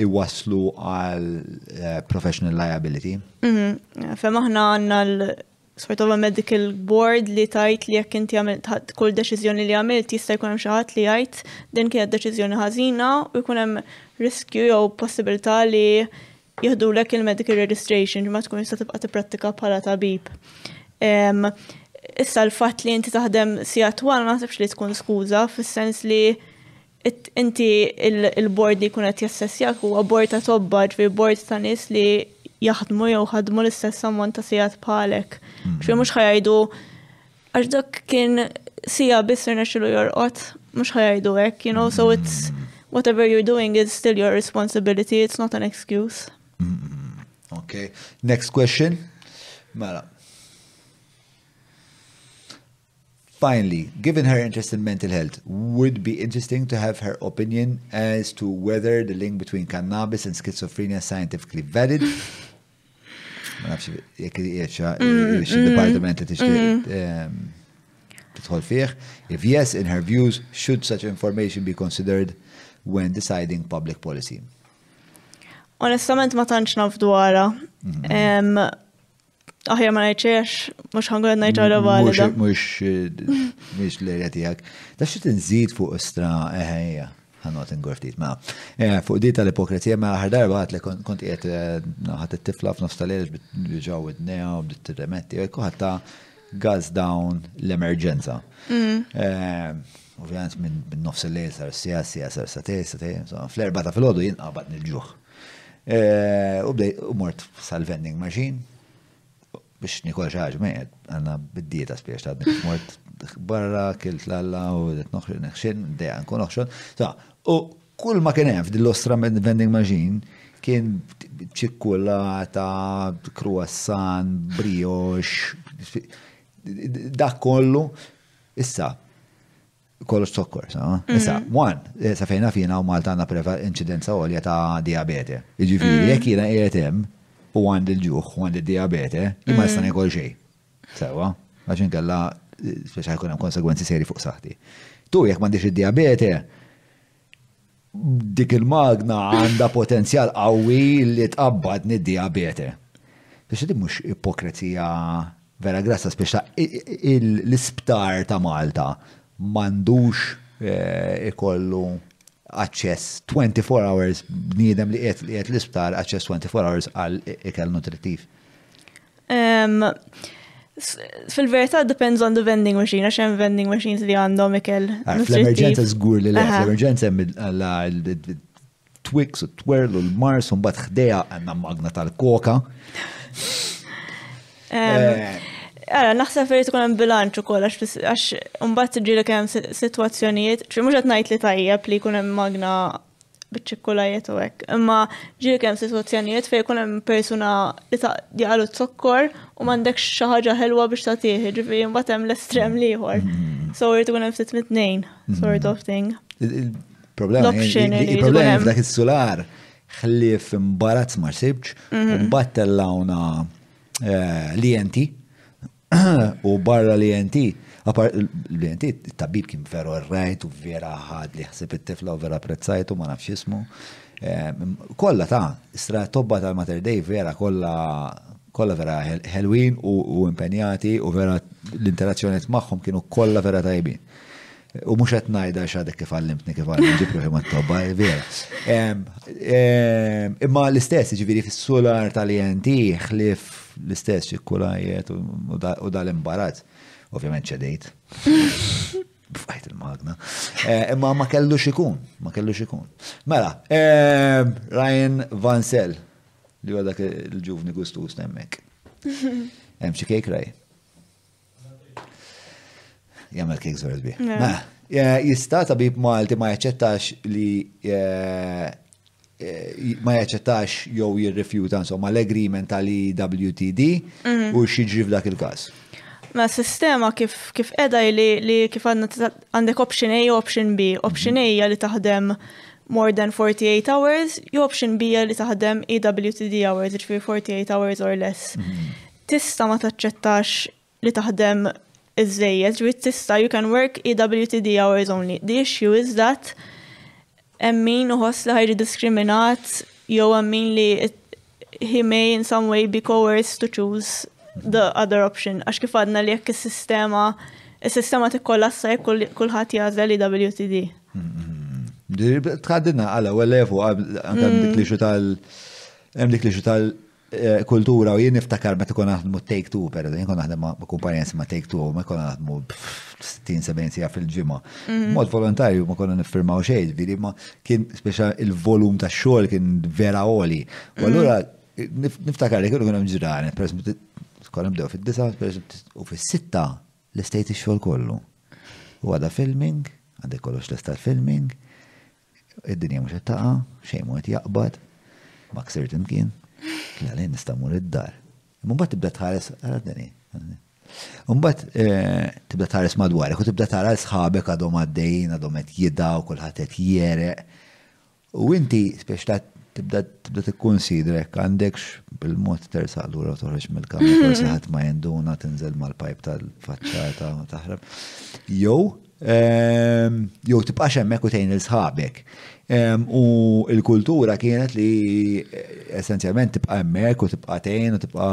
iwaslu għal eh, professional liability. Mm-hmm. Fem aħna għanna l sort of a medical board li tajt li jekk inti għamilt kull deċiżjoni li għamilt jista' jkun hemm xi ħadd li jgħid din kienet deċiżjoni ħażina u jkun hemm riskju jew possibilità li Jieħdulek il-medical registration ġimgħa tkun tista' tibqa' tipprattika bħala tabib. Issa l-fatt li inti taħdem sija twal ma naħsibx li tkun skuża fis-sens li inti il-bord li jkun qed jassessjak huwa bord ta' tobba, ġifieri bord ta' nies li jaħdmu jew ħadmu l-istess ammont ta' sigħat bħalek. Hmm. Ġifieri mhux ħajdu għax dak kien sija bisser nexilu jorqot, mux ħajdu ek, you know, so mm-hmm. it's whatever you're doing is still your responsibility, it's not an excuse. Mm-hmm. Okay, next question. Mela, Finally, given her interest in mental health, would be interesting to have her opinion as to whether the link between cannabis and schizophrenia is scientifically valid. Ma nafx jekk jieċa mm, mm, xi mm. dipartiment li tixtieq ehm, tidħol fih. If yes, in her views, should such information be considered when deciding public policy? Onestament ma tantx naf dwarha. Mhm. Ehm, aħjar ma ngħidx mhux ħanqod ngħid ħaġa valida. Mhux mhux l-erja tiegħek. Dax xi tinżid fuq istra eħejja. Ħanot ingur ftit, ma. Eh, fuq di tal-ipokrizija, ma aħar darba għat li kont qiegħed eh, ħadd it-tifla f'nofs tal-lejl ġaw id-dnea u bdiet tirremetti, u jekk ta' gas down l-emerġenza. Mm. Eh, ovvijament minn nofs il-lejl sar sija, sija sar satej, satej, fl-erba ta' fil-ħodu jinqabad nil-ġuħ. U bdej, u mort sal-vending machine, biex nikol xi ħaġa meqed għandna bid-dieta spiex ta' mort barra kilt l-alla u noħxin neħxin dejja nkun oħxon. U kull ma kien hemm f'din l-ostra vending machine kien ċikkulata, croissant, brioche, dak kollu. Issa, Kollox zokkor, sa? Mhm. Issa, one, eh, sa fejna fina u Malta għandna preva inċidenza għolja ta' diabete. Iġifiri, mhm. jekk jiena qiegħed hemm u għandi l-ġuħ u għandi diabete, jien ma nista' mhm. ngħid xejn. Sewa, għax inkella eh, speċa jkun hemm konsegwenzi seri fuq saħti. Tu jekk m'għandix id-diabete, Dik il-magna għandha potenzjal qawwi li tqabbad nid-dijabete. Biex din mhux ipokrezija vera grassa biex ta' l-isptar ta' Malta m'għandux eh, ikollu aċċess 24 hours bniedem li qiegħed l-isptar aċċess 24 hours għal ikel nutrittiv. Um, Fil-verità depends on the vending machine, għax hemm vending machines li għandhom ikel. Ah, fl-emerġenza żgur li l-emerġenza hemm il-Twix u t-Twirl u l-Mars u mbagħad ħdejha għandna magna tal-koka. Eh. Għara, naħseb li tkun hemm bilanċ ukoll għax imbagħad tiġi li hemm sitwazzjonijiet, mhux qed ngħid li tajjeb li jkun hemm magna biċ-ċikkulajjet u hekk. Imma ġieli kemm sitwazzjonijiet fejn ikun hemm persuna li jaqalu zokkor u m'għandek xi ħaġa ħelwa biex tagħtih, ġifieri mbagħad hemm l-estrem l-ieħor. Mm. So irid ikun hemm ftit mit-tnejn mm. sort of thing. Il-problema il-problema f'dak is-sular ħlief imbarazz ma sibx, mhm. u mbattellawna eh, l-jenti U barra li enti, apart li enti, it-tabib kien veru rajt u vera ħad li ħsib it-tifla u vera prezzajtu ma nafx ismu. Ehm, kolla ta' istra tobba tal-Mater Dei vera kolla kolla vera ħelwin u impenjati u vera l-interazzjoniet magħhom kienu kolla vera tajbin. U mhux qed ngħidha x'għadek kif għallimtni kif għallim ġib ruħi mat-tobba, eh, vera. Imma l-istess, ġifieri fis-sular tal-ENT ħlif l-istess ċikkulajiet u dal-imbarazz. Ovvjament ċedejt. Fajt il-magna. Eh, imma ma kellu xikun, ma kellu xikun. Mela, eh, Ryan Vansel, li għadak il-ġuvni gustus temmek. Hemm xi kejk Ryan? Jagħmel kejk żoret bih. Mela, jista' tabib Malti ma jaċċettax li ma jaċċettax jew jirrifjuta insomma l-agreement tal-EWTD mhm. u x'jiġri f'dak il-każ. Ma mela, sistema kif kif edha li kif għandek option A u option B. Option mhm. A hija li taħdem more than 48 hours, you option B li taħdem EWTD hours, ġifiri 48 hours or less. Mhm. tista' ma taċċettax li taħdem iżżejjed, ġifieri tista' you can work EWTD hours only. The issue is that hemm min iħoss li ħajġi diskriminat jew hemm min li he may in some way be coerced to choose the other option. Għax kif għadna li jekk is-sistema is-sistema tikkollassa jekk kulħadd jagħżel EWTD. Tħaddina għala u għal-lefu għam dik li xutal hemm dik li xutal Eh, kultura u jien niftakar meta konna naħdmu Take Two, per jien konna naħdem ma' kumpanija ma' Take Two, ma' konna naħdmu 60-70 sija fil-ġimgħa. Mhm. Mod volontarju ma konna niffirmaw xejn, ġifieri ma kien speċa il-volum ta' xogħol kien vera oli. U mhm. allura niftakar li kienu kien hemm ġrani, per konna bdew fid-disa, u fis-sitta l-estate ix-xogħol kollu. U għada filming, għandek kollox l-estat filming, Id-dinja mhux qed taqa', xejn mhu qed jaqbad, ma ksirt imkien. Tla' lejn nista' mmur id-dar. Imma mbagħad tibda tħares, ara deni. Mbagħad eh, tibda tħares madwarek u tibda tara sħabek għadhom għaddejjin, għadhom qed jidaw, kulħadd qed jereq. U inti spiex ta' tibda tibda tikkunsidra jekk għandekx bil-mod tersaq lura u toħroġ mill-kamra forsi ħadd ma jenduna tinżel mal-pajp tal-faċċata u taħrab. Jew Ehm, jew tibqax hemmhekk u tgħin il sħabek. Ehm, u l-kultura kienet li eh, essenzjalment tibqa' hemmhekk u tibqa' tgħin u tibqa'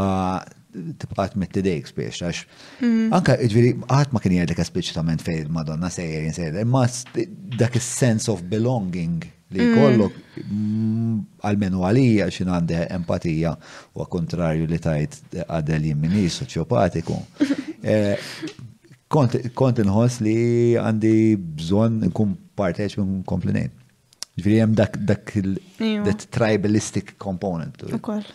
tibqa' tmetti dejk spiex għax. Mm. Anka ġifieri qatt ma kien jgħidlek espliċitament fejn Madonna sejjer jinsejjer, imma dak is-sense of belonging li mm. kollok mm, għalmenu għalija xin għande empatija u kontrarju li tajt għadel jimminis soċjopatiku. Eh, Kont, kont inħoss li għandi bżon nkun parteċ minn kompli nejn. Ġviri jem dak, dak that tribalistic component. Ukoll.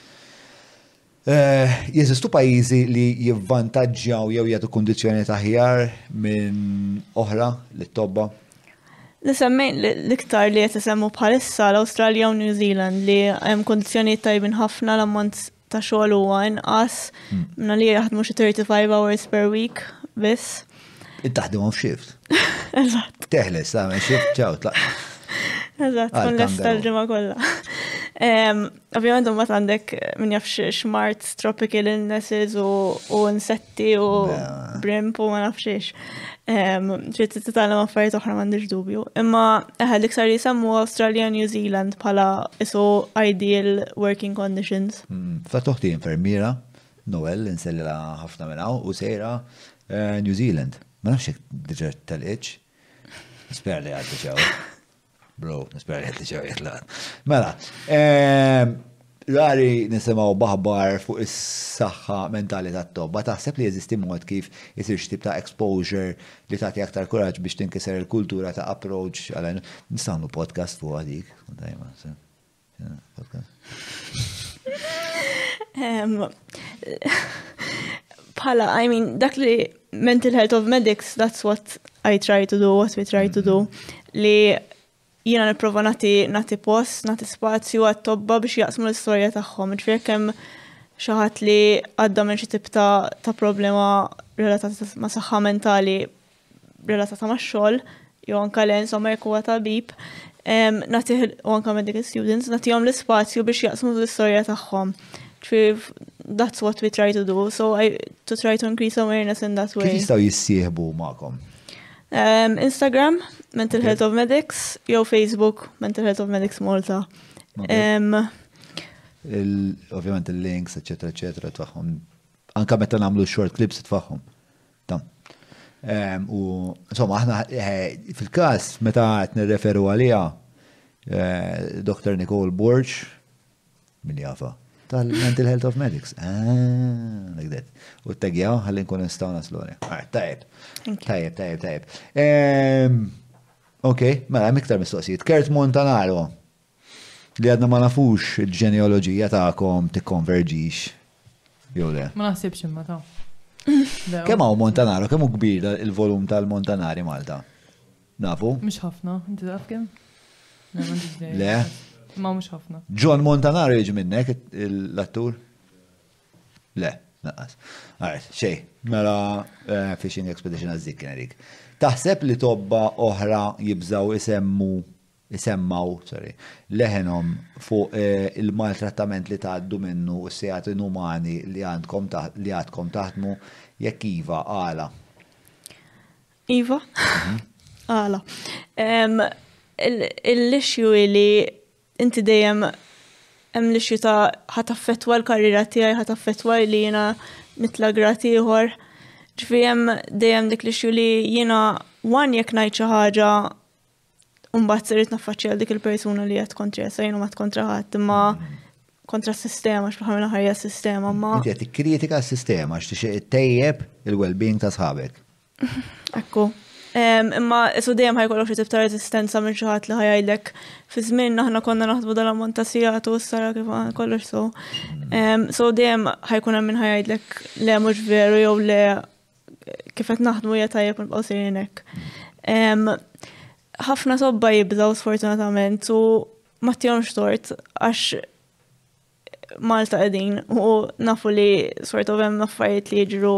Eh, jeżistu pajizi li jivvantagġjaw jew jgħatu kondizjoni taħjar minn oħra li tobba? Li semmej l-iktar li jtisemmu bħalissa l-Australia u New Zealand li hemm kondizjoni tajbin ħafna l-ammont ta' xogħol huwa inqas minna li jaħdmu xi 35 hours per week biss. Ittaħdimhom f'xift. Eżatt. Teħles tagħmel xift ċaw tlaq. Eżatt, kun lesta l-ġimgħa kollha. Ovvijament, mbagħad għandek min jafx smart tropical illnesses u Ti u brimp u ma nafxiex. Trid titgħallem affarijiet oħra m'għandix dubju. Imma eħe dik sar jisemmu Australia New Zealand bħala isu ideal working conditions. Mm, Fla toħti infermiera, Noel, insellila ħafna minn hawn u sejra eh, New Zealand. Ma nafx jekk diġà telqitx. Spera li għaddi ġew. Bro, nispera li għeddi ġew jitlaq. Mela, ehm, rari nisimaw baħbar fuq is-saħħa mentali tat-tobba, taħseb li jeżisti mod kif isir xtib ta' exposure li tagħti aktar kuraġġ biex tinkiser il-kultura ta' approach għal nistgħu podcast fuq għadik. Pala, I mean, dak li mental health of medics, that's what I try to do, what we try to do, mm-hmm. li jina niprofa nati, nati post, nati spazju għat tobba biex jaqsmu l-istoria taħħom. Ġveri kem xaħat li għadda minn xi tip ta' problema relatata ma' saħħa mentali relatata ma' xogħol, jew anka le, insomma jekk huwa tabib, natih u anka medical students, natihom l-ispazju biex jaqsmu l-istorja tagħhom. That's what we try to do, so I, to try to increase awareness in that way. Kif jistaw jissieħbu ma'kom? Um, Instagram, Mental okay. Health of Medics, jew Facebook, Mental Health of Medics Malta. Okay. Um, il, ovvjament il-links, eccetera, eccetera, tfaħħom. Anka meta namlu short clips tfaħħom. U insomma, aħna fil-każ meta qed nirreferu għaliha Dr. Nicole Borg, min jafa, tal-Mental Health of Medics. Ah, like that. U t-tegja, għalli nkun nistaw naslu għalli. Ah, tajb. Tajb, tajb, tajb. Ok, mela, miktar mistoqsijiet. Kert Montanaro. Li għadna ma nafux il-ġeneoloġija tagħkom tikkonverġix jew le. Ma naħsibx imma ta. Kemm hawn Montanaro, kemm hu kbir il-volum tal-Montanari Malta? Nafu? Mhux ħafna, inti taf kemm? Le. Ma mhux ħafna. John Montanaro jiġi minnek l-attur? Le, naqas. Għarf, xej, mela eh, fishing expedition għazzik kien Taħseb li tobba oħra jibżaw isemmu isemmaw, sorry, leħenhom fuq il-maltrattament li tgħaddu minnu u s-sigħat inumani li għandkom li għadkom taħdmu? Jekk iva, għala? Iva, għala. Il-lixju li inti dejjem hemm lixju ta' ħat affettwa l-karriera tiegħi, ħat affettwa li jiena nitla' grat ieħor. Ġifi hemm dejjem dik lixju li jiena wan jekk ngħid xi ħaġa Umbat serrit naffaċċja dik il-persuna li għat kontra sajnu ma kontra ħadd imma kontra s-sistema, x'bħal minn ħarja s-sistema ma. Inti qed tikkritika s-sistema x'tixtieq tejjeb il-well-being ta' sħabek. Ekku. Imma isu dejjem ħajkollok xi tip ta' reżistenza minn xi ħadd li ħajgħidlek fi żmien aħna konna naħdmu dal-ammont ta' sigħat u s-sara kif kollox so. So dejjem ħajkun hemm minn ħajgħidlek le mhux veru jew le kif qed naħdmu hija tajjeb nibqgħu sejrin hekk. Ħafna sobba jibżgħu sfortunatament u ma tihomx tort għax Malta qegħdin u nafu li sort of hemm affarijiet li jiġru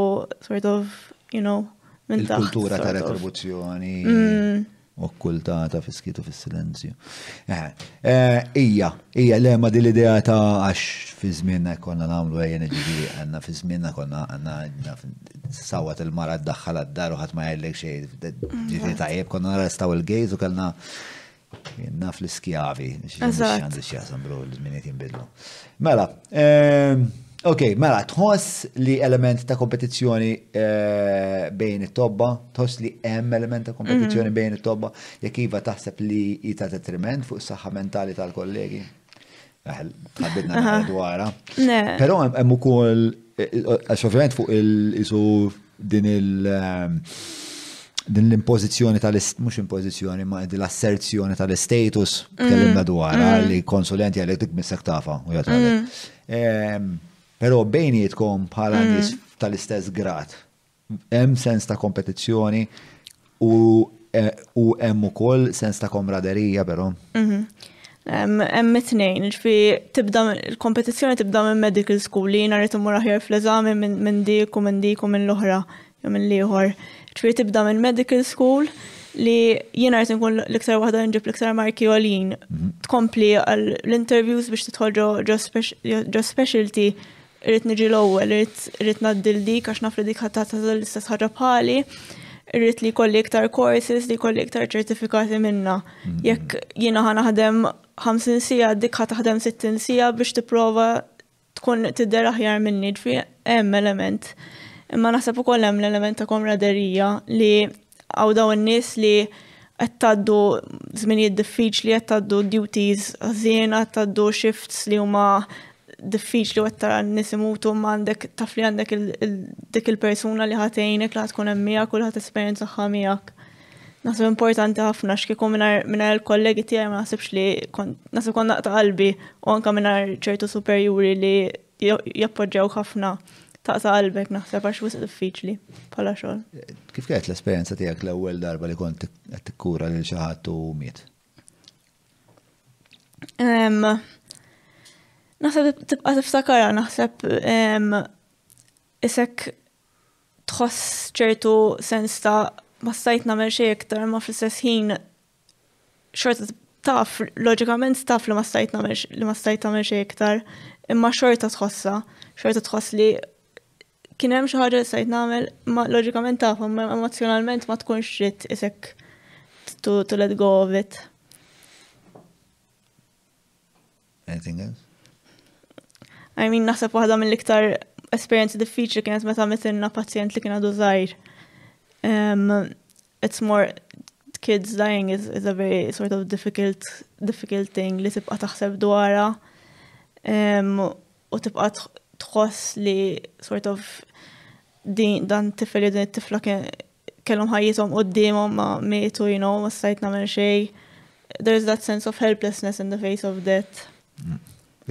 sort of, you know, minn ta' kultura ta' retribuzzjoni. Mm, okkultata fis-skiet u fis-silenzju. Eh, eh, ija, ija, le, ma di l-idea ta' għax fi żmienna konna nagħmlu ejja niġifieri għandna fi żmienna konna għandna sawat il-mara ddaħħal għad-dar u ħadd ma jgħidlek xejn. Ġifieri tajjeb konna narrestaw il-gejz u kellna naf l-iskjavi. Eżatt. Għandi x'jaħsam bro l-żminiet jinbidlu. Mela, ehm, Ok, mela, tħoss li element ta' kompetizzjoni eh, bejn it-tobba, tħoss li hemm element ta' kompetizzjoni mhm. bejn it-tobba, jekk iva taħseb li jita detriment fuq is-saħħa mentali tal-kollegi. Eh, tħabbidna dwarha. Però hemm ukoll eh, għax ovvjament fuq il-isu din il- din l-impożizzjoni tal mhux impożizzjoni ma din l-asserzjoni tal-istatus mm. tkellimna dwar mm. li konsulenti għalek dik missek tafa u jagħtalek. Mm. Però bejnietkom bħala nies tal-istess grad hemm sens ta' kompetizzjoni U e, u hemm ukoll sens ta' komraderija però. Mhm. Hemm it-tnejn, ġifi tibda il-kompetizzjoni tibda minn medical school li jiena rrid imur aħjar fl-eżami minn dik u minn dik u minn l-oħra jew minn l-ieħor. Ġifi tibda minn medical school li jiena rrid nkun l-iktar waħda nġib l-iktar marki għoljin. Mhm. Tkompli għal l-interviews biex titħol ġo specialty Irrid niġi l-ewwel, irrid ngħaddi l dik għax naf li dik ħadd tagħmel l-istess ħaġa bħali. Irrid li jkolli iktar courses, li jkolli iktar ċertifikati minna. Mm. Jekk jiena ħa naħdem 50 sija, dik ħa taħdem 60 sija biex tipprova tkun tidher aħjar minni, ġifi hemm element. Imma naħseb ukoll hemm l-element ta' komraderija li għaw daw n-nies li qed tgħaddu żminijiet diffiċli, qed tgħaddu duties ħżiena, qed tgħaddu shifts li huma diffiċli qed tara n-nies imutu ma għandek taf li għandek dik il-persuna li ħatejnek li ħatkun hemm miegħek u li ħadd esperjenza miegħek. Naħseb importanti ħafna x'kieku mingħajr il-kollegi tiegħi ma naħsibx li naħseb kon naqta' qalbi u anke mingħajr ċertu superjuri li jappoġġawk ħafna taqta' qalbek naħseb għax wisq diffiċli bħala xogħol. Kif kienet l-esperjenza tiegħek l-ewwel darba li kont qed tikkura lil xi ħadd u miet? Naħseb tibqa' tiftakara, naħseb isek tħoss ċertu sens ta' ma stajt nagħmel xejn iktar ma fl-istess ħin xorta taf, loġikament taf li ma stajt namel li ma stajt tagħmel xejn iktar, imma xorta tħossa, xorta tħoss li kien hemm xi ħaġa li stajt nagħmel, ma loġikament taf, imma emozjonalment ma tkunx ġiet isek to, to let go of it. Anything else? I mean, naħseb waħda mill-iktar esperienzi diffiċli kienet meta mitinna pazjent li kien għadu zaħir. Um, it's more, kids dying is, is a very sort of difficult, difficult thing li tibqa taħseb dwara. Um, u tibqa tħoss li sort of din dan tifel li din it-tifla kellhom ħajjithom qudiemhom ma mietu, you know, ma stajt nagħmel xejn. There's that sense of helplessness in the face of death. Mm.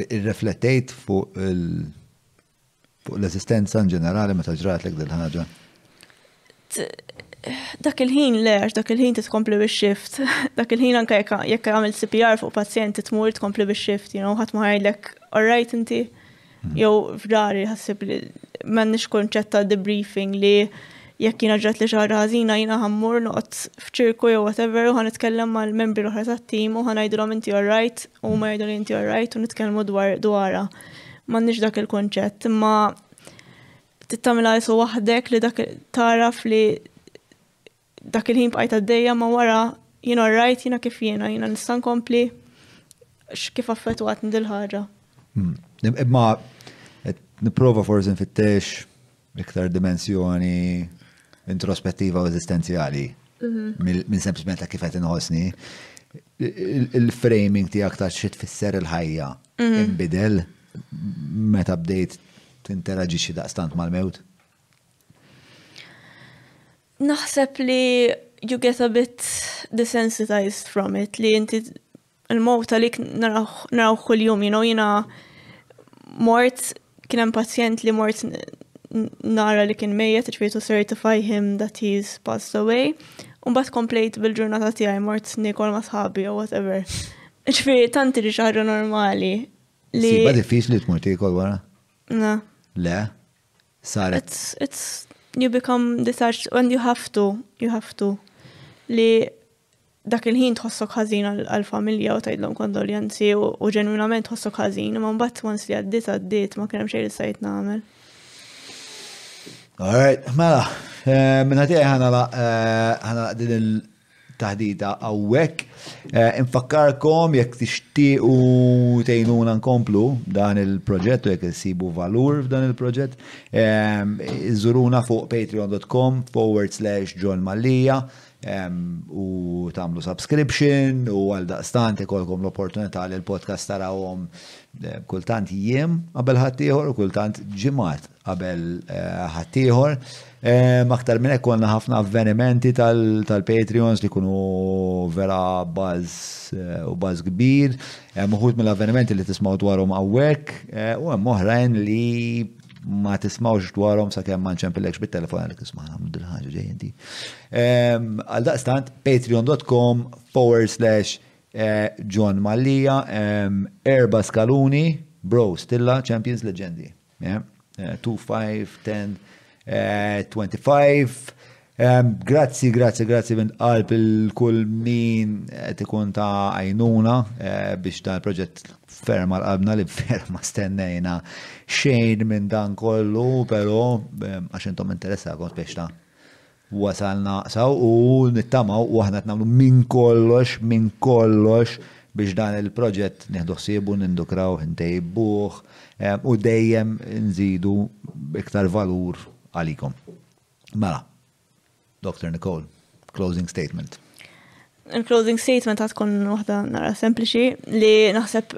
Irreflettejt fuq il- fuq l-eżistenza in ġenerali meta ġrat l dil ħaġa? Dak il-ħin leħx, dak il-ħin titkompli biex shift dak il-ħin anka jekk għamil CPR fuq pazjenti tmur tkompli biex shift you know, ħadd ma ħajlek, alright inti, Jew f'dari ħassib li m'għandniex konċett ta' debriefing li jekk jiena ġrat li xaħġa ħażina jiena ħammur noqgħod f'ċirku jew whatever u ħanitkellem mal-membri l-oħra tat-tim u ħanajdilhom inti alright u huma jgħidu li inti alright u nitkellmu dwar dwarha. M'għandniex dak il-konċett, imma tittamilha isu waħdek li dak taraf li Dak il-ħin bqajt għaddejja ma wara jien orrajt jiena kif jiena, jiena nista' nkompli x'kif affettwatni dil-ħaġa. Hmm. Imma nipprova forsi nfittex iktar dimensjoni introspettiva u eżistenzjali mhm. minn sempliċement ta' kif qed inħossni. Il-framing tiegħek ta' xi tfisser il-ħajja mhm. inbidel meta bdejt tinteraġixxi daqstant mal-mewt? Naħseb li you get a bit desensitized from it li inti l-mowt għalik narawh kuljum, you know, jiena mort kien hemm pazjent li mort nara li kien mejjet ġifieri to certify him that he's passed away. U mbagħad komplejt bil-ġurnata tiegħi mort niekol ma' sħabi jew whatever. Ġifieri tant tiġi xi ħaġa normali li. Sibha diffiċli tmur tiekol wara? Le. Le? saret. It's, it's, you become detached and you have to, you have to. Li dak il-ħin tħossok ħażin għal-familja u tajdlom kondoljanzi u ġenwinament tħossok ħażin, ma mbagħad once li għaddiet għaddiet ma kien hemm xejn li sajt nagħmel. Alright, mela, eh, minna tiegħi ħana eh, din il- taħdita għawek. Eh, infakkarkom jekk tixtiequ tgħinuna nkomplu dan il-proġett u jekk insibu valur f'dan il-proġett, ehm, iżuruna fuq patreon.com forward slash John Mallija ehm, u tagħmlu subscription u għal daqstant ikolkom l-opportunità li l-podcast tarawhom eh, kultant jiem qabel ħaddieħor u kultant ġimgħat qabel eh, ħaddieħor. Eh, aktar minn hekk konna ħafna avvenimenti tal-Patreons li kunu vera baż eh, u baż kbir. Hemm uħud mill-avvenimenti li tismaw dwarhom hawnhekk u hemm oħrajn li ma tismawx dwarhom sakemm ma nċempillekx bit-telefon għalek tisma' nagħmlu din ħaġa ġej inti. Għal daqstant patreon.com forward slash eh, John Mallia, erba skaluni, bro, stilla, champions, legendi. Yeah, yeah, 2, 5, 10, uh, 25. Um, grazzi, grazzi, grazzi minn qalb il-kull min eh, tikun ta' għajnuna eh, biex dan il-proġett ferma l-qalbna li ferma stennejna xejn minn dan kollu, pero eh, għax intom interessakom biex ta' Wasalna sa u nittamaw u aħna qed nagħmlu minn kollox, minn kollox biex dan il-proġett nieħdu ħsiebu, nindukrawh, intejbuh u dejjem inżidu iktar valur għalikom. Mela, Doctor Nicole, closing statement. Il-closing statement għad tkun waħda nara sempliċi li naħseb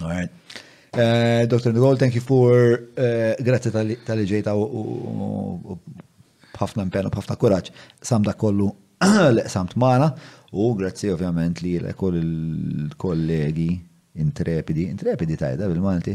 All right. Uh, Dr. Nicole, thank you for uh, grazzi tal-li ġejta u bħafna impenn u bħafna kuraġġ sam da kollu li qsamt magħna u grazzi ovvjament li l-ekol il-kollegi intrepidi, intrepidi tajda bil-Malti.